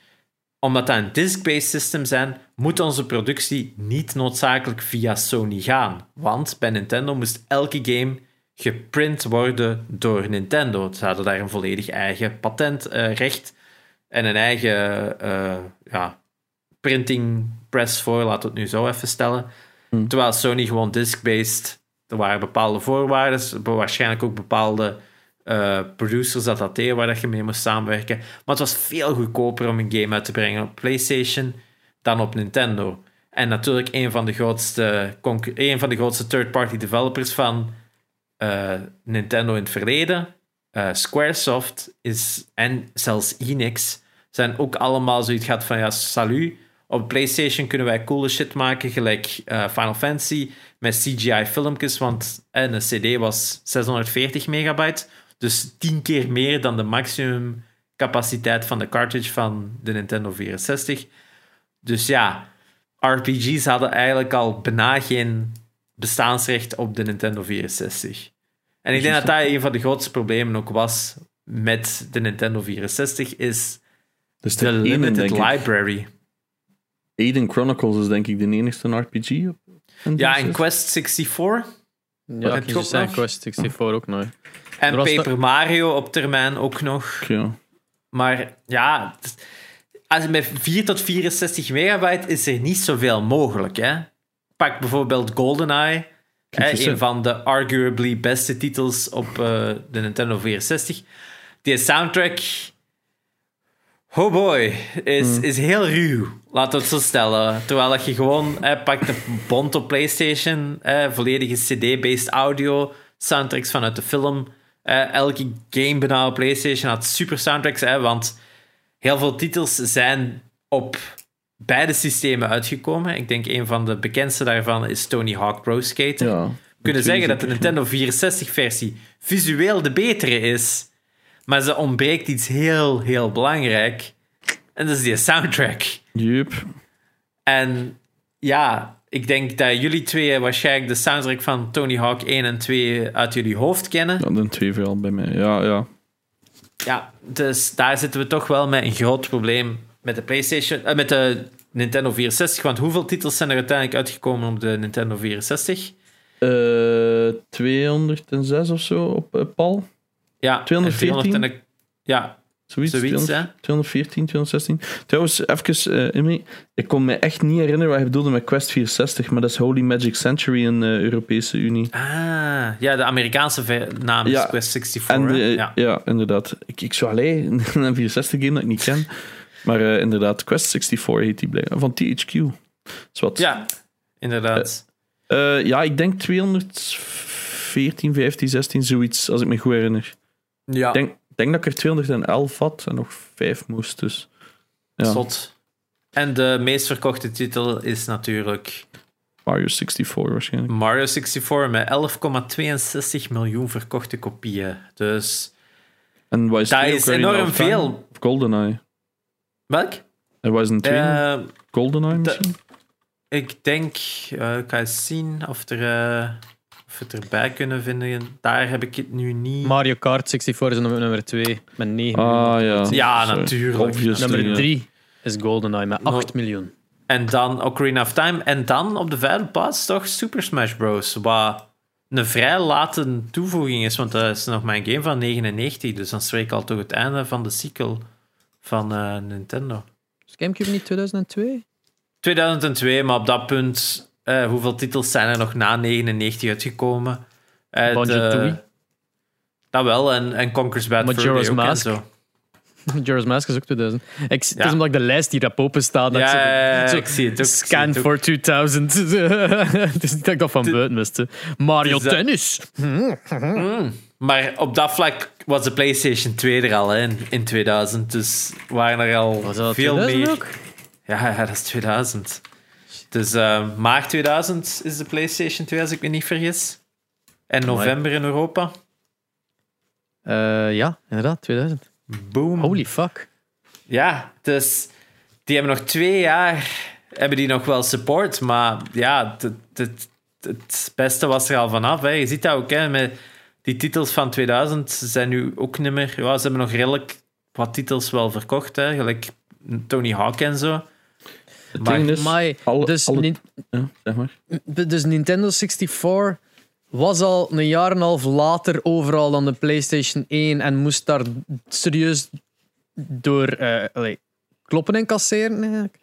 omdat dat een disk-based system zijn, moet onze productie niet noodzakelijk via Sony gaan. Want bij Nintendo moest elke game geprint worden door Nintendo. Ze hadden daar een volledig eigen patentrecht en een eigen uh, ja, printing press voor, laten we het nu zo even stellen. Hmm. Terwijl Sony gewoon disk-based, er waren bepaalde voorwaarden, waarschijnlijk ook bepaalde uh, producers dat dat deden waar dat je mee moest samenwerken. Maar het was veel goedkoper om een game uit te brengen op PlayStation dan op Nintendo. En natuurlijk een van de grootste, een van de grootste third-party developers van uh, Nintendo in het verleden, uh, Squaresoft is, en zelfs Enix zijn ook allemaal zoiets gehad van ja, salut. Op PlayStation kunnen wij coole shit maken, gelijk uh, Final Fantasy met CGI-filmpjes, want een CD was 640 megabyte, dus 10 keer meer dan de maximum capaciteit van de cartridge van de Nintendo 64. Dus ja, RPG's hadden eigenlijk al bijna geen bestaansrecht op de Nintendo 64. En ik denk dat dat een van de grootste problemen ook was met de Nintendo 64, is dus de, limited library. Aiden Chronicles is denk ik de enigste RPG op Ja, en Quest 64. Ja, heb ik nog? Quest 64 ook nog. En Er Paper Mario op termijn ook nog. Ja. Maar ja, als met 4 tot 64 megabyte is er niet zoveel mogelijk. Hè? Pak bijvoorbeeld GoldenEye, hè, een van de arguably beste titels op eh, de Nintendo 64. Die soundtrack, oh boy, is, is heel ruw. Laten we het zo stellen. Terwijl dat je gewoon hè, pakt de bond op PlayStation, hè, volledige CD-based audio, soundtracks vanuit de film. Eh, elke game bijna op PlayStation had super soundtracks, hè, want heel veel titels zijn op beide systemen uitgekomen. Ik denk een van de bekendste daarvan is Tony Hawk Pro Skater. ja. We kunnen zeggen dat de Nintendo 64-versie visueel de betere is, maar ze ontbreekt iets heel, heel belangrijk. En dat is die soundtrack. Jup. En ja, ik denk dat jullie twee waarschijnlijk de soundtrack van Tony Hawk 1 en 2 uit jullie hoofd kennen. Ja, dan twee vooral bij mij. Ja, ja. Ja, dus daar zitten we toch wel met een groot probleem met de PlayStation, eh, met de Nintendo 64. Want hoeveel titels zijn er uiteindelijk uitgekomen op de Nintendo 64? Eh 206 of zo op eh, Pal. Ja, 214? en 400 en- Ja, Zoiets. zoiets, 200 hè? 214, 216. Trouwens, even, eh Emmy, ik kon me echt niet herinneren wat hij bedoelde met Quest 64, maar dat is Holy Magic Century in de Europese Unie. Ah, ja, de Amerikaanse naam is Ja, Quest 64. En hè? de- ja. ja. inderdaad. Ik, ik zou alleen een 64 game dat ik niet ken. Maar eh, inderdaad, Quest 64 heet die blijkbaar. Van THQ. Is wat. ja, inderdaad. Eh, ja, ik denk 214, 15, 16, zoiets, als ik me goed herinner. ja, Ik denk, denk dat ik er 211 had en nog 5 moest. Dus. Ja, zot. En de meest verkochte titel is natuurlijk Mario 64 waarschijnlijk. Mario 64 met 11,62 miljoen verkochte kopieën. Dus En wat is dat is enorm Time? veel. GoldenEye. Welk? Een tweede? Eh, GoldenEye de- misschien? ik denk, eh, ik ga eens zien of, er, eh, of we het erbij kunnen vinden. Daar heb ik het nu niet. Mario Kart 64 is nummer, nummer 2 met 9 miljoen. Ah ja. Ja, Sorry. natuurlijk. Obviously, Nummer ja. 3 is GoldenEye met 8 Nou, miljoen. En dan Ocarina of Time. En dan op de vijfde plaats toch Super Smash Bros. Wat een vrij late toevoeging is, want dat is nog mijn game van 99. Dus dan spreek ik al toch het einde van de cycle van eh, Nintendo. Is Gamecube niet 2002? 2002, maar op dat punt, eh, hoeveel titels zijn er nog na 99 uitgekomen? Eh, Banjo-Tooie? de- Dat wel, en, en Conker's Bad Majora's Day ook en Mask. zo. Majora's Mask is ook 2000. Ik, Het is omdat ik de lijst hier heb openstaan. dat ik Ja, ik zie het ook. Scan ook. for 2000. Het is niet dat ik dat van buiten wist. hè. Mario het is dat- Tennis. Mm. Maar op dat vlak was de PlayStation 2 er al hè, in, in 2000. Dus waren er al Was dat veel 2000 meer. ook? Ja, ja, dat is 2000. Dus eh, maart 2000 is de PlayStation 2, als ik me niet vergis. En november in Europa. Eh, ja, inderdaad, 2000. Boom. Holy fuck. Ja, dus die hebben nog twee jaar hebben die nog wel support, maar ja, het, het, het beste was er al vanaf. Hè. Je ziet dat ook, hè, met die titels van 2000 zijn nu ook niet meer... Ja, ze hebben nog redelijk wat titels wel verkocht, hè, gelijk Tony Hawk en zo. Het Maar- ding is, Maar alle- dus, alle- Nin- ja, zeg maar. dus Nintendo 64 was al een jaar en een half later overal dan de PlayStation 1 en moest daar serieus door eh, allee, kloppen en kasseren. eigenlijk.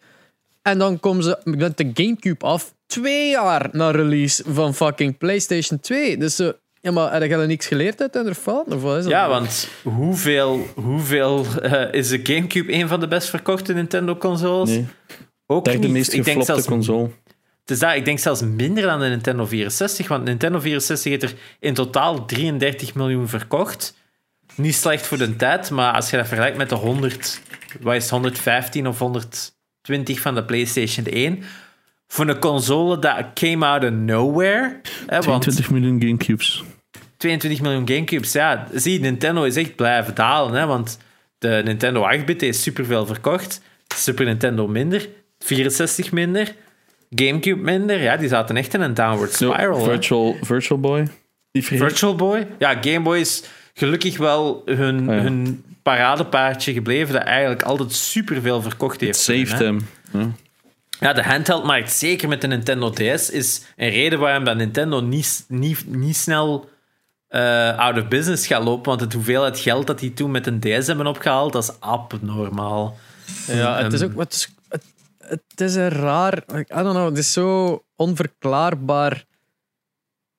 En dan komen ze met de Gamecube af, twee jaar na release van fucking PlayStation 2. Dus zo, ja, maar heb je er niks geleerd uit hun fout? Of wat is dat? Ja, want hoeveel, hoeveel eh, is de GameCube een van de best verkochte Nintendo-consoles? Nee, Ook derde niet. meest ik denk zelfs console. Het is dat, ik denk zelfs minder dan de Nintendo 64, want Nintendo 64 heeft er in totaal 33 miljoen verkocht. Niet slecht voor de tijd, maar als je dat vergelijkt met de 100, wat is het, 115 of 120 van de PlayStation 1, voor een console dat came out of nowhere, hè, want 22 miljoen Gamecubes. 22 miljoen Gamecubes, ja, zie, Nintendo is echt blijven dalen, hè, want de Nintendo 8-bit heeft superveel verkocht, Super Nintendo minder, 64 minder, Gamecube minder, ja, die zaten echt in een downward No, spiral. hè. Virtual, Virtual Boy. Virtual Boy, ja, Game Boy is gelukkig wel hun, ja. hun paradepaardje gebleven, dat eigenlijk altijd superveel verkocht heeft. Saved. Ja. Ja, de handheld-markt, zeker met de Nintendo DS, is een reden waarom dat Nintendo niet, niet, niet snel uh, out of business gaat lopen. Want het hoeveelheid geld dat die toen met een DS hebben opgehaald, dat is abnormaal. Ja, het is ook... Het is, het, het is een raar... I don't know, het is zo onverklaarbaar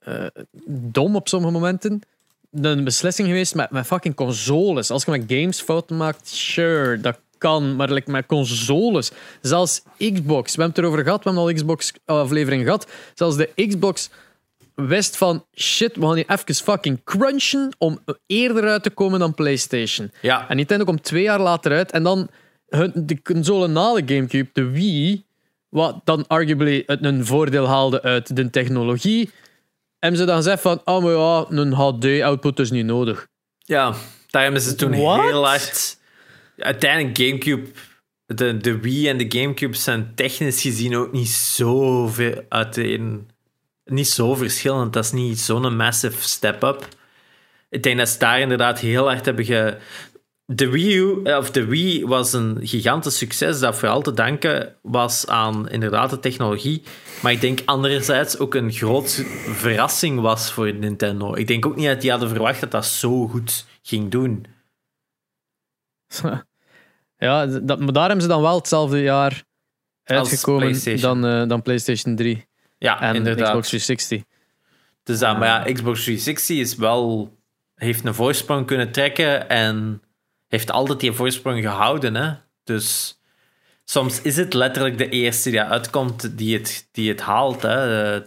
uh, dom op sommige momenten. Een beslissing geweest met, met fucking consoles. Als je met games fouten maakt, sure, dat kan, maar like met consoles, zelfs Xbox, we hebben het erover gehad, we hebben al Xbox-aflevering gehad, zelfs de Xbox wist van shit, we gaan hier even fucking crunchen om eerder uit te komen dan PlayStation. Ja. En Nintendo komt twee jaar later uit en dan de console na de GameCube, de Wii, wat dan arguably het een voordeel haalde uit de technologie, hebben ze dan gezegd van, oh maar ja, een HD-output is niet nodig. Ja, daar hebben ze toen heel hard uiteindelijk GameCube, de, de Wii en de GameCube zijn technisch gezien ook niet zo veel uiteen. Niet zo verschillend. Dat is niet zo'n massive step-up. Ik denk dat ze daar inderdaad heel hard hebben ge. De Wii, U, of de Wii was een gigantisch succes dat vooral te danken was aan inderdaad de technologie. Maar ik denk anderzijds ook een groot verrassing was voor Nintendo. Ik denk ook niet dat die hadden verwacht dat dat zo goed ging doen. Ja, dat, maar daar hebben ze dan wel hetzelfde jaar uitgekomen dan, uh, dan PlayStation 3. Ja, en inderdaad. Xbox 360. Dus dat, maar ja, Xbox 360 is wel, heeft een voorsprong kunnen trekken en heeft altijd die voorsprong gehouden. Hè? Dus soms is het letterlijk de eerste die uitkomt die het, die het haalt. Hè? Eh,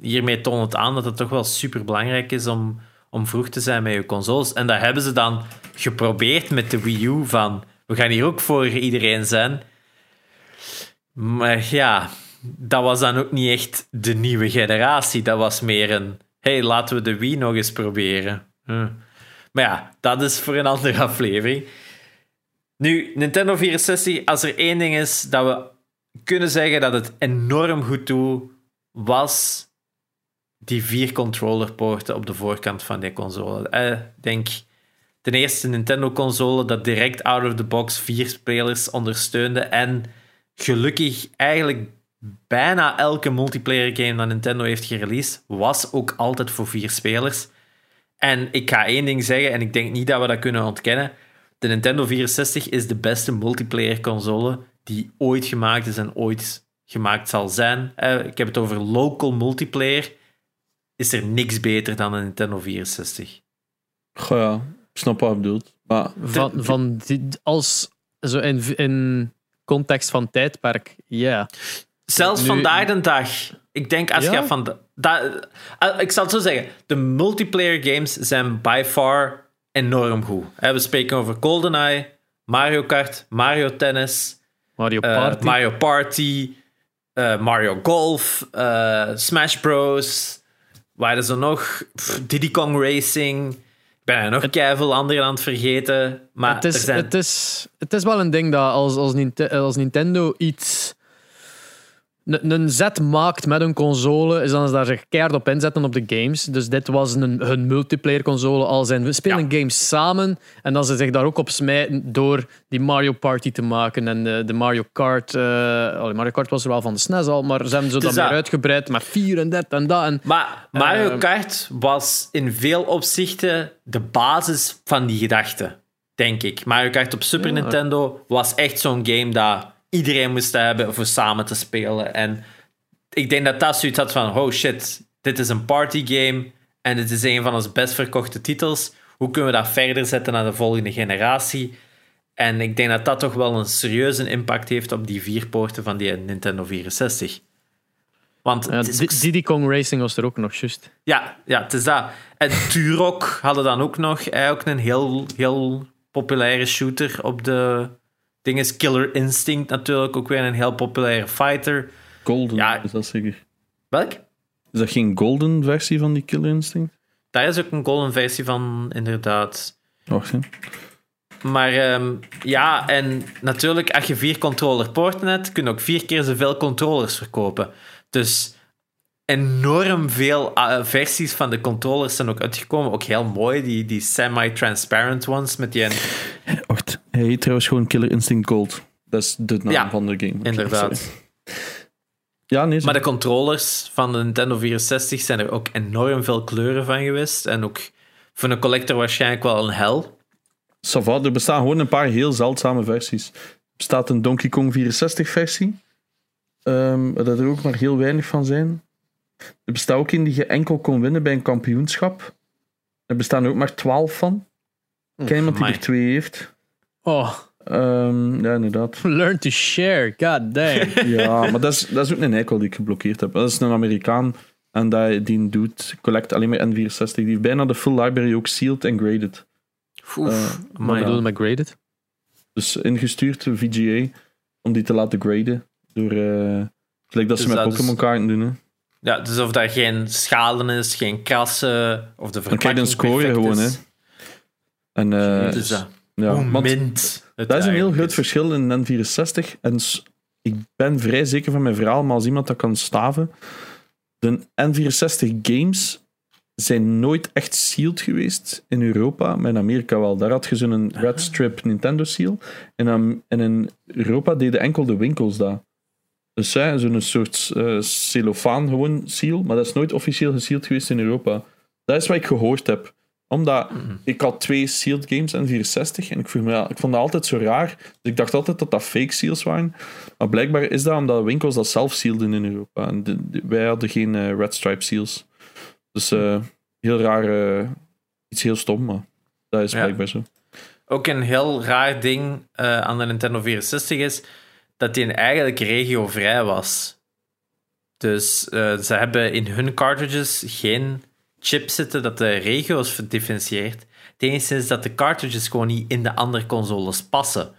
hiermee toont het aan dat het toch wel super belangrijk is om, om vroeg te zijn met je consoles. En dat hebben ze dan geprobeerd met de Wii U van we gaan hier ook voor iedereen zijn. Maar ja, dat was dan ook niet echt de nieuwe generatie. Dat was meer een, hey, laten we de Wii nog eens proberen. Hm. Maar ja, dat is voor een andere aflevering. Nu, Nintendo 64, als er één ding is dat we kunnen zeggen dat het enorm goed doet, was die vier controllerpoorten op de voorkant van die console. Ik eh, denk de eerste Nintendo-console dat direct out of the box vier spelers ondersteunde. En gelukkig eigenlijk bijna elke multiplayer game dat Nintendo heeft gereleased, was ook altijd voor vier spelers. En ik ga één ding zeggen, en ik denk niet dat we dat kunnen ontkennen. De Nintendo 64 is de beste multiplayer console die ooit gemaakt is en ooit gemaakt zal zijn. Eh, ik heb het over local multiplayer. Is er niks beter dan een Nintendo 64? Goh ja, snap wat je bedoelt. Maar van, van die, als zo in, in context van tijdperk, ja. Zelfs nu, vandaag de dag. Ik denk als ja? je van. De, dat, eh, ik zal het zo zeggen. De multiplayer games zijn by far enorm goed. We spreken over GoldenEye, Mario Kart, Mario Tennis, Mario Party, uh, Mario, Party uh, Mario Golf, uh, Smash Bros. Waar is er nog? Pff, Diddy Kong Racing ben nog veel andere aan het vergeten. Maar het, is, zijn... het, is, het is wel een ding dat als, als, als Nintendo iets een zet maakt met een console, is dan ze daar zich keihard op inzetten op de games. Dus dit was een, hun multiplayer console. Al zijn we spelen ja. games samen en dan ze zich daar ook op smijten door die Mario Party te maken en de, de Mario Kart. Uh, Mario Kart was er wel van de SNES al, maar ze hebben zo dan weer uitgebreid met 4 en dat en dat. En, maar Mario uh, Kart was in veel opzichten de basis van die gedachte, denk ik. Mario Kart op Super ja. Nintendo was echt zo'n game dat iedereen moest hebben voor samen te spelen. En ik denk dat dat zoiets had van: oh shit, dit is een partygame en dit is een van onze best verkochte titels. Hoe kunnen we dat verder zetten naar de volgende generatie? En ik denk dat dat toch wel een serieuze impact heeft op die vier poorten van die Nintendo 64. Want ja, Diddy Kong Racing was er ook nog, juist. Ja, ja, het is dat. En Turok hadden dan ook nog ook een heel, heel populaire shooter op de ding is Killer Instinct natuurlijk, ook weer een heel populaire fighter. Golden, ja. is dat zeker? Welk? Is dat geen golden versie van die Killer Instinct? Daar is ook een golden versie van, inderdaad. Wacht, hè. Maar um, ja, en natuurlijk, als je vier controllerpoorten hebt, kun je ook vier keer zoveel controllers verkopen. Dus enorm veel uh, versies van de controllers zijn ook uitgekomen. Ook heel mooi, die, die semi-transparent ones met die... Wacht, hij heet trouwens gewoon Killer Instinct Gold. Dat is de naam ja, van de game. inderdaad. Ja, nee, Maar de controllers van de Nintendo 64 zijn er ook enorm veel kleuren van geweest. En ook voor een collector waarschijnlijk wel een hel. ça va. er bestaan gewoon een paar heel zeldzame versies. Er bestaat een Donkey Kong 64 versie. Ehm waar er ook maar heel weinig van zijn. Er bestaat ook een die je enkel kon winnen bij een kampioenschap. Er bestaan er ook maar 12 van. Ken iemand die er twee heeft? Oh, Ehm, ja, inderdaad. learn to share. God damn. Ja, maar dat is, dat is ook een eikel die ik geblokkeerd heb. Dat is een Amerikaan. En die, die doet, collect alleen maar N64. Die heeft bijna de full library ook sealed en graded. Oef, amai. Maar je bedoelt met graded? Dus ingestuurd, VGA, om die te laten graden. Door, eh gelijk dat ze Dus met dat Pokémon kaarten doen. Hè. Ja, dus of daar geen schade is, geen krassen, of de Dan krijg je een verpakking score perfect gewoon. Hè. is. En, eh, Dus dat. Ja, dat is een heel groot is. verschil in een N64. En ik ben vrij zeker van mijn verhaal, maar als iemand dat kan staven. De N64 games zijn nooit echt sealed geweest in Europa, maar in Amerika wel. Daar had je zo'n red strip Nintendo seal. En, in Europa deden enkel de winkels dat. Dus hè, zo'n soort eh cellofaan gewoon seal, maar dat is nooit officieel gesealed geweest in Europa. Dat is wat ik gehoord heb. Omdat ik had twee sealed games en 64 en ik, vroeg me, ja, ik vond dat altijd zo raar. Dus ik dacht altijd dat dat fake seals waren. Maar blijkbaar is dat omdat winkels dat zelf sealden in Europa. En de- de- wij hadden geen eh, red stripe seals. Dus eh, heel raar, eh, iets heel stom, maar dat is Ja. blijkbaar zo. Ook een heel raar ding aan de Nintendo 64 is dat die eigenlijk regiovrij was. Dus ze hebben in hun cartridges geen chip zitten dat de regio's differentieert. Het enige is dat de cartridges gewoon niet in de andere consoles passen.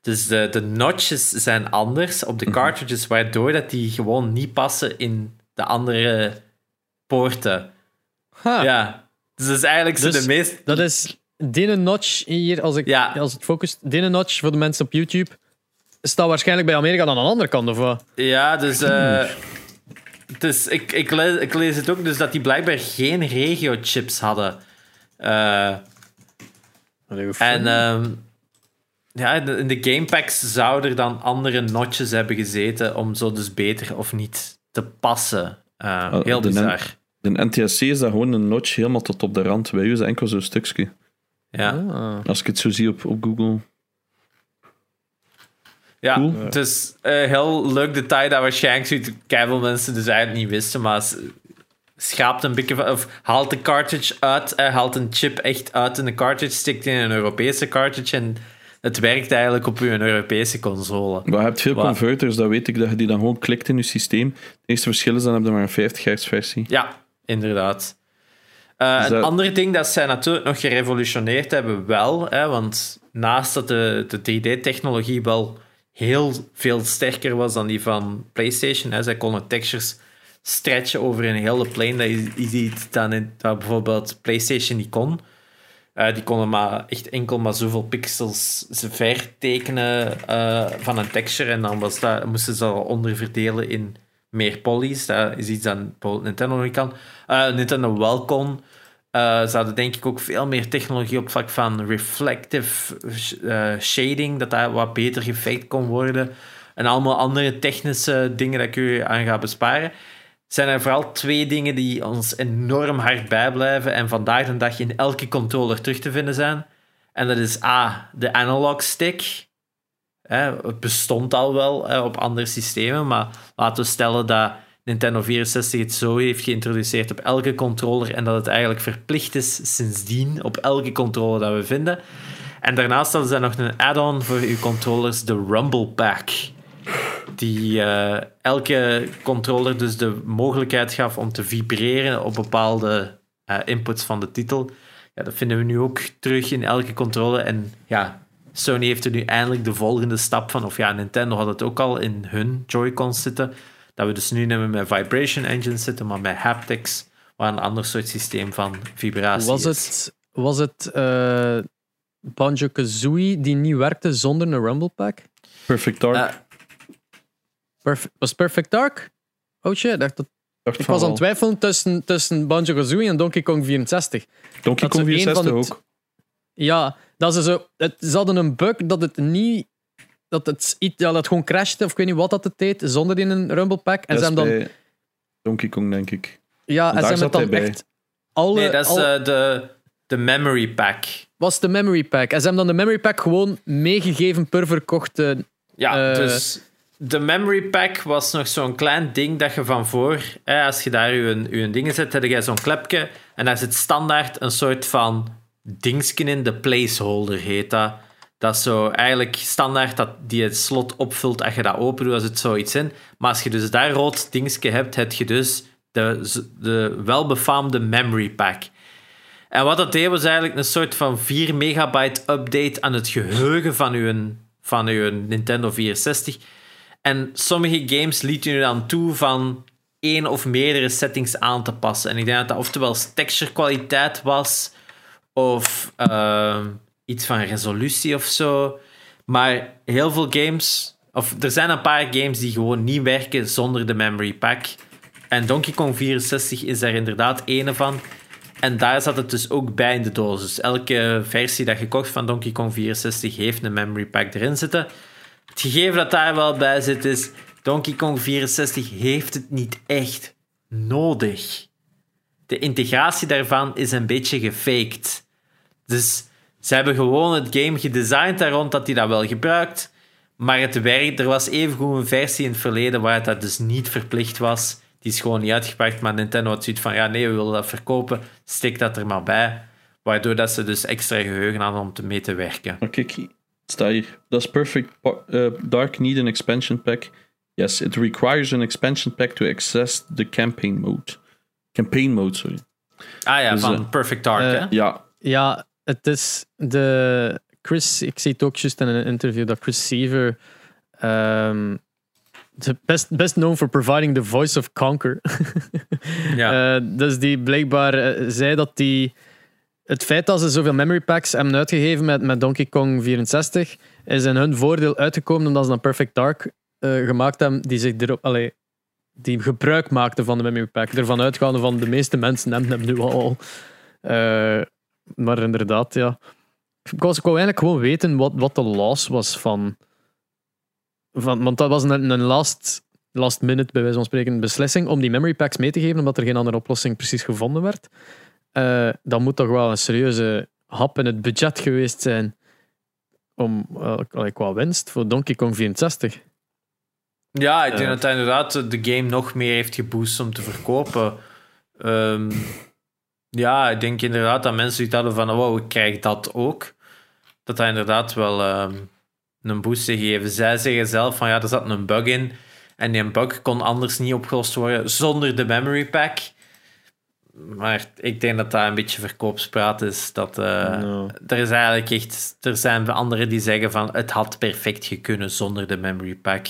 Dus de, de notches zijn anders op de cartridges, waardoor dat die gewoon niet passen in de andere poorten. Ja, dus dat is eigenlijk Dus- de meest... Dat is Dene Notch hier, als, ik, Ja. als het focust. Dene Notch voor de mensen op YouTube. Staat waarschijnlijk bij Amerika aan de andere kant, of wat? Ja, dus, eh, dus ik, ik, lees, ik lees het ook, dus dat die blijkbaar geen regio-chips hadden. Eh, en ehm, ja, in de- gamepacks zouden er dan andere notches hebben gezeten om zo dus beter of niet te passen. Oh, heel de bizar. De NTSC is dat gewoon een notch helemaal tot op de rand. Wij usen enkel zo'n stukje. Ja, Ah. Als ik het zo zie op, op Google. Ja Cool. het is een heel leuk detail dat waarschijnlijk keiveel mensen dus eigenlijk niet wisten, maar schaapt een beetje van, of haalt de cartridge uit, eh, haalt een chip echt uit in de cartridge, stikt in een Europese cartridge en het werkt eigenlijk op uw Europese console. Maar je hebt veel converters, dat weet ik, dat je die dan gewoon klikt in je systeem. Het eerste verschil is dan heb je maar een 50 hertz versie. Ja, inderdaad. Eh, Dus een ander ding dat zij natuurlijk nog gerevolutioneerd hebben, wel, hè, want naast dat de, de 3D-technologie wel heel veel sterker was dan die van PlayStation, hè, zij konden textures stretchen over een hele plane, dat je ziet dan in, dat bijvoorbeeld PlayStation niet kon. Eh, die konden maar echt enkel maar zoveel pixels ver tekenen eh, van een texture en dan was dat, moesten ze dat onderverdelen in meer polys. Dat is iets dat Nintendo kan. Eh, Nintendo wel kon. Eh, ze denk ik ook veel meer technologie op vlak van reflective eh, shading, dat dat wat beter gefakt kon worden. En allemaal andere technische dingen dat ik u aan ga besparen. Zijn er vooral twee dingen die ons enorm hard bijblijven en vandaag de dag in elke controller terug te vinden zijn. En dat is A, de analog stick. Hè, het bestond al wel hè, op andere systemen, maar laten we stellen dat Nintendo 64 het zo heeft geïntroduceerd op elke controller en dat het eigenlijk verplicht is sindsdien op elke controller dat we vinden. En daarnaast hadden ze nog een add-on voor uw controllers, de Rumble Pack. Die eh, elke controller dus de mogelijkheid gaf om te vibreren op bepaalde eh, inputs van de titel. Ja, dat vinden we nu ook terug in elke controller. En ja, Sony heeft er nu eindelijk de volgende stap van. Of ja, Nintendo had het ook al in hun Joy-Cons zitten. Dat we dus nu niet meer met Vibration Engines zitten, maar met haptics. Waar een ander soort systeem van vibratie Was is. het, was het eh, Banjo Kazooie die niet werkte zonder een Rumble Pack? Perfect Dark. Eh, Perf- was Perfect Dark? Oh shit, ik dacht dat, dacht ik was aan het twijfelen tussen, tussen Banjo Kazooie en Donkey Kong 64. Donkey dat Kong ze één 64 van het- ook. Ja, dat ze zo. Het, ze hadden een bug dat het niet dat het, iets- ja, dat het gewoon crashte, of ik weet niet wat dat het deed, zonder in een Rumble Pack. En Dat ze is hebben dan, bij Donkey Kong, denk ik. ja, en ze hebben dan bij. echt alle, Nee, dat is al- eh, de, de memory pack. was de Memory Pack. En ze hebben dan de Memory Pack gewoon meegegeven per verkochte. Ja, Eh. dus de memory pack was nog zo'n klein ding dat je van voor, hè, als je daar je, je dingen zet, heb je zo'n klepje en daar zit standaard een soort van dingsken in, de placeholder heet dat. Dat is zo eigenlijk standaard dat die het slot opvult als je dat open doet, er zit zoiets in. Maar als je dus daar rood dingetje hebt, heb je dus de, de welbefaamde memory pack. En wat dat deed was eigenlijk een soort van 4 megabyte update aan het geheugen van uw, van uw Nintendo 64. En sommige games lieten je dan toe van één of meerdere settings aan te passen. En ik denk dat dat oftewel texture kwaliteit was of ehm, iets van resolutie of zo. Maar heel veel games, of er zijn een paar games die gewoon niet werken zonder de memory pack. En Donkey Kong 64 is daar inderdaad ene van. En daar zat het dus ook bij in de doos. Elke versie dat je kocht van Donkey Kong 64 heeft een memory pack erin zitten. Het gegeven dat daar wel bij zit is... Donkey Kong 64 heeft het niet echt nodig. De integratie daarvan is een beetje gefaked. Dus ze hebben gewoon het game gedesigned daar rond dat hij dat wel gebruikt. Maar het werkt. Er was evengoed een versie in het verleden waar dat dus niet verplicht was. Die is gewoon niet uitgepakt. Maar Nintendo had zoiets van: ja, nee, we willen dat verkopen. Steek dat er maar bij. Waardoor dat ze dus extra geheugen hadden om te mee te werken. Maar kijk, het staat hier. Does Perfect eh, Dark need an expansion pack? Yes, it requires an expansion pack to access the campaign mode. Campaign mode, sorry. Ah ja, Dus, van eh, Perfect Dark, eh, hè? Ja, Ja, het is de. Chris, ik zie het ook juist in een interview dat Chris Seaver. de best, best known for providing the voice of Conquer. Ja. Eh, dus die blijkbaar eh, zei dat die. Het feit dat ze zoveel memory packs hebben uitgegeven met, met Donkey Kong 64 is in hun voordeel uitgekomen omdat ze dan Perfect Dark eh, gemaakt hebben die zich erop. Allee, die gebruik maakten van de memory pack. Ervan uitgaande van de meeste mensen hebben hem nu al. Maar inderdaad, ja. Ik wou, ik wou eigenlijk gewoon weten wat, wat de loss was van, van. Want dat was een, een last, last minute, bij wijze van spreken, beslissing om die memory packs mee te geven, omdat er geen andere oplossing precies gevonden werd. Eh, dan moet toch wel een serieuze hap in het budget geweest zijn om uh, qua winst voor Donkey Kong 64. Ja, ik denk Eh. dat hij inderdaad de game nog meer heeft geboost om te verkopen. Ehm, ja, ik denk inderdaad dat mensen zoiets hadden van, wow, ik krijg dat ook. Dat hij inderdaad wel ehm, een boost gegeven. Zij zeggen zelf van, ja, er zat een bug in. En die bug kon anders niet opgelost worden zonder de memory pack. Maar ik denk dat dat een beetje verkoopspraat is. Dat, eh. Er is eigenlijk echt... Er zijn anderen die zeggen van, het had perfect gekunnen zonder de memory pack.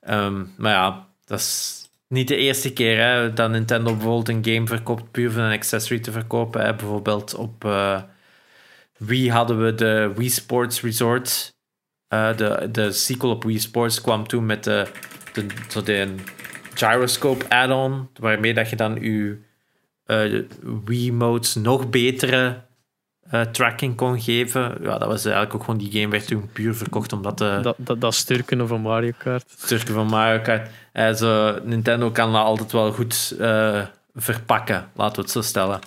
Ehm, maar ja, dat is niet de eerste keer hè, dat Nintendo bijvoorbeeld een game verkoopt puur voor een accessory te verkopen. Hè. Bijvoorbeeld op eh, Wii hadden we de Wii Sports Resort. Eh, de, de sequel op Wii Sports kwam toen met de, de, zo de gyroscope add-on, waarmee dat je dan je eh, Wii-modes nog betere tracking kon geven. Ja, dat was eigenlijk ook gewoon die game werd toen puur verkocht omdat de Dat, dat, dat sturken van Mario Kart. stukje van Mario Kart. Eh, Nintendo kan dat altijd wel goed eh, verpakken, laten we het zo stellen.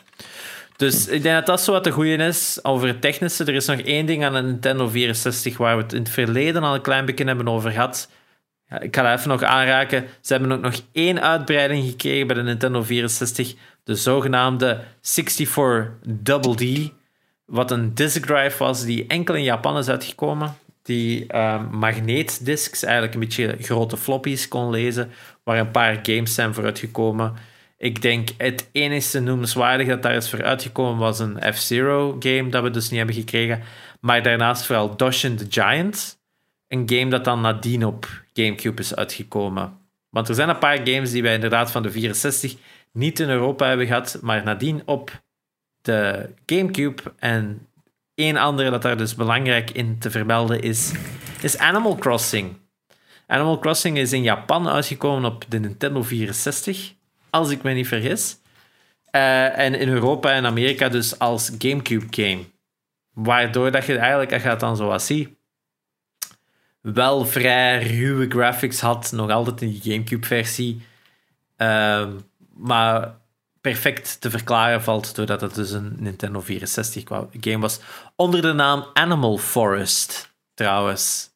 Dus ik denk dat dat zo wat de goede is. Over het technische, er is nog één ding aan de Nintendo 64 waar we het in het verleden al een klein beetje hebben over gehad. Ik ga even nog aanraken. Ze hebben ook nog één uitbreiding gekregen bij de Nintendo 64. De zogenaamde 64 Double D. Wat een disk drive was die enkel in Japan is uitgekomen. Die uh, magneetdiscs, eigenlijk een beetje grote floppies kon lezen. Waar een paar games zijn voor uitgekomen. Ik denk het enige noemenswaardige dat daar is voor uitgekomen was een F-Zero game. Dat we dus niet hebben gekregen. Maar daarnaast vooral Doshin the Giant. Een game dat dan nadien op Gamecube is uitgekomen. Want er zijn een paar games die wij inderdaad van de 64 niet in Europa hebben gehad, maar nadien op de Gamecube. En één andere dat daar dus belangrijk in te vermelden is, is Animal Crossing. Animal Crossing is in Japan uitgekomen op de Nintendo 64, als ik me niet vergis. Uh, en in Europa en Amerika dus als Gamecube game. Waardoor dat je eigenlijk, als je dat dan zo wat ziet, wel vrij ruwe graphics had. Nog altijd in die GameCube-versie. Ehm, maar perfect te verklaren valt doordat het dus een Nintendo 64 game was. Onder de naam Animal Forest, trouwens.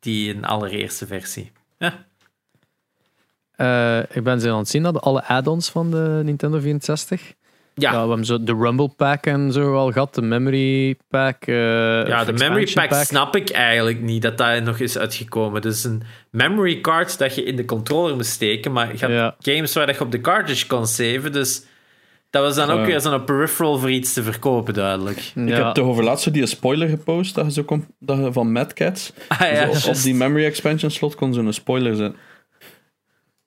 Die in allereerste versie. Ja. Eh, ik ben ze aan het zien dat alle add-ons van de Nintendo 64. Ja. we hebben zo de Rumble Pack en zo al gehad, de Memory Pack. eh, Ja, de memory pack, snap ik eigenlijk niet dat dat nog is uitgekomen. Dus een memory card dat je in de controller moet steken, maar je had Ja. games waar dat je op de cartridge kon saven, dus dat was dan ook Ja. weer zo'n peripheral voor iets te verkopen, duidelijk. Ja. Ik heb toch over laatst zo die spoiler gepost dat je zo kon, dat je van Mad Cats. Ah, ja, op die memory expansion slot kon zo'n spoiler zijn.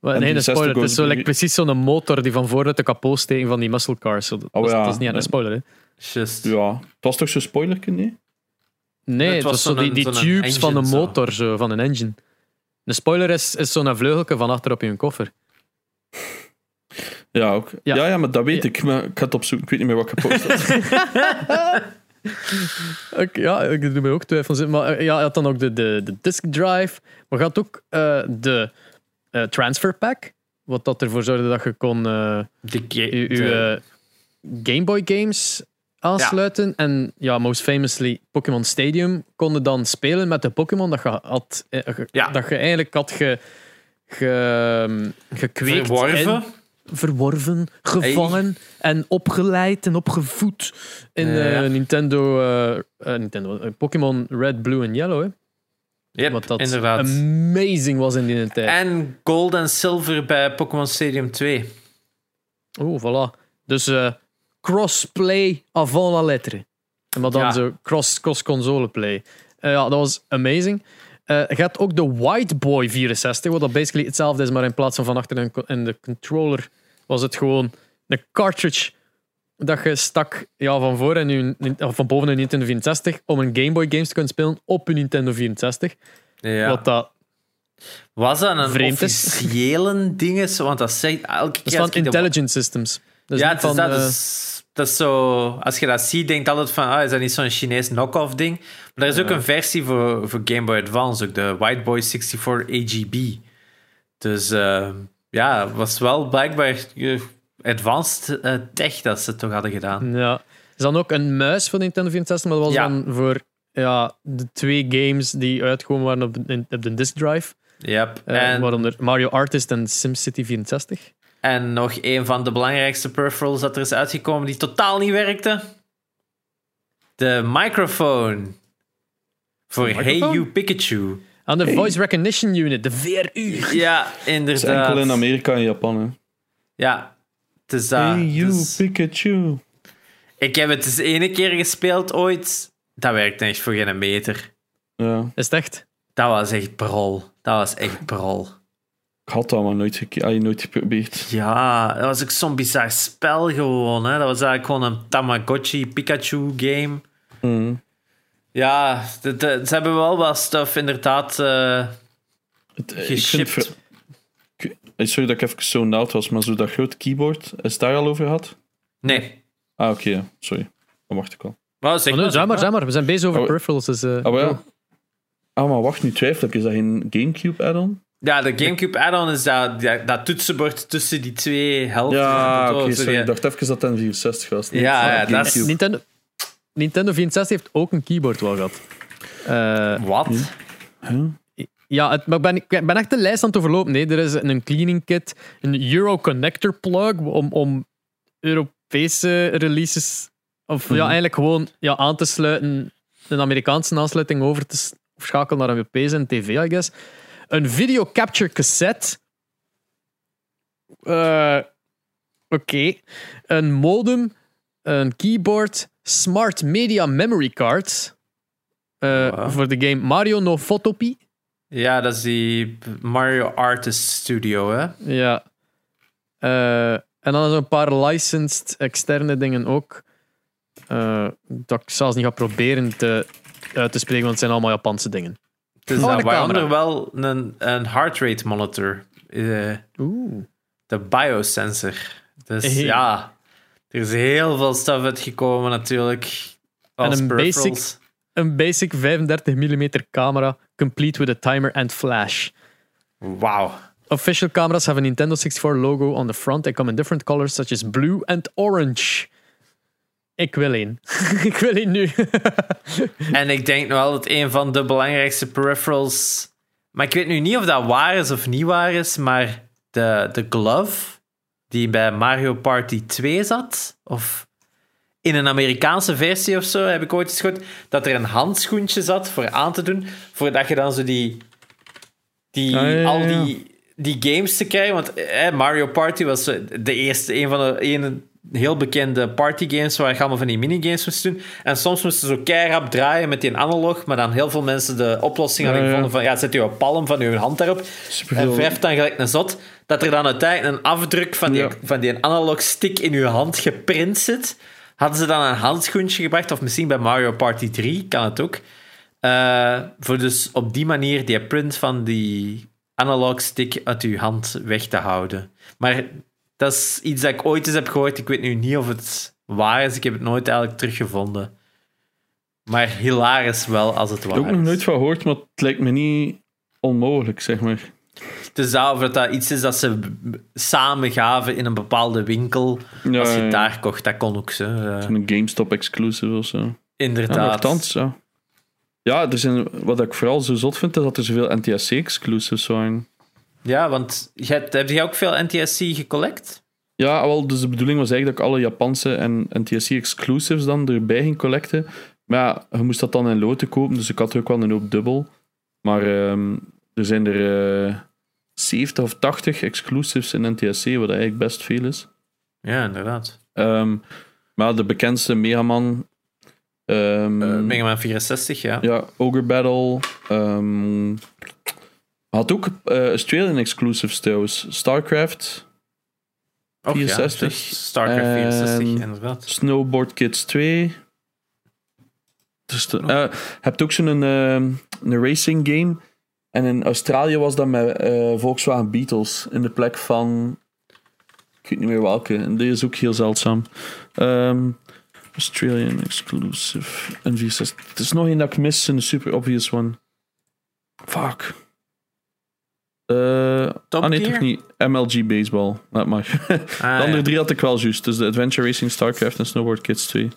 Nee, een spoiler. 60 Het is zo like, precies zo'n motor die van vooruit de kapot steken van die muscle cars. Zo, dat, Oh is, ja. dat is niet echt een spoiler, hè? Juist. Ja, het was toch zo'n spoiler, nee? Nee, Het het was was zo die, tubes engine van de zo. motor, zo, van een engine. Een spoiler is, is zo'n vleugelke van achter op je koffer. Ja, ook. Ja. Ja, ja, maar dat weet Ja. ik. Maar ik ga het opzoeken. Ik weet niet meer wat ik gepost had. Ik, ja, ik doe me ook twijfels in. Maar eh, ja, je had dan ook de, de, de disk drive. Maar je had ook eh, de eh, transfer pack. Wat dat ervoor zorgde dat je kon eh, De ga- je, Game Boy games aansluiten. En ja, most famously Pokémon Stadium konden dan spelen met de Pokémon dat je had. Dat je eigenlijk had ge, ge, gekweekt. verworven. in- verworven, gevangen en opgeleid en opgevoed in Ja. eh, Nintendo, eh, Nintendo Pokémon Red, Blue en Yellow. Hè? Yep, Wat dat inderdaad. amazing was in die tijd. En gold en silver bij Pokémon Stadium 2. Oh, voilà. Dus crossplay avant la lettre. Maar dan Ja. zo cross, cross console play. Ja, dat was amazing. Eh je hebt ook de White Boy 64, wat dat basically hetzelfde is, maar in plaats van van achter in de controller was het gewoon een cartridge dat je stak ja, van, voor en je, van boven een Nintendo 64 om een Game Boy games te kunnen spelen op een Nintendo 64. Ja. Wat dat, Was dat een Vreemd is. officiële ding? Want dat zegt elke dat keer... is van dat- Intelligent Systems. Dus ja, niet het is van, dat, eh, is, dat is zo... Als je dat ziet, denkt altijd van... Ah, is dat niet zo'n Chinees knock-off ding? Maar er is ook een versie voor, voor Game Boy Advance. Ook de White Boy 64 AGB. Dus eh, ja, het was wel blijkbaar eh, advanced eh, tech dat ze toch hadden gedaan. Ja. Is dan ook een muis voor Nintendo 64, maar dat was Ja. dan voor ja, de twee games die uitgekomen waren op de, op de disk drive. Yep. Eh, en, waaronder Mario Artist en SimCity 64. en nog een van de belangrijkste peripherals dat er is uitgekomen die totaal niet werkte. De microfoon. Voor Hey? You Pikachu. Aan de Hey. Voice Recognition Unit, de VRU. Ja, Het is inderdaad. enkel in Amerika en Japan. Hè. Ja, het is hey, you, Dus Pikachu. ik heb het eens ene keer gespeeld ooit. Dat werkte echt voor geen meter. Ja, Is het echt? Dat was echt brol. Dat was echt brol. ik had dat maar nooit, geke- ah, nooit geprobeerd. Ja, dat was ook zo'n bizar spel gewoon. Hè. Dat was eigenlijk gewoon een Tamagotchi Pikachu game. Mhm. Ja, de- de- ze hebben wel wat stuff inderdaad eh, Het, eh, ik geshipped. vind, ver- ik- sorry dat ik even zo naald was, maar zo dat grote keyboard, is het daar al over gehad? Nee. Ah, oké, sorry. Dat wacht ik al. Maar zeg Maar maar, zeg maar, zeg maar. We zijn bezig over Oh. peripherals. Dus, eh, Ah, maar go. ja. Ah, maar wacht, nu twijfel ik. Is dat geen Gamecube add-on? Ja, de Gamecube add-on is dat, dat, dat toetsenbord tussen die twee helften. Ja, van de oké, sorry. Ik dacht even dat dat een 64 was. Ja, ah, ja, dat is- Gamecube. Nintendo, Nintendo 64 heeft ook een keyboard wel gehad. Eh, Wat? Huh? Ja, het, maar ik ben, ik ben echt de lijst aan het overlopen. Nee, er is een cleaning kit, een Euro Connector plug om, om Europese releases, of ja, Mhm. eigenlijk gewoon ja, aan te sluiten, een Amerikaanse aansluiting over te schakelen naar een Europese en tv, I guess. Een video capture cassette. Eh, Oké. Een modem, een keyboard, smart media memory cards. eh, Wow. Voor de game Mario No Photopie. Ja, dat is die Mario Artist Studio, hè? Ja. Eh, en dan zo'n paar licensed externe dingen ook. Eh, dat ik zelfs niet ga proberen te, uit te spreken, want het zijn allemaal Japanse dingen. Het is Oh, waaronder wel een, een heart rate monitor. eh, Oeh. de biosensor. Dus Hey. ja, er is heel veel stuff uitgekomen natuurlijk. Als een basic- Een basic 35 mm camera complete with a timer and flash. Wauw. Official cameras have a Nintendo 64 logo on the front and come in different colors such as blue and orange. Ik wil één. ik wil één nu. En ik denk nog wel dat een van de belangrijkste peripherals. Maar ik weet nu niet of dat waar is of niet waar is, maar de, de glove die bij Mario Party 2 zat, of in een Amerikaanse versie of zo, heb ik ooit eens gehoord, dat er een handschoentje zat voor aan te doen, voordat je dan zo die, die, Ah, ja, ja, al die, die games te krijgen. Want eh, Mario Party was de eerste, een van de een, heel bekende partygames waar je allemaal van die minigames moest doen. En soms moesten ze zo keihard draaien met die analog, maar dan heel veel mensen de oplossing hadden gevonden van ja, zet je palm van je hand daarop en wrijft dan gelijk een zot, dat er dan uiteindelijk een afdruk van die, Ja. van die analog stick in je hand geprint zit. Hadden ze dan een handschoentje gebracht, of misschien bij Mario Party 3 kan het ook. Eh, voor dus op die manier die print van die analog stick uit uw hand weg te houden. Maar dat is iets dat ik ooit eens heb gehoord. Ik weet nu niet of het waar is. Ik heb het nooit eigenlijk teruggevonden. Maar hilarisch wel als het Ik waar heb ook nog is. nooit van gehoord, maar het lijkt me niet onmogelijk, zeg maar. Dat, of dat dat iets is dat ze samen gaven in een bepaalde winkel. Ja, als je het daar kocht, dat kon ook zo. eh, Een GameStop exclusive of zo. Inderdaad. ja. Ja, er zijn, wat ik vooral zo zot vind, is dat er zoveel NTSC-exclusives waren. Ja, want je heb jij ook veel NTSC gecollect? Ja, wel, dus de bedoeling was eigenlijk dat ik alle Japanse en NTSC-exclusives dan erbij ging collecten. Maar ja, je moest dat dan in loten kopen, dus ik had er ook wel een hoop dubbel. Maar ehm, er zijn er eh 70 of 80 exclusives in NTSC, wat eigenlijk best veel is. Ja, inderdaad. Ehm, maar de bekendste Megaman... ehm, Eh Mega Man 64, ja. Ja, Ogre Battle. ehm had ook eh Australian exclusives trouwens. StarCraft, Och, 64. Ja, dus StarCraft 64, En- inderdaad. Snowboard Kids 2. Dus de, eh, je hebt ook zo'n een racing game. En in Australië was dat met eh, Volkswagen Beetles in de plek van. Ik weet niet meer welke. En die is ook heel zeldzaam. Ehm, Australian exclusive. N64. Het is nog één dat ik mis, een super obvious one. Fuck. Eh ah nee, toch niet. MLG Baseball. Dat mag. Ah, De andere ja. drie had ik wel juist. Dus de Adventure Racing, StarCraft en Snowboard Kids 2.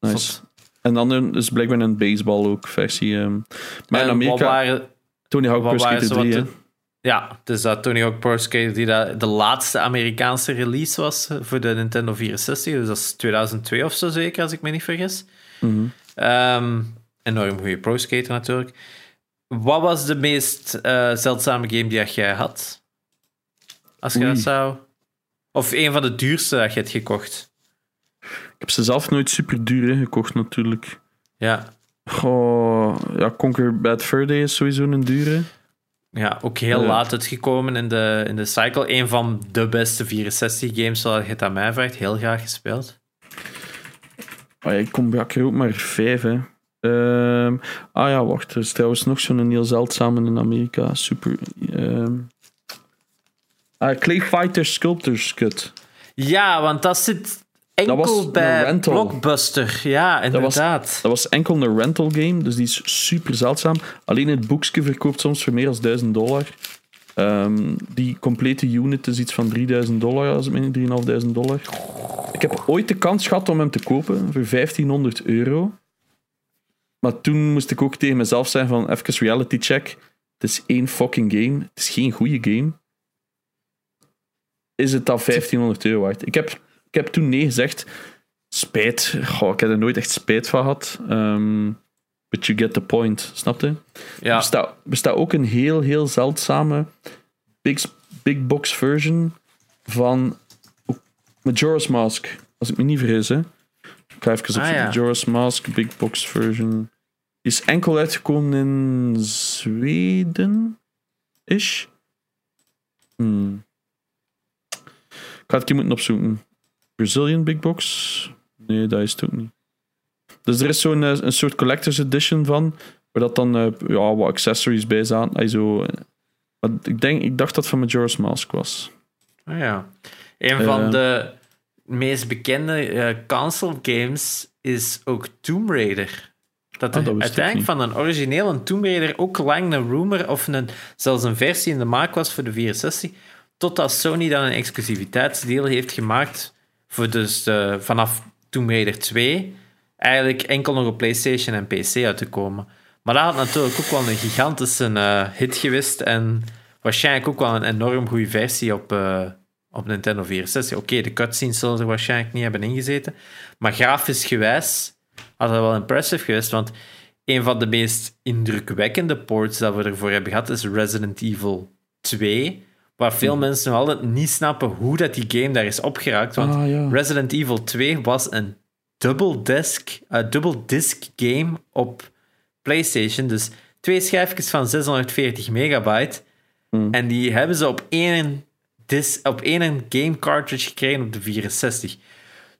Nice. Zot. En de andere is blijkbaar een baseball ook versie. ehm. Maar in En Amerika, Wat waren, Tony Hawk Pro Skater zo 3, wat hè. de- Ja, dus dat Tony Hawk Pro Skater die dat de laatste Amerikaanse release was eh, voor de Nintendo 64. Dus dat is 2002 of zo zeker, als ik me niet vergis. Mhm. Ehm, enorm goede Pro Skater natuurlijk. Wat was de meest eh, zeldzame game die jij had? Als je Oei. dat zou... Of een van de duurste dat je hebt gekocht. Ik heb ze zelf nooit super duur hè, gekocht, natuurlijk. Ja. Goh, ja, Conquer Bad Fur Day is sowieso een dure. Ja, ook heel Ja. laat uitgekomen in de, in de cycle. Een van de beste 64 games, zoals je het aan mij vraagt. Heel graag gespeeld. Ja, ik kom er ook maar vijf, hè. Ehm, ah ja, wacht. Er is trouwens nog zo'n heel zeldzame in Amerika. Super. ehm ah, Clay Fighter Sculptors Cut. Ja, want dat zit enkel bij. Blockbuster. Ja, inderdaad. Dat was enkel een rental game, dus die is super zeldzaam. Alleen het boekje verkoopt soms voor meer dan 1000 dollar. Ehm, die complete unit is iets van 3000 dollar, als ik me niet 3500 dollar. Ik heb ooit de kans gehad om hem te kopen voor 1500 euro. Maar toen moest ik ook tegen mezelf zeggen van, even reality check. Het is één fucking game. Het is geen goede game. Is het dan 1500 euro waard? Ik heb, ik heb toen nee gezegd. Spijt. Goh, ik heb er nooit echt spijt van gehad. Ehm, but you get the point. Snap je? Er Ja, bestaat, bestaat ook een heel, heel zeldzame big, big box version van Majora's Mask. Als ik me niet vergis, hè. Ik ga even op Ah, ja. Majora's Mask big box version. Is enkel uitgekomen in Zweden. Is. Hmm. Ik ga het keer moeten opzoeken. Brazilian big box? Nee, dat is het ook niet. Dus er is zo'n eh, een soort collector's edition van. Waar dat dan eh, ja, wat accessories bij zaten. Ay, zo, eh. maar ik, denk, ik dacht dat van Majora's Mask was. Ah, ja. Een van de meest bekende eh, console games is ook Tomb Raider. Dat Ah, er dat ik uiteindelijk van een originele Tomb Raider ook lang een rumor of een, zelfs een versie in de maak was voor de 64. Totdat Sony dan een exclusiviteitsdeal heeft gemaakt voor dus de, vanaf Tomb Raider 2 eigenlijk enkel nog op PlayStation en PC uit te komen. Maar dat had natuurlijk ook wel een gigantische eh, hit geweest en waarschijnlijk ook wel een enorm goede versie op, eh, op Nintendo 64. Oké, de cutscenes zullen er waarschijnlijk niet hebben ingezeten, maar grafisch gewijs had dat wel impressive geweest, want een van de meest indrukwekkende ports dat we ervoor hebben gehad is Resident Evil 2, waar veel mensen nog altijd niet snappen hoe dat die game daar is opgeraakt, want Ah, ja. Resident Evil 2 was een double disc, uh, double disc game op PlayStation. Dus twee schijfjes van 640 megabyte. Hmm. En die hebben ze op één, dis, op één game cartridge gekregen op de 64.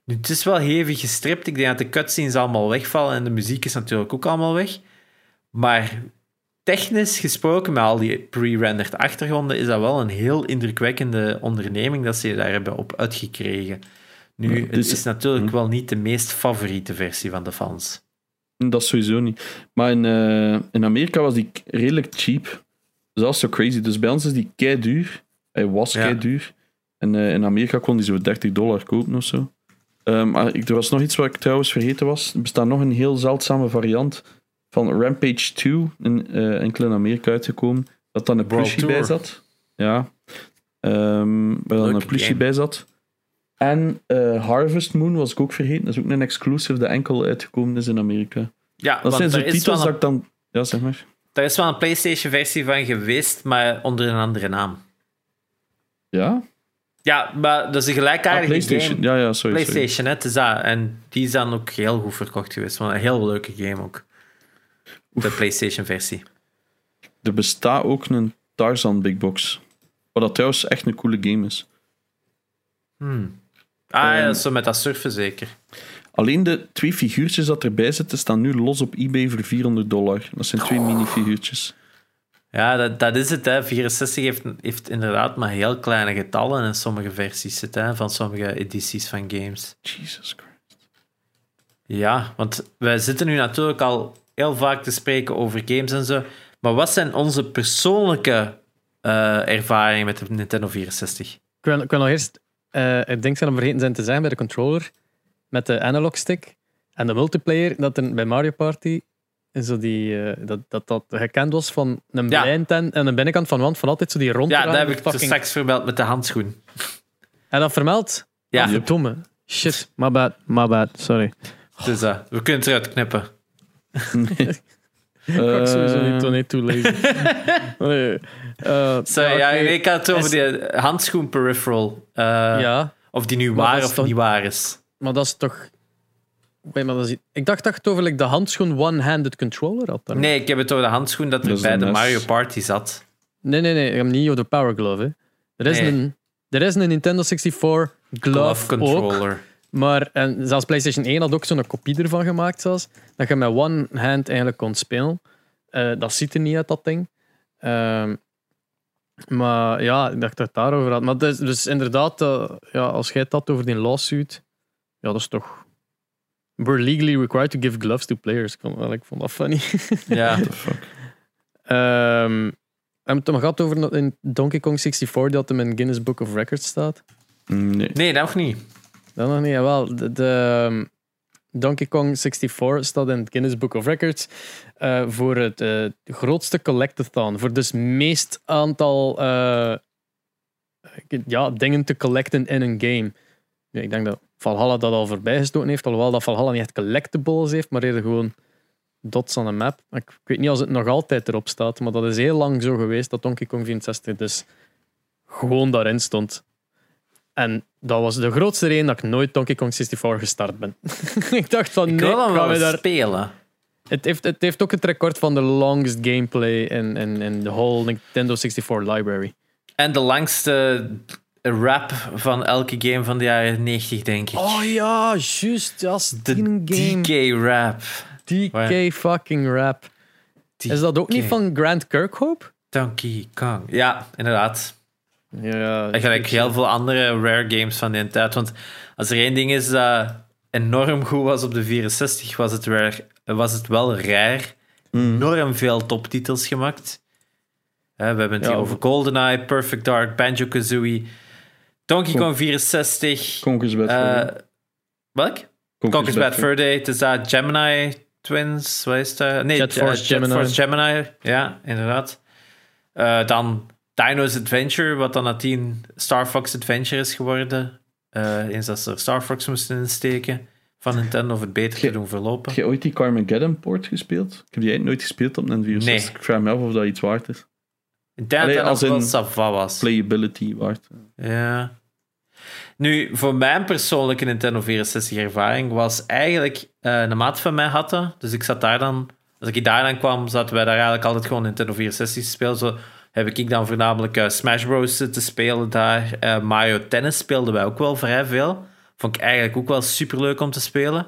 Nu, het is wel hevig gestript. Ik denk dat de cutscenes allemaal wegvallen en de muziek is natuurlijk ook allemaal weg. Maar technisch gesproken, met al die pre-rendered achtergronden, is dat wel een heel indrukwekkende onderneming dat ze daar hebben op uitgekregen. Nu, het dus- is natuurlijk wel niet de meest favoriete versie van de fans. Dat sowieso niet. Maar in, eh, in Amerika was die redelijk cheap. Is zo crazy. Dus bij ons is die kei duur. Hij was Ja. kei duur. En eh, in Amerika kon die zo 30 dollar kopen of zo. Ehm, maar ik, er was nog iets wat ik trouwens vergeten was. Er bestaat nog een heel zeldzame variant van Rampage 2, in, eh, enkel in Amerika uitgekomen. Dat dan een plushie bij zat. Ja. Ehm waar dan een game. bij zat. En eh, Harvest Moon was ik ook vergeten. Dat is ook een exclusive dat enkel uitgekomen is in Amerika. Ja, Dat zijn zo titels dat ik dan... Ja, zeg maar. er is wel een PlayStation-versie van geweest, maar onder een andere naam. Ja? Ja, maar dat is een Ah, gelijkaardige PlayStation. game. Ja, ja, sorry. sorry. PlayStation, hè, het is dat. En die is dan ook heel goed verkocht geweest. Want een heel leuke game ook. De PlayStation-versie. Er bestaat ook een Tarzan Big Box. Wat dat trouwens echt een coole game is. Hmm. Ah ja, Ehm. zo met dat surfen zeker. Alleen de twee figuurtjes dat erbij zitten staan nu los op eBay voor 400 dollar. Dat zijn twee minifiguurtjes. Ja, dat, dat is het. Hè. 64 heeft, heeft inderdaad maar heel kleine getallen in sommige versies zitten, hè, van sommige edities van games. Jesus Christ. Ja, want wij zitten nu natuurlijk al heel vaak te spreken over games en zo. Maar wat zijn onze persoonlijke eh, ervaringen met de Nintendo 64? Ik wil, ik wil nog eerst, eh, ik denk dat we vergeten zijn te zijn bij de controller met de analog stick en de multiplayer dat er bij Mario Party zo die, eh, dat, dat dat gekend was van een Ja. en een binnenkant van wand van altijd zo die rond. Ja, dat heb ik er straks vermeld met de handschoen. En dat vermeld? Ja, Ah, verdomme. Shit, my bad, my bad, sorry. dus dat. we kunnen het eruit knippen. Ik ga sowieso Eh, niet doen, niet nee. Eh, Sorry, ja, oké. ik had het over die handschoen peripheral. eh, Ja, Of die nu Maar waar of toch- niet waar is. maar dat is toch... Wait, maar dat is... Ik dacht dat je het over like, de handschoen one-handed controller had. daar. Nee, ik heb het over de handschoen dat er Dat bij de. Mario Party zat. Nee, nee, nee. Ik heb hem niet over de Power Glove. Hè. Er, is Nee. een, er is een Nintendo 64 Glove, Glove ook. Maar en zelfs PlayStation 1 had ook zo'n kopie ervan gemaakt. Zelfs, dat je met one hand eigenlijk kon spelen. Eh, dat ziet er niet uit, dat ding. Ehm, maar ja, ik dacht dat het daarover had. Maar dus, dus inderdaad, eh, ja, als jij het had over die lawsuit, ja, dat is toch. We're legally required to give gloves to players. Ik vond, ik vond dat funny. Ja. The fuck? Ehm we hebben het nog gehad over in Donkey Kong 64 dat hem in Guinness Book of Records staat. Nee. Nee, nog niet. Dat nog niet, jawel. De, de, ehm, Donkey Kong 64 staat in het Guinness Book of Records eh, voor het eh, grootste collectathon. Voor dus meest aantal eh, ja, dingen te collecten in een game. Ik denk dat Valhalla dat al voorbij gestoten heeft, alhoewel dat Valhalla niet echt collectibles heeft, maar eerder gewoon dots aan een map. Ik, weet niet als het nog altijd erop staat, maar dat is heel lang zo geweest dat Donkey Kong 64 dus gewoon daarin stond. En dat was de grootste reden dat ik nooit Donkey Kong 64 gestart ben. ik dacht van Ik nee, gaan wel we daar... spelen. Het heeft, het heeft ook het record van de longest gameplay in, in, in de whole Nintendo 64 library. En de langste rap van elke game van de jaren 90, denk ik. Oh ja, juist. Dat is de. DK-rap. DK fucking rap. Is dat ook niet van Grant Kirkhope? Donkey Kong. Ja, inderdaad. Ja. En gelijk heel veel andere rare games van die tijd. Want als er één ding is dat enorm goed was op de 64, was het, weer, was het wel raar. Mm. Enorm veel toptitels gemaakt. Hè, we hebben het Ja, hier over- GoldenEye, Perfect Dark, Banjo-Kazooie, Donkey Kong 64. Conquest Bad eh, Fur Day. welk? Conquest Bad Fur Day. Het is dat Gemini Twins, wat is dat? Nee, Jet eh, Force Jet Gemini. Force Gemini. Ja, inderdaad. Eh, dan Dino's Adventure, wat dan nadien Star Fox Adventure is geworden. Eh, eens dat ze er Star Fox moesten insteken van Nintendo, of het beter te doen verlopen. Heb je ooit die Carmageddon port gespeeld? Ik heb die nooit gespeeld op een 64. Nee. Ik vraag me af of dat iets waard is. Ik denk Allee, dat nog wel was. Playability waard. Ja. Nu, voor mijn persoonlijke Nintendo 64 ervaring was eigenlijk eh, een maat van mij had dat. Dus ik zat daar dan... Als ik daar dan kwam, zaten wij daar eigenlijk altijd gewoon Nintendo 64 te spelen. Zo heb ik dan voornamelijk eh, Smash Bros. te spelen daar. Eh, Mario Tennis speelden wij ook wel vrij veel. Vond ik eigenlijk ook wel super leuk om te spelen.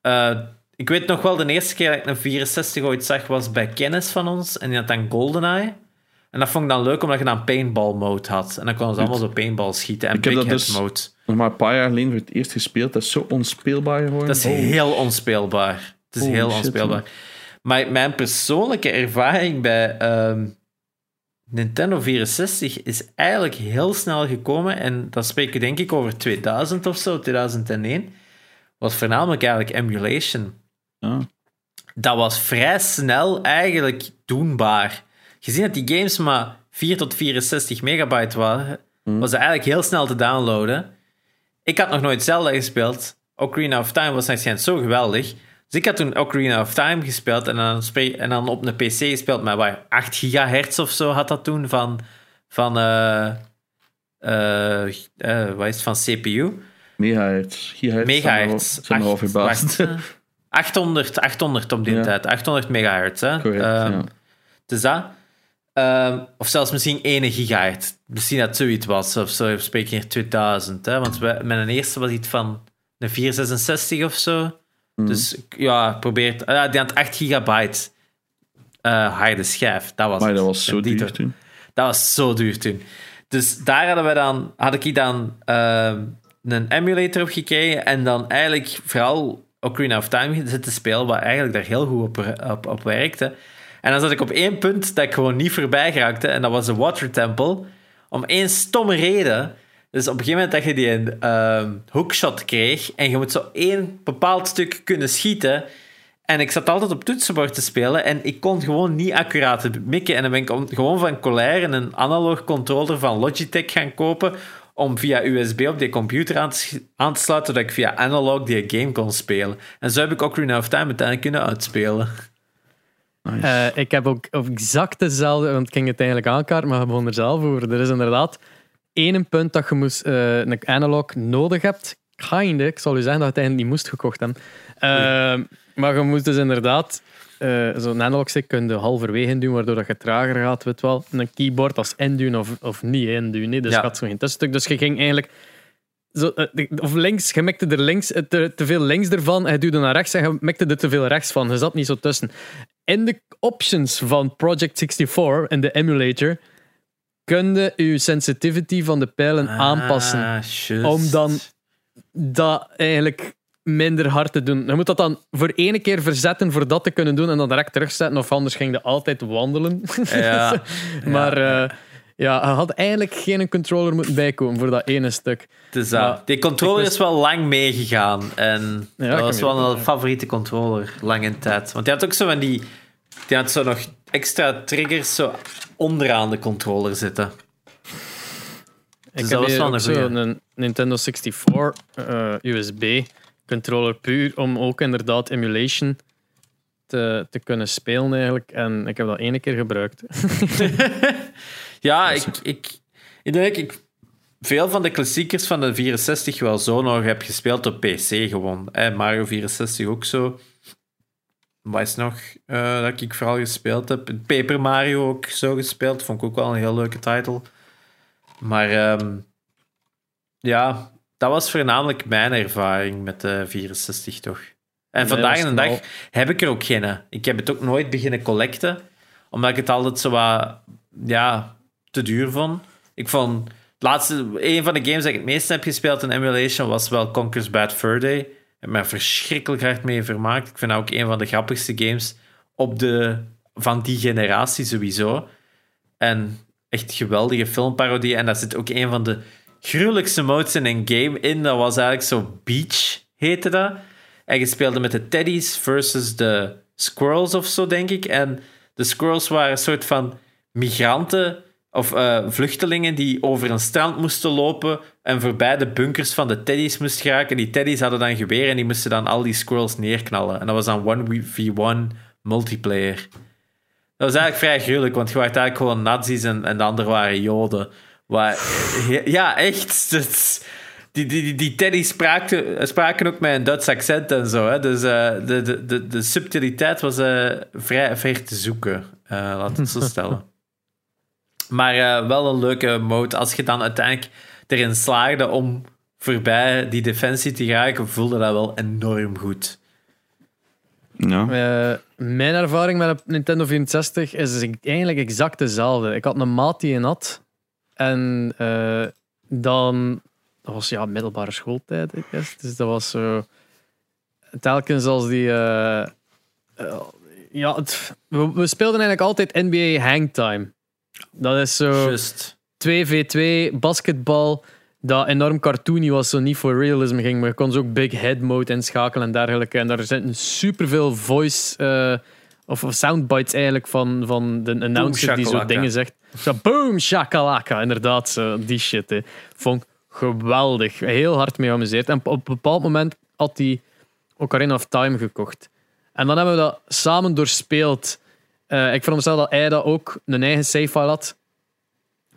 Eh, ik weet nog wel, de eerste keer dat ik een 64 ooit zag, was bij kennis van ons. En die had dan GoldenEye. En dat vond ik dan leuk, omdat je dan paintball mode had. En dan konden ze allemaal zo paintball schieten. En Ik heb dat dus- mode. Nog maar een paar jaar geleden voor het eerst gespeeld. Dat is zo onspeelbaar geworden. Dat is Oh. heel onspeelbaar. Het is heel shit, onspeelbaar. man. Maar mijn persoonlijke ervaring bij ehm, Nintendo 64 is eigenlijk heel snel gekomen. En dan spreek ik denk ik over 2000 of zo, 2001. Was voornamelijk eigenlijk emulation. Dat was vrij snel eigenlijk doenbaar. Gezien dat die games maar 4 tot 64 megabyte waren, Mhm. was het eigenlijk heel snel te downloaden. Ik had nog nooit Zelda gespeeld. Ocarina of Time was waarschijnlijk zo geweldig. Dus ik had toen Ocarina of Time gespeeld en dan, en dan op een PC gespeeld met wat, 8 gigahertz of zo had dat toen van, van, eh, eh, eh, wat is het, van CPU. Megahertz. Gigahertz. Megahertz. Zijn we al verbaasd. wacht, eh, 800, 800 op die Ja. tijd. 800 megahertz. Hè? Correct, Ehm, ja. Dus dat. Ehm, of zelfs misschien 1 gigahertz. Misschien dat zoiets was. Of zo spreek je hier 2000. Hè? Want we- mijn eerste was iets van een 466 of zo. Mhm. Dus ja, probeer. Uh, die had 8 gigabyte eh harde schijf. Dat was Maar dat was zo duur to- toen. dat was zo duur toen. Dus daar hadden we dan, had ik dan ehm, een emulator op gekregen en dan eigenlijk vooral Ocarina of Time zitten spelen, wat eigenlijk daar heel goed op, op, op werkte. En dan zat ik op één punt dat ik gewoon niet voorbij geraakte en dat was de Water Temple. Om één stomme reden. Dus op een gegeven moment dat je die een ehm, hookshot kreeg en je moet zo één bepaald stuk kunnen schieten. En ik zat altijd op toetsenbord te spelen en ik kon gewoon niet accuraat mikken. En dan ben ik gewoon van Colair een analog controller van Logitech gaan kopen om via USB op die computer aan te, sch- aan te sluiten, zodat ik via analog die game kon spelen. En zo heb ik Ocarina of Time uiteindelijk kunnen uitspelen. Nice. Eh, ik heb ook exact dezelfde, want ik ging het eigenlijk aankaarten, maar je begon er zelf over. Er is inderdaad één punt dat je moest, eh, een analog nodig hebt. Kinder, ik zal u zeggen dat je het eigenlijk niet moest gekocht hebben. Eh, maar je moest dus inderdaad eh, zo'n analog stick kun je halverwege doen, waardoor dat je trager gaat, weet wel. En een keyboard als induwen of, of niet induwen. Nee. Dus Ja. je had zo geen tussenstuk. Dus je ging eigenlijk zo, eh, of links, je mikte er links, te, te veel links ervan, hij duwde naar rechts en je mikte er te veel rechts van. Je zat niet zo tussen. In de options van Project 64, in de emulator, kun je je sensitivity van de pijlen aanpassen. Ah, juist. Om dan dat eigenlijk minder hard te doen. Je moet dat dan voor één keer verzetten voor dat te kunnen doen en dan direct terugzetten, of anders ging je altijd wandelen. Ja. maar Ja. eh, ja, je had eigenlijk geen controller moeten bijkomen voor dat ene stuk. Dus, die controller is wel lang meegegaan. En Ja, dat was wel een favoriete controller, lang in tijd. Want die had ook zo van die... Die had zo nog extra triggers zo onderaan de controller zitten. Ik dat heb was hier wel ook een zo goeie. een Nintendo 64 eh, USB controller puur om ook inderdaad emulation te, te kunnen spelen eigenlijk. En ik heb dat ene keer gebruikt. Ja, ik, ik, ik denk ik veel van de klassiekers van de 64 wel zo nog heb gespeeld op PC gewoon. Eh, Mario 64 ook zo. Wat is nog eh, dat ik vooral gespeeld heb? Paper Mario ook zo gespeeld. Vond ik ook wel een heel leuke titel. Maar ehm, ja, dat was voornamelijk mijn ervaring met de 64 toch. En Nee, vandaag de dag heb ik er ook geen. Ik heb het ook nooit beginnen collecten, omdat ik het altijd zo wat ja, te duur vond. Ik vond het laatste, een van de games dat ik het meest heb gespeeld in emulation was wel Conker's Bad Fur Day. Me verschrikkelijk hard mee vermaakt. Ik vind dat ook een van de grappigste games op de, van die generatie sowieso. En echt geweldige filmparodie. En daar zit ook een van de gruwelijkste modes in een game in. Dat was eigenlijk zo Beach, heette dat. En je speelde met de teddies versus de squirrels of zo, denk ik. En de squirrels waren een soort van migranten of uh, vluchtelingen die over een strand moesten lopen en voorbij de bunkers van de teddies moesten geraken. Die teddies hadden dan geweer en die moesten dan al die squirrels neerknallen. En dat was dan 1v1 multiplayer. Dat was eigenlijk vrij gruwelijk, want je werd eigenlijk gewoon nazi's en, en de anderen waren joden. Maar, ja, echt. die, die, die, die teddies spraken, spraken ook met een Duits accent en zo. Hè. Dus uh, de, de, de, subtiliteit was uh, vrij ver te zoeken, laat het zo stellen. Maar wel een leuke mode. Als je dan uiteindelijk erin slaagde om voorbij die defensie te geraken, voelde dat wel enorm goed. Ja. Uh, mijn ervaring met een Nintendo 64 is eigenlijk exact dezelfde. Ik had een maat die een had. En uh, dan... Dat was ja, middelbare schooltijd, ik guess. Dus dat was zo... Telkens als die... Uh, ja, het, we, we, speelden eigenlijk altijd NBA Hangtime. Dat is zo... Just. 2v2, basketbal dat enorm cartoony was, zo niet voor realism ging. Maar je kon zo ook big head mode inschakelen en dergelijke. En daar zitten superveel voice uh, of soundbites eigenlijk van, van de announcer die zo dingen zegt. Zo boom, shakalaka. Inderdaad, zo, die shit. Hè. Vond ik geweldig. Heel hard mee geamuseerd. En op een bepaald moment had hij Ocarina of Time gekocht. En dan hebben we dat samen doorspeeld. Uh, ik veronderstel dat hij dat ook een eigen save file had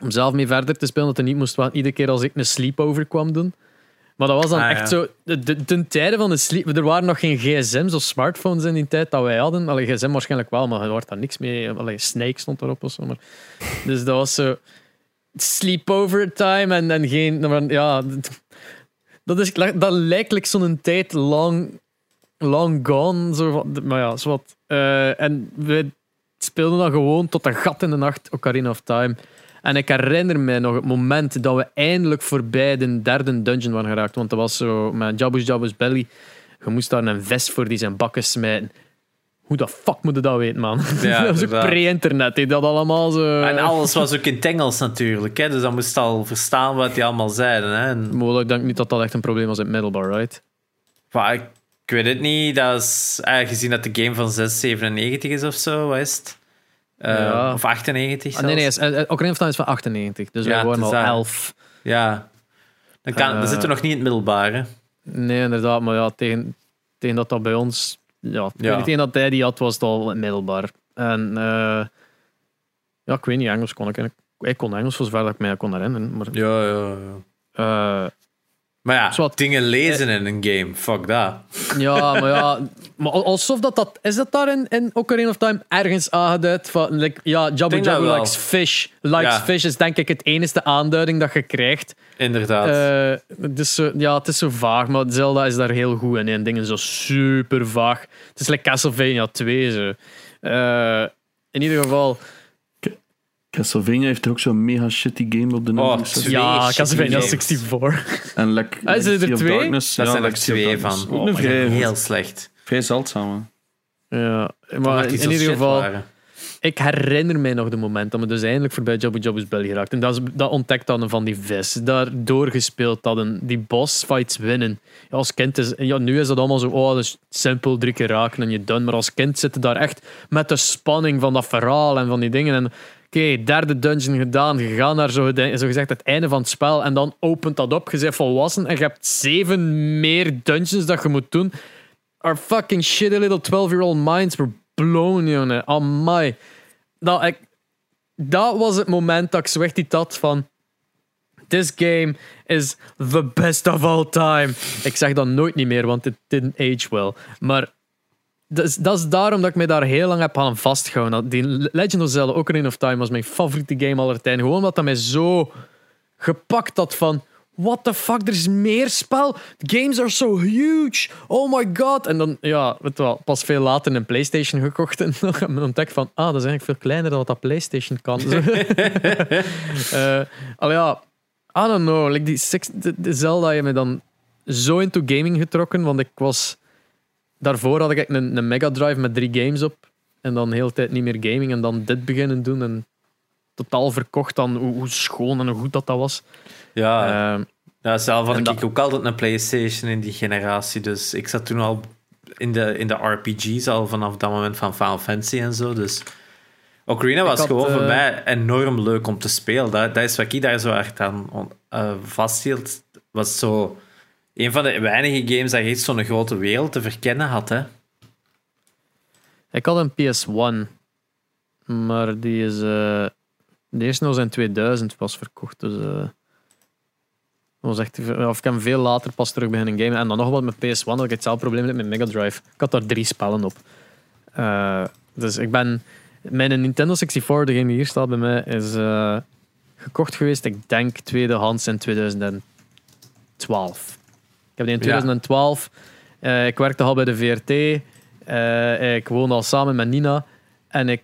om zelf mee verder te spelen, dat hij niet moest wachten iedere keer als ik een sleepover kwam doen. Maar dat was dan Ah, echt ja. zo. De, de, ten tijde van de sleep. Er waren nog geen gsm's of smartphones in die tijd dat wij hadden. Allee, gsm waarschijnlijk wel, maar er wordt daar niks mee. Allee, Snake stond erop of zo. Maar. Dus dat was zo. Sleepover time en, en geen. Ja, dat, is, dat lijkt like zo'n tijd long, long gone. Zo, maar ja, zo wat. Eh, en we speelden dan gewoon tot een gat in de nacht Ocarina of Time. En ik herinner me nog het moment dat we eindelijk voorbij de derde dungeon waren geraakt. Want dat was zo met Jabba's Jabba's Belly. Je moest daar een vest voor die zijn bakken smijten. Hoe de fuck moet je dat weten, man? Ja, dat was ook pre-internet. Dat allemaal zo... En alles was ook in het Engels natuurlijk, hè? dus dan moest je al verstaan wat die allemaal zeiden. Hè? En, Maar ik denk niet dat dat echt een probleem was in middelbaar, right? maar ik, ik weet het niet, dat is eh, gezien dat de game van 697 is of zo, wat is het? Eh, Ja. Of 98 Ah, nee, nee, is- eh, Ocarina of Time is van 98. Dus Ja, we waren het al is dat. 11. Ja. Dan, kan, dan zitten we nog niet in het middelbaar. Hè? Nee, inderdaad. Maar ja, tegen, tegen dat dat bij ons... Ja, Ja. tegen dat hij die had, was het al middelbaar. En ja, ik weet niet, Engels kon ik... Ik kon Engels voor zover dat ik mij kon herinneren. Maar, Ja, ja, ja. eh, Maar ja, dingen lezen in een game, fuck dat. ja, maar ja... Maar al- alsof dat dat... Is dat daar in, in Ocarina of Time ergens aangeduid? Van, like, ja, Jabba likes fish. Likes Ja. fish is denk ik het enige aanduiding dat je krijgt. Inderdaad. Dus ja, het is zo vaag, maar Zelda is daar heel goed in. En dingen zo super vaag. Het is like Castlevania 2. Zo. Eh, in ieder geval, Castlevania heeft ook zo'n mega shitty game op de Oh, twee 64. ja, Castlevania games. 64. En Lec- Ah, is er twee? Darkness. dat ja, zijn er twee van. Oh, heel slecht. vrij zeldzaam. Ja, maar in ieder geval, waren. ik herinner mij nog de moment dat we dus eindelijk voorbij Jabba Jabba's Belly geraakt. En dat, is, dat ontdekt hadden van die vis. Daar doorgespeeld hadden. Die boss fights winnen. Ja, als kind is... Ja, nu is dat allemaal zo... Oh, dat is simpel drie keer raken en je done. Maar als kind zit je daar echt met de spanning van dat verhaal en van die dingen. En oké, derde dungeon gedaan. Je gaat naar zo, zo gezegd het einde van het spel. En dan opent dat op. Je bent volwassen en je hebt zeven meer dungeons dat je moet doen. Our fucking shitty little 12-year-old minds were blown, jongen. Amai. Dat, ik, dat was het moment dat ik zo echt had van... This game is the best of all time. Ik zeg dat nooit niet meer, want it didn't age well. Maar dat is, daarom dat ik mij daar heel lang heb aan vastgehouden. Die Legend of Zelda Ocarina of Time was mijn favoriete game aller tijden. Gewoon omdat dat mij zo gepakt had van... What the fuck, er is meer spel. Games are so huge. Oh my god. En dan, ja, weet wel, pas veel later een PlayStation gekocht en dan heb ik ontdekt van, ah, dat is eigenlijk veel kleiner dan wat dat PlayStation kan. Al ja, I don't know. Like die six, de, Zelda je me dan zo into gaming getrokken, want ik was... Daarvoor had ik een, een Mega Drive met drie games op. En dan de hele tijd niet meer gaming. En dan dit beginnen doen. En totaal verkocht dan hoe, hoe schoon en hoe goed dat, dat was. Ja, Ehm, ja zelf had ik dat- ook altijd een PlayStation in die generatie. Dus ik zat toen al in de, in de RPG's al vanaf dat moment van Final Fantasy en zo. Dus Ocarina was had, gewoon voor eh, mij enorm leuk om te spelen. Dat, dat is wat ik daar zo echt aan eh, vasthield. Was zo een van de weinige games dat echt zo'n grote wereld te verkennen had. Hè? Ik had een PS1, maar die is. eh, de eerste was in 2000 pas verkocht. Dus. eh, dat was echt, of ik heb veel later pas terug beginnen gamen. En dan nog wat met PS1 had ik hetzelfde probleem met mijn Mega Drive. Ik had daar drie spellen op. Eh, dus ik ben. Mijn Nintendo 64, degene die hier staat bij mij, is gekocht geweest, ik denk tweedehands in 2012. Ik heb die in 2012. eh, ik werkte al bij de VRT. Eh, ik woonde al samen met Nina. En ik.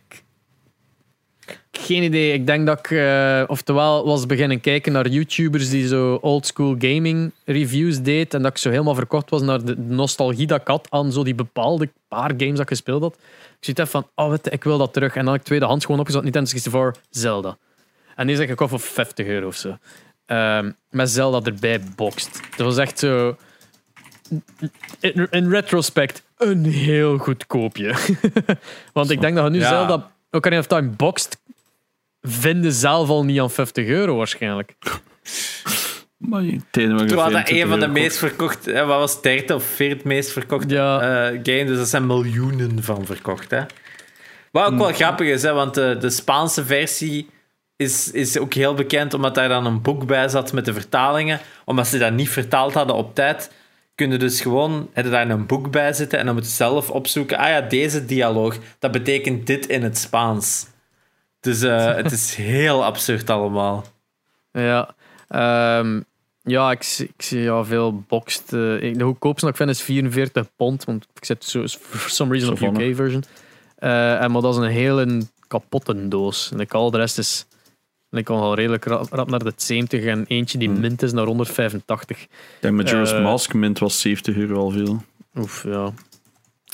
Geen idee. Ik denk dat ik. eh, oftewel was beginnen kijken naar YouTubers die zo oldschool gaming reviews deed. En dat ik zo helemaal verkocht was naar de nostalgie dat ik had aan zo die bepaalde paar games dat ik gespeeld had. Ik zit van, oh, je, ik wil dat terug. En dan heb ik tweedehands gewoon opgezet. Nintendo 64 Zelda. En die zeg ik kocht voor 50 euro of zo. Ehm, met Zelda erbij boxt. Dat was echt zo. In, in retrospect, een heel goed koopje. Want ik denk dat je nu Ja. Zelda Ocarina of Time boxt vinden zelf al niet aan 50 euro waarschijnlijk. Maar ik Terwijl dat 24 een van de meest verkocht, hè, wat was het, derde of vierde meest verkocht Ja. eh, game, dus er zijn miljoenen van verkocht. Hè. Wat ook wel grappig is, hè, want de, de Spaanse versie is, is ook heel bekend omdat daar dan een boek bij zat met de vertalingen. Omdat ze dat niet vertaald hadden op tijd, kunnen dus gewoon er daar een boek bij zitten en dan moet je zelf opzoeken. Ah ja, deze dialoog, dat betekent dit in het Spaans. Dus eh, het is heel absurd allemaal. Ja, ehm, ja ik, zie- ik zie ja, veel boxed. ik- de goedkoopste dat ik vind is 44 pond, want ik zit zo for some reason op Savannah. UK version. Eh, en maar dat is een hele kapotte doos. En ik al de rest is. En ik kan al redelijk rap, rap naar de 70 en eentje die Hmm. mint is naar 185. Ik denk Majora's Eh, Mask mint was 70 euro al veel. Oef, ja.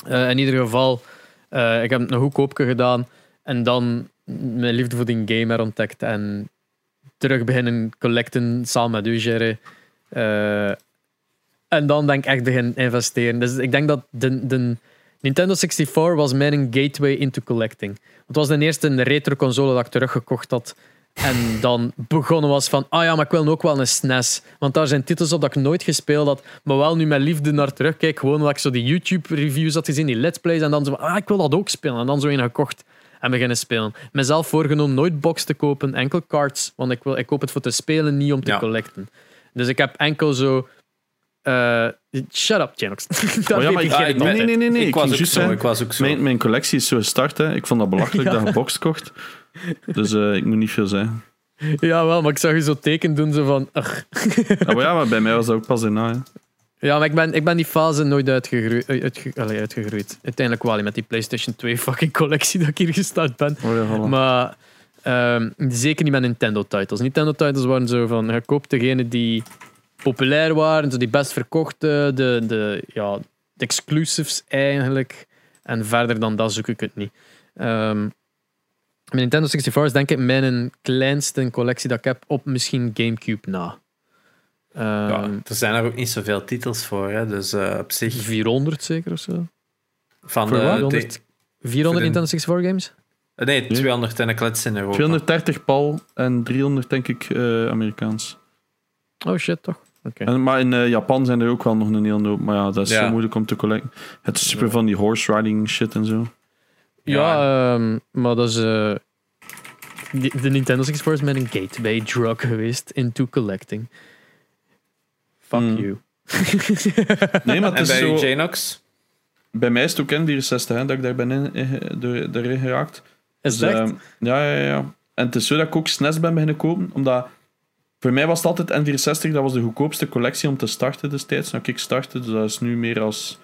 Eh, in ieder geval, eh, ik heb een goedkoopje gedaan en dan mijn liefde voor die game herontdekt en terug beginnen collecten samen met u, Jerry. Eh, en dan denk ik echt beginnen investeren. Dus ik denk dat de, de Nintendo 64 was mijn gateway into collecting. Het was de eerste retro console dat ik teruggekocht had. En dan begonnen was van, ah ja, maar ik wil ook wel een SNES. Want daar zijn titels op dat ik nooit gespeeld had, maar wel nu met liefde naar terugkijk. Gewoon omdat ik zo die YouTube-reviews had gezien, die let's plays. En dan zo ah, ik wil dat ook spelen. En dan zo een gekocht en beginnen spelen. Mezelf voorgenomen nooit box te kopen, enkel cards. Want ik, wil, ik koop het voor te spelen, niet om te Ja. collecten. Dus ik heb enkel zo... eh, shut up, Janox. Daar Oh ja, maar ik nee, nee, nee, nee. Ik Ik was ook zo. Ik was ook zo. Mijn, mijn collectie is zo gestart. Hè. Ik vond dat belachelijk dat je box kocht. Dus eh, ik moet niet veel zeggen. Ja, wel, maar ik zag je zo teken doen, zo van... Ja, maar, ja, maar bij mij was dat ook pas daarna. Hè. Ja, maar ik ben, ik ben die fase nooit uitgegroeid. Uitge, allee, uitgegroeid. Uiteindelijk wel met die PlayStation 2 fucking collectie dat ik hier gestart ben. Oh ja, voilà. Maar ehm, zeker niet met Nintendo-titles. Nintendo-titles waren zo van: je koopt degene die populair waren, zo die best verkochte, de, de, ja, de exclusives eigenlijk. En verder dan dat zoek ik het niet. Ehm, mijn Nintendo 64 is denk ik mijn kleinste collectie dat ik heb op misschien Gamecube na. Ja, Ehm, er zijn er ook niet zoveel titels voor, hè, dus eh, op zich. 400 zeker of zo? Van Voor de, wat? de- 400 400 voor de- Nintendo 64 games? eh, nee, 200 en een klets in Europa. 230 pal en 300 denk ik eh, Amerikaans. Oh shit, toch? Oké. En, maar in eh, Japan zijn er ook wel nog een heel hoop. Maar ja, dat is Ja. zo moeilijk om te collecten. Het is super van die horse riding shit en zo. Ja, ehm, maar dat is. eh, de Nintendo 64 is met een gateway drug geweest into collecting. Fuck Hmm. you. Nee, maar het En is bij zo... Bij mij is het ook N64 hè, dat ik daar ben in, in- door- erin geraakt. Is Dus, ehm, ja, ja, ja. En het is zo dat ik ook SNES ben beginnen kopen, omdat voor mij was het altijd N64, dat was de goedkoopste collectie om te starten destijds. Nou, ik startte, dus dat is nu meer als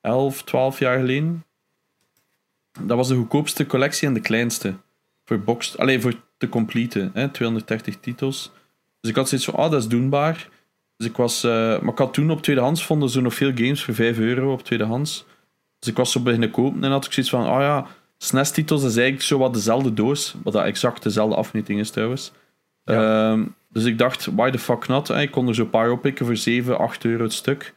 11, 12 jaar geleden. Dat was de goedkoopste collectie en de kleinste. Voor boxed, alleen voor te completen, hè, 230 titels. Dus ik had zoiets van, ah, dat is doenbaar. Dus ik was... eh, maar ik had toen op tweedehands vonden ze nog veel games voor 5 euro op tweedehands. Dus ik was zo beginnen kopen en had ik zoiets van... Oh ja, SNES-titels is eigenlijk zo wat dezelfde doos. Wat dat exact dezelfde afmeting is trouwens. Ehm, dus ik dacht, why the fuck not? Ik kon er zo een paar oppikken voor 7, 8 euro het stuk.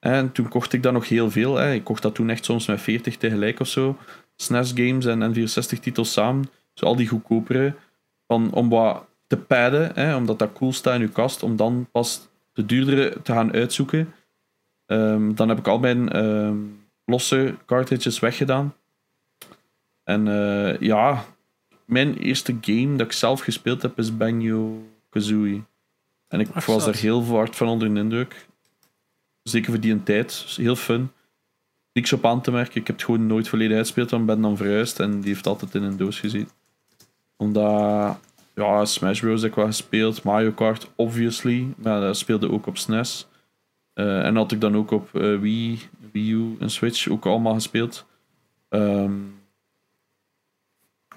En toen kocht ik dat nog heel veel. Hè. Ik kocht dat toen echt soms met 40 tegelijk of zo. SNES-games en N64-titels samen. Zo al die goedkopere. Van, om wat te padden, hè, omdat dat cool staat in je kast. Om dan pas de duurdere te gaan uitzoeken. Ehm, dan heb ik al mijn ehm, losse cartridges weggedaan. En eh, ja, mijn eerste game dat ik zelf gespeeld heb is Banjo-Kazooie. En ik Ach, was daar heel hard van onder de indruk. Zeker voor die een tijd. Dus heel fun. Niks op aan te merken. Ik heb het gewoon nooit volledig uitgespeeld, want ben dan verhuisd en die heeft altijd in een doos gezien. Omdat, ja, Smash Bros. heb ik wel gespeeld. Mario Kart, obviously. Maar dat speelde ook op SNES. Eh, en had ik dan ook op eh, Wii, Wii U en Switch ook allemaal gespeeld. Ehm,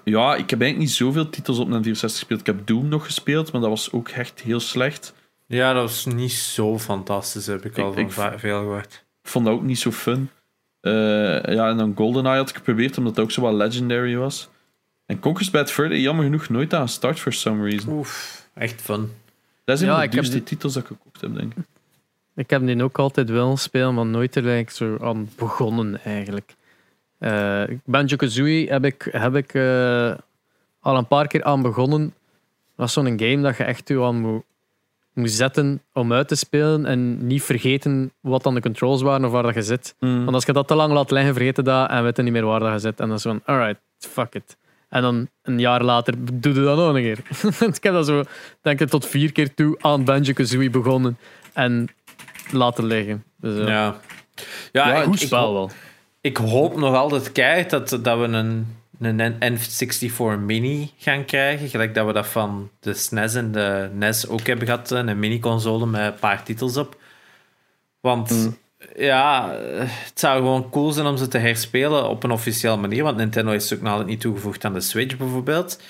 ja, ik heb eigenlijk niet zoveel titels op een 64 gespeeld. Ik heb Doom nog gespeeld, maar dat was ook echt heel slecht. Ja, dat was niet zo fantastisch, heb ik al van ik- veel gehoord. Ik vond dat ook niet zo fun. Eh, ja, en dan GoldenEye had ik geprobeerd, omdat dat ook zo wat legendary was. En Conquest Bad Fur, jammer genoeg, nooit aan start for some reason. Oef, echt fun. Dat is een Ja, van de ik heb duurste die- titels dat ik gekocht heb, denk ik. Ik heb die ook altijd willen spelen, maar nooit er eigenlijk zo aan begonnen eigenlijk. Eh Banjo-Kazooie heb ik, heb ik eh, al een paar keer aan begonnen. Dat is zo'n game dat je echt aan moet, zetten om uit te spelen en niet vergeten wat dan de controls waren of waar dat je zit. Mm. Want als je dat te lang laat liggen, vergeet je dat en weet je niet meer waar dat je zit. En dan is van, alright, fuck it. En dan een jaar later doe je dat nog een keer. ik heb dat zo, denk ik, tot vier keer toe aan Banjo-Kazooie begonnen en laten liggen. Dus, eh, Ja. Ja, Ja, ik, Goed ik, spel wel. ik hoop nog altijd keihard dat, dat we een, een N64 Mini gaan krijgen. Gelijk dat we dat van de SNES en de NES ook hebben gehad. Een mini-console met een paar titels op. Want Mm. ja, eh, het zou gewoon cool zijn om ze te herspelen op een officiële manier. Want Nintendo is ook nog niet toegevoegd aan de Switch bijvoorbeeld.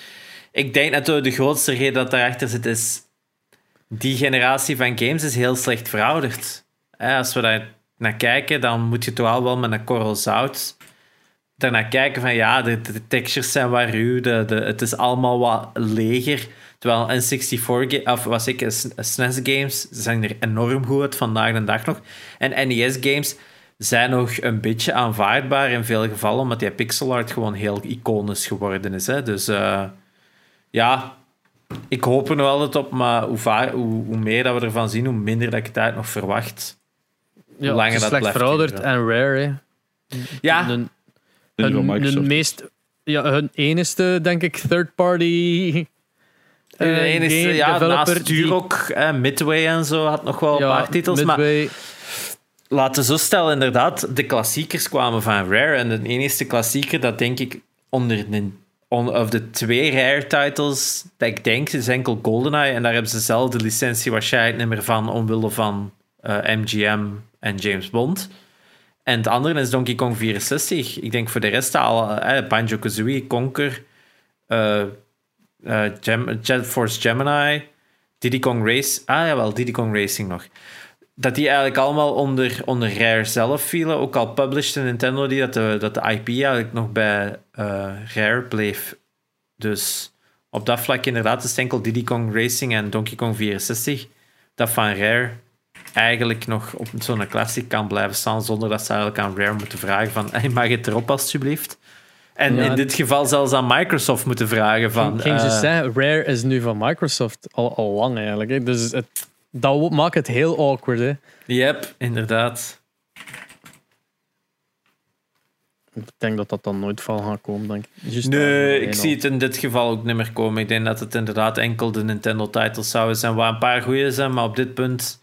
Ik denk natuurlijk de grootste reden dat daarachter zit is... Die generatie van games is heel slecht verouderd. Hè, Als we daar naar kijken, dan moet je toch al wel met een korrel zout daarnaar kijken van ja, de, de textures zijn wat ruw, de, de, het is allemaal wat leger. Terwijl N64 ga- of was ik SNES games zijn er enorm goed uit vandaag de dag nog. En NES games zijn nog een beetje aanvaardbaar in veel gevallen, omdat die pixel art gewoon heel iconisch geworden is. Hè. Dus eh, ja, ik hoop er nog altijd op, maar hoe, vaar, hoe, hoe meer dat we ervan zien, hoe minder dat ik het uit nog verwacht. Ja, langer het is dat slecht blijft verouderd en rare. Hè. Ja, hun, hun meest, ja, hun enigste, denk ik, third-party De eh, enige, game ja, developer. naast Turok, eh, Midway en zo, had nog wel een paar titels. Maar laten we zo stellen, inderdaad, de klassiekers kwamen van Rare. En de enige klassieker dat denk ik onder de, on- of de twee Rare titles, dat ik denk, is enkel GoldenEye. En daar hebben ze zelf de licentie waarschijnlijk niet meer van, omwille van eh, MGM en James Bond. En het andere is Donkey Kong 64. Ik denk voor de rest al, eh, Banjo-Kazooie, Conker, eh eh, Gem- Jet Force Gemini, Diddy Kong Race. Ah jawel, Diddy Kong Racing nog. Dat die eigenlijk allemaal onder, onder Rare zelf vielen. Ook al published Nintendo die dat de, dat de IP eigenlijk nog bij eh, Rare bleef. Dus op dat vlak inderdaad is enkel Diddy Kong Racing en Donkey Kong 64 dat van Rare eigenlijk nog op zo'n classic kan blijven staan zonder dat ze eigenlijk aan Rare moeten vragen van hey, mag het erop alsjeblieft? En Ja. in dit geval zelfs aan Microsoft moeten vragen van... ging ze eh, zeggen, Rare is nu van Microsoft al, al lang eigenlijk. Hè. Dus het, dat maakt het heel awkward. Hè. Yep, inderdaad. Ik denk dat dat dan nooit van gaat komen, denk ik. Nee, ik zie het in dit geval ook niet meer komen. Ik denk dat het inderdaad enkel de Nintendo-titles zouden zijn, waar een paar goede zijn, maar op dit punt...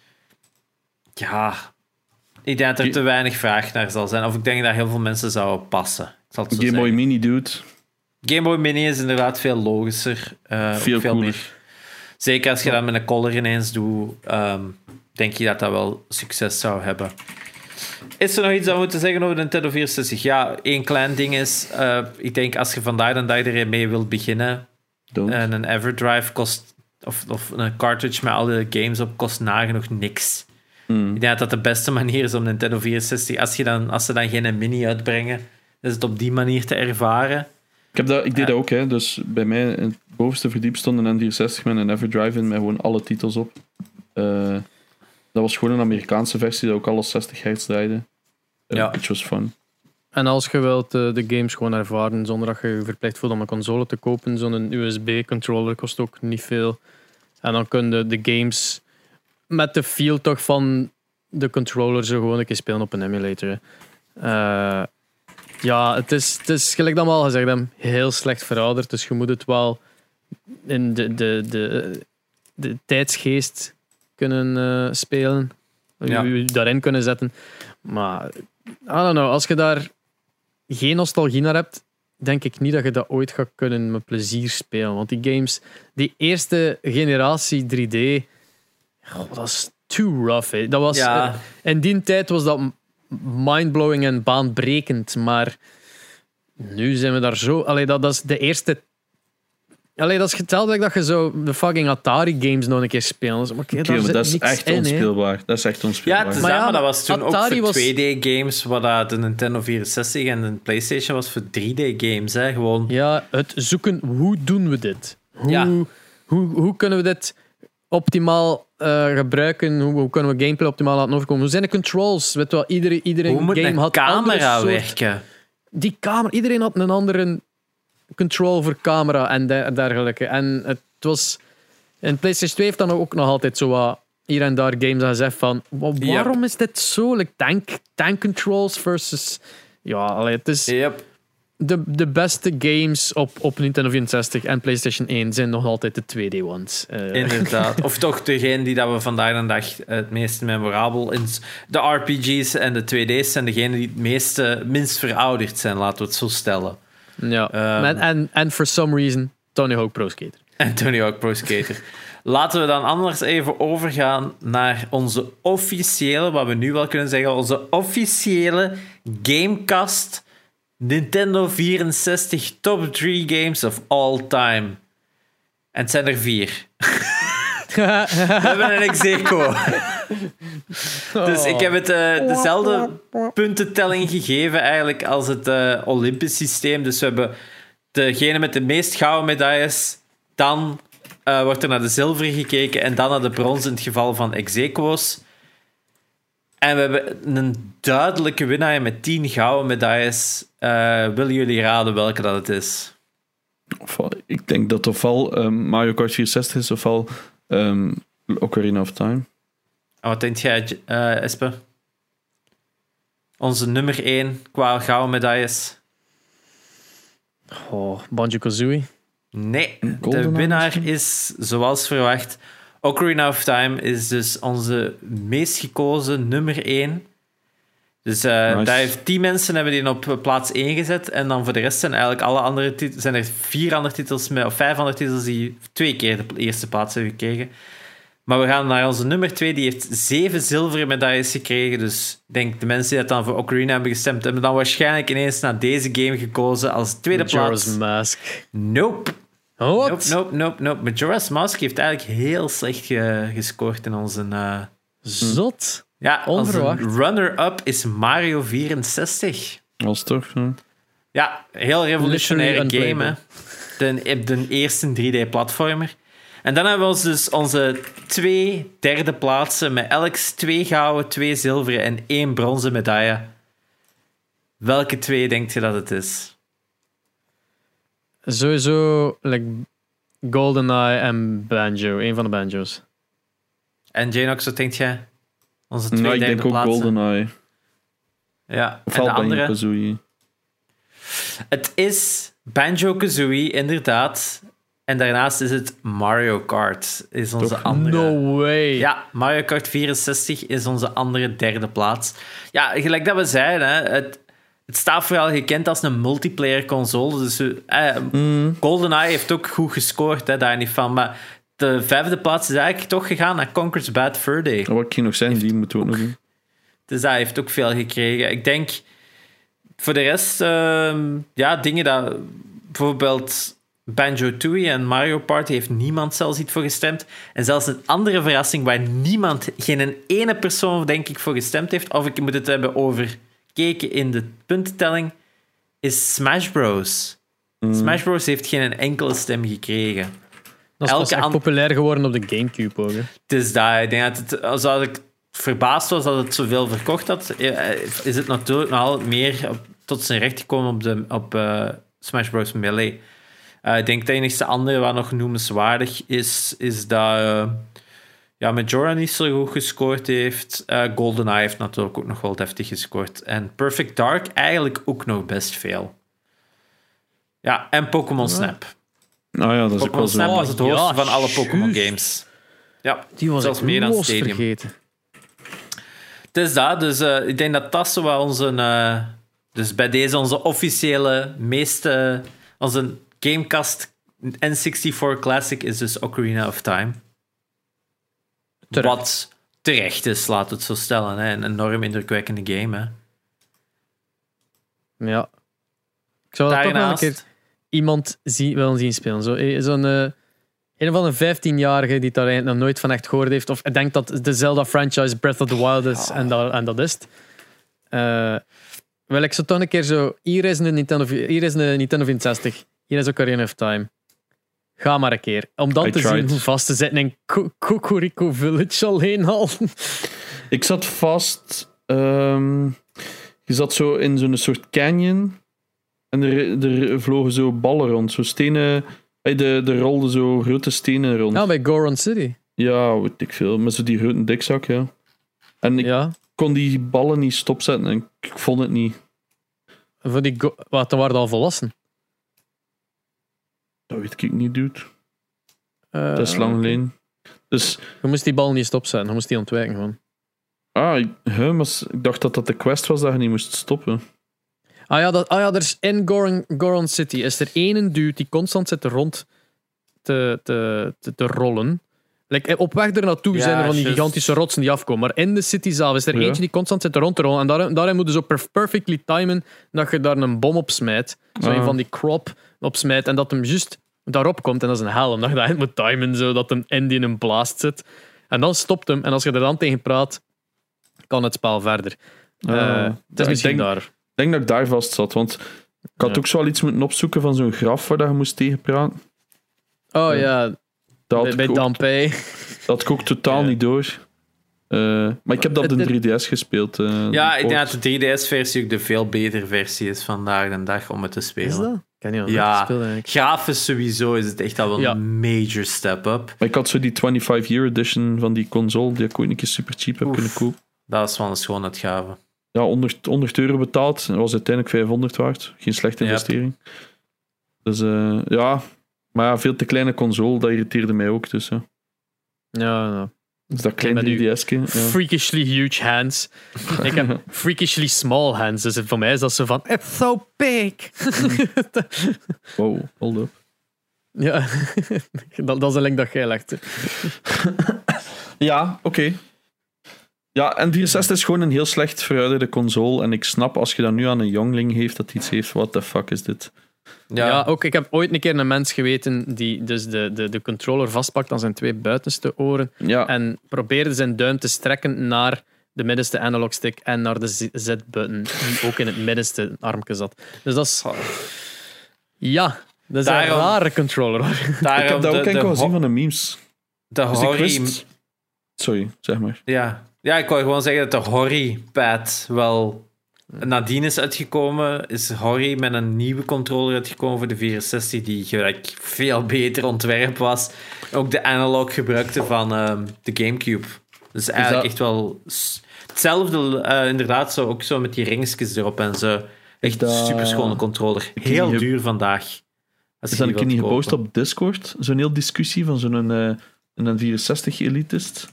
Ja... Ik denk dat er te weinig vraag naar zal zijn. Of ik denk dat heel veel mensen zouden passen. Ik zal het zo Game Boy zeggen. Mini, dude. Game Boy Mini is inderdaad veel logischer. eh, Veel cooler. meer- Zeker als je dat met een collar ineens doet, ehm, denk je dat dat wel succes zou hebben. Is er nog iets dat we moeten zeggen over de Nintendo 64? Ja, één klein ding is, eh, ik denk als je vandaag de dag ermee wilt beginnen, Don't. en een Everdrive kost of, of een cartridge met alle games op kost nagenoeg niks. Hmm. Ik denk dat dat de beste manier is om Nintendo 64, als, je dan, als ze dan geen mini uitbrengen, is het op die manier te ervaren. Ik, heb dat, ik deed dat ook, hè. dus bij mij in het bovenste verdiep stond een N64 met een Everdrive in met gewoon alle titels op. Eh, dat was gewoon een Amerikaanse versie dat ook alles 60 hertz draaide. Eh, Ja. Which was fun. En als je wilt eh, de games gewoon ervaren zonder dat je je verplicht voelt om een console te kopen, zo'n USB-controller kost ook niet veel. En dan kun je de games met de feel toch van de controller zo gewoon een keer spelen op een emulator. Eh, ja, het is, het is gelijk dat we al gezegd hebben, heel slecht verouderd. Dus je moet het wel in de, de, de, de tijdsgeest kunnen eh, spelen. Ja. Je daarin kunnen zetten. Maar I don't know, als je daar geen nostalgie naar hebt, denk ik niet dat je dat ooit gaat kunnen met plezier spelen. Want die games, die eerste generatie 3D, dat is too rough. hè. Dat was, Ja. eh, in die tijd was dat mindblowing en baanbrekend, maar nu zijn we daar zo. Allee, dat, dat is de eerste. Allee, dat is geteld dat je zo de fucking Atari games nog een keer speelt. Maar, maar dat is echt in, onspeelbaar. Dat is echt Ja, onspeelbaar. is Maar dat, ja, maar dat was toen Atari ook voor was- 2D-games, wat dat de Nintendo 64 en de PlayStation was voor 3D-games. hè Gewoon, Ja, het zoeken, hoe doen we dit? Hoe, Ja. hoe, hoe kunnen we dit optimaal eh, gebruiken? Hoe, hoe kunnen we gameplay optimaal laten overkomen? Hoe zijn de controls? Weet wel, iedere, iedere hoe moet game een had camera andere soort- werken? Die camera, iedereen had een andere control voor camera en de- dergelijke. En het was... En PlayStation 2 heeft dan ook nog altijd zo wat hier en daar games dat je zegt van "Wa- Ja. waarom is dit zo? Like tank, tank controls versus... Ja, allee, het is Yep. De, de beste games op, op Nintendo 64 en PlayStation 1 zijn nog altijd de 2D-ones. Eh, Inderdaad. Of toch degene die dat we vandaag de dag het meest memorabel in de RPG's en de 2D's zijn degene die het meeste, minst verouderd zijn, laten we het zo stellen. ja. Ehm. en, en, en for some reason, Tony Hawk Pro Skater. En Tony Hawk Pro Skater. Laten we dan anders even overgaan naar onze officiële, wat we nu wel kunnen zeggen, onze officiële Gamecast Nintendo 64 Top 3 Games of All Time. En het zijn er vier. We hebben een execo. Dus ik heb het eh, dezelfde puntentelling gegeven eigenlijk als het eh, Olympisch systeem. Dus we hebben degene met de meest gouden medailles. Dan eh, wordt er naar de zilveren gekeken en dan naar de brons in het geval van exequo's. En we hebben een duidelijke winnaar met 10 gouden medailles. Eh, willen jullie raden welke dat het is? Ofwel, ik denk dat ofwel ehm, Mario Kart 64 is, ofwel ehm Ocarina of Time. En wat denk jij, eh Espe? Onze nummer 1 qua gouden medailles. Oh, Banjo-Kazooie. Nee, de winnaar is, zoals verwacht, Ocarina of Time is dus onze meest gekozen nummer 1. Dus eh, Nice. daar heeft 10 mensen hebben die op plaats 1 gezet. En dan voor de rest zijn eigenlijk alle andere titels, zijn er vier andere titels, met, of vijf andere titels die twee keer de eerste plaats hebben gekregen. Maar we gaan naar onze nummer 2, die heeft zeven zilveren medailles gekregen. Dus ik denk de mensen die dat dan voor Ocarina hebben gestemd, hebben dan waarschijnlijk ineens naar deze game gekozen als tweede Majora's plaats. Mask. Nope. Oh, wat? Nope, nope, nope, nope. Majora's Mask heeft eigenlijk heel slecht ge- gescoord in onze... eh, Zot. ja, onze Onverwacht. runner-up is Mario 64. Was toch? Ja, heel revolutionaire game, hè. De, de eerste 3D-platformer. En dan hebben we ons dus onze twee derde plaatsen met elk twee gouden, twee zilveren en één bronzen medaille. Welke twee denkt je dat het is? Sowieso like, GoldenEye en Banjo. Een van de Banjo's. En Janox, wat denkt jij? Onze twee Nou, ik derde denk ook plaatsen. GoldenEye. Ja, en Ofwel de andere? Banjo-Kazooie. Het is Banjo-Kazooie, inderdaad. En daarnaast is het Mario Kart, is onze Toch? andere. No way. Ja, Mario Kart 64 is onze andere derde plaats. Ja, gelijk dat we zeiden, hè, het, het staat vooral gekend als een multiplayer console. Dus eh, GoldenEye heeft ook goed gescoord, hè, daar niet van. Maar de vijfde plaats is eigenlijk toch gegaan naar Conker's Bad Fur Day. Wat hier nog zijn, die moeten we ook nog doen. Dus dat heeft ook veel gekregen. Ik denk voor de rest, ehm, ja, dingen dat bijvoorbeeld Banjo-Tooie en Mario Party heeft niemand zelfs iets voor gestemd. En zelfs een andere verrassing waar niemand, geen ene persoon denk ik voor gestemd heeft, of ik moet het hebben over keken in de puntentelling, is Smash Bros. Mm. Smash Bros heeft geen enkele stem gekregen. Dat is Elke echt populair geworden op de Gamecube ook. Hè. Het is dat. Ik denk dat het, als dat ik verbaasd was dat het zoveel verkocht had, eh, is het natuurlijk nog altijd meer op- tot zijn recht gekomen op, de, op eh, Smash Bros. Melee. Eh, ik denk het enige andere wat nog noemenswaardig is, is dat ja, Majora niet zo goed gescoord heeft. Eh GoldenEye heeft natuurlijk ook nog wel deftig gescoord. En Perfect Dark eigenlijk ook nog best veel. Ja, en Pokémon Snap. Nou ja, dat is ook wel Pokémon zo. Snap was het hoogste Ja, van alle Pokémon games. Ja, Die was zelfs ik meer dan Stadium. vergeten. Het is dat, dus eh, ik denk dat dat zo wel onze... eh, dus bij deze onze officiële, meeste... Onze Gamecast N64 Classic is dus Ocarina of Time. Terecht. Wat terecht is, laat het zo stellen. Hè. Een enorm indrukwekkende game. Hè. Ja. Ik zou dat toch wel een keer iemand zien, willen zien spelen. Zo, eh, zo'n eh, een van de 15-jarigen die daar nog nooit van echt gehoord heeft. Of denkt dat de Zelda-franchise Breath of the Wild is en, dat, en dat is het. Eh, wil ik zo toch een keer zo... Hier is een Nintendo, hier is een Nintendo 64. Hier is Ocarina of Time. Ga maar een keer. Om dan I te tried. zien hoe vast te zitten in Ko- Kokoriko Village alleen al. Ik zat vast. ehm, je zat zo in zo'n soort canyon. En er, er vlogen zo ballen rond. Zo stenen. eh, De, er rolden zo grote stenen rond. Ja, bij Goron City. Ja, weet ik veel. Met zo die grote dikzak, ja. En ik Ja. kon die ballen niet stopzetten. En ik vond het niet. Voor die Wat, dan waren al volwassen. Dat weet ik niet, dude. Eh, Dat is lang geleden. Dus, Je moest die bal niet stopzetten, je moest die ontwijken gewoon. ah, ik, maar ik dacht dat dat de quest was dat je niet moest stoppen. Ah ja, dat, ah ja er is in Goron, Goron City is er één dude die constant zit rond te, te, te, te rollen. Like, eh, op weg er naartoe Ja, zijn er van die gigantische rotsen die afkomen. Maar in de city zelf is er Ja. eentje die constant zit rond te rollen. En daar, daarin moet je zo perf- perfectly timen dat je daar een bom op smijt. Zo een Ah. van die crop op smijt. En dat hem juist daarop komt. En dat is een hel, omdat je dat moet timen, zodat hem in die een blaast zit. En dan stopt hem. En als je er dan tegen praat, kan het spel verder. Eh, Ah. het is misschien denk- daar. Ik denk dat ik daar vast zat, want ik had Ja. ook zo wel iets moeten opzoeken van zo'n graf waar dat je moest tegenpraten. Oh Ja. Dat bij, ook, Dampé. dat ook totaal Ja. niet door. Eh, maar ik heb dat op de 3DS gespeeld. eh, Ja, ik denk dat de 3DS-versie ook de veel betere versie is vandaag de dag om het te spelen. Is dat? Ik kan niet Ja. Grafisch sowieso is het echt al wel Ja. een major step-up. Maar ik had zo die 25-year edition van die console, die ik ooit een keer super cheap heb Oef. kunnen kopen. Dat is wel een schoonheidgave. Ja, 100, 100 euro betaald. En dat was uiteindelijk 500 waard. Geen slechte Yep. investering. Dus eh, ja, maar ja, veel te kleine console, dat irriteerde mij ook. Dus, ja. Ja, ja. dus dat kleine 3DS-ke. Ja. Freakishly huge hands. ik heb freakishly small hands. Dus voor mij is dat zo van, it's so big. Wow, hold up. ja, dat, dat is een link dat jij legt. Ja, oké. Ja, en 64 is gewoon een heel slecht verouderde console. En ik snap als je dat nu aan een jongling heeft dat iets heeft, what the fuck is dit? Ja. ook. Ik heb ooit een keer een mens geweten die dus de, de, de controller vastpakt aan zijn twee buitenste oren Ja, en probeerde zijn duim te strekken naar de middenste analogstick en naar de Z-button, die ook in het middenste armje zat. Dus dat is... Ja, dat is Daarom- een rare controller. hoor. Daarom ik heb dat de, ook de, enkel ho- gezien van de memes. de Dus wist... Sorry, zeg maar. Ja. ja, ik wou gewoon zeggen dat de Hori-pad wel nadien is uitgekomen. Is Hori met een nieuwe controller uitgekomen voor de 64 die gelijk veel beter ontwerp was. Ook de analog gebruikte van ehm, de Gamecube. Dus eigenlijk dat- echt wel hetzelfde, eh, inderdaad, zo, ook zo met die ringetjes erop en zo. Echt dat- super schone controller. Heel duur vandaag. Als Is dat een keer niet gepost op Discord? Zo'n heel discussie van zo'n eh, een 64 elitist?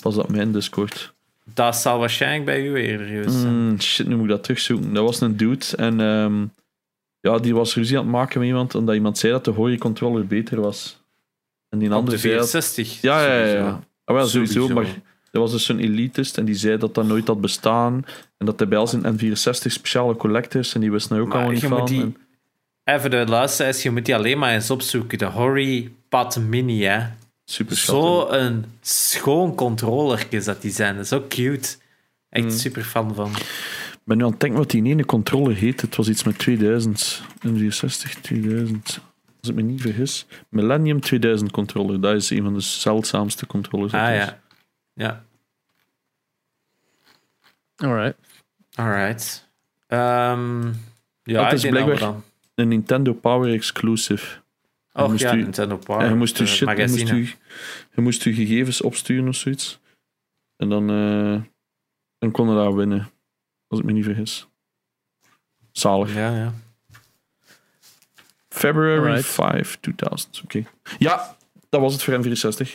Was dat mijn Discord? Dat zal waarschijnlijk bij u eerder geweest zijn. Mm, shit, nu moet ik dat terugzoeken. Dat was een dude en ehm, ja, die was ruzie aan het maken met iemand omdat iemand zei dat de Hori controller beter was. En die Op andere de zei dat- 64. Ja, ja, ja. ja. Ah, wel, sowieso, Sowieso. maar er was dus zo'n elitist en die zei dat dat nooit had bestaan en dat hij bij al zijn N64 speciale collectors en die wisten er ook allemaal niet van. die- En- Even de luisteraars, je moet die alleen maar eens opzoeken. De Hori Pad Mini, hè. Super schattig. Zo een schoon controllertje dat die zijn. Zo cute. Echt Mm. super fan van. Ik ben nu aan het denken wat die ene controller heet. Het was iets met 2000. N64 2000. Als ik me niet vergis. Millennium 2000 controller. Dat is een van de zeldzaamste controllers. Ah is. ja. Ja, Alright. alright. Ehm ja, Dat ik is blijkbaar- dan... Een Nintendo Power exclusive. Oh moest ja, u- Nintendo Power. en je moest, je, eh, shit, je, moest je, gegevens opsturen of zoiets. En dan, eh, dan kon je daar winnen. Als ik me niet vergis. Zalig. Ja, ja. February Alright. 5, 2000. Oké. Ja, dat was het voor N64.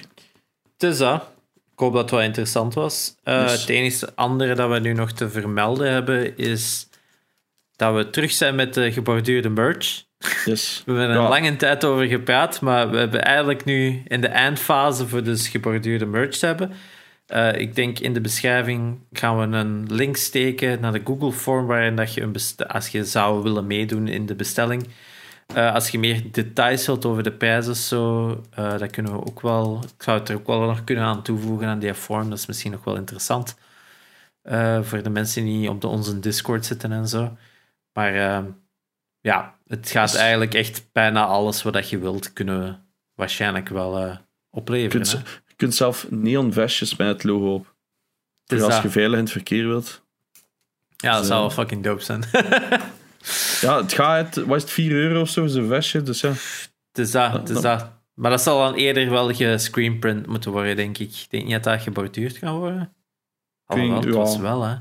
Dus dat. Ik hoop dat het wel interessant was. Eh, Yes. Het enige andere dat we nu nog te vermelden hebben is dat we terug zijn met de geborduurde merch. Yes. We hebben er Ja. een lange tijd over gepraat, maar we hebben eigenlijk nu in de eindfase voor dus geborduurde merch te hebben. Eh, ik denk in de beschrijving gaan we een link steken naar de Google form waarin dat je een als je zou willen meedoen in de bestelling. Eh, als je meer details wilt over de prijzen, zo, eh, dat kunnen we ook wel. Ik zou het er ook wel nog kunnen aan toevoegen aan die form. Dat is misschien nog wel interessant voor de mensen die op de, onze Discord zitten en zo. Maar ja, het gaat Dus- eigenlijk echt bijna alles wat dat je wilt, kunnen we waarschijnlijk wel eh, Je opleveren. kunt, hè. je kunt zelf neon vestjes met het logo op. Dus als dat- je veilig in het verkeer wilt. ja, dat zo. zou wel fucking dope zijn. Ja, het gaat, wat is het, 4 euro of zo, zo'n vestje. Dus ja. Dus dat, dus dat. Maar dat zal dan eerder wel gescreenprint moeten worden, denk ik. Ik denk niet dat dat geborduurd kan worden. Alhoewel, het was wel, hè.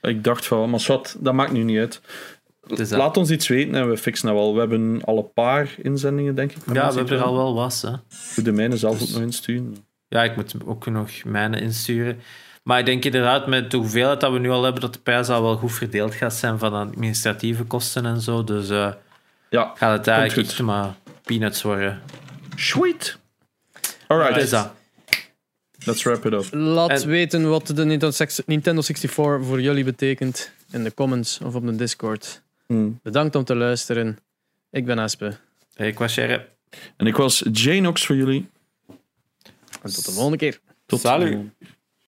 Ik dacht van, maar wat, dat maakt nu niet uit. Dus dat- Laat ons iets weten en we fixen dat wel. We hebben al een paar inzendingen, denk ik. Ja, we hebben er al wel was, hè. Ik moet de mijne zelf Dus- ook nog insturen. Ja, ik moet ook nog mijne insturen. Maar ik denk inderdaad, met de hoeveelheid dat we nu al hebben, dat de prijs al wel goed verdeeld gaat zijn van administratieve kosten en zo. Dus eh, Ja, gaat het eigenlijk goed. echt maar peanuts worden. sweet. Alright, Dus dat. let's wrap it up. Laat En- weten wat de Nintendo 64 voor jullie betekent in de comments of op de Discord. Hmm. Bedankt om te luisteren. Ik ben Aspe. Ik was Sherry. En ik was Janox voor jullie. En tot de volgende keer. Tot Salut.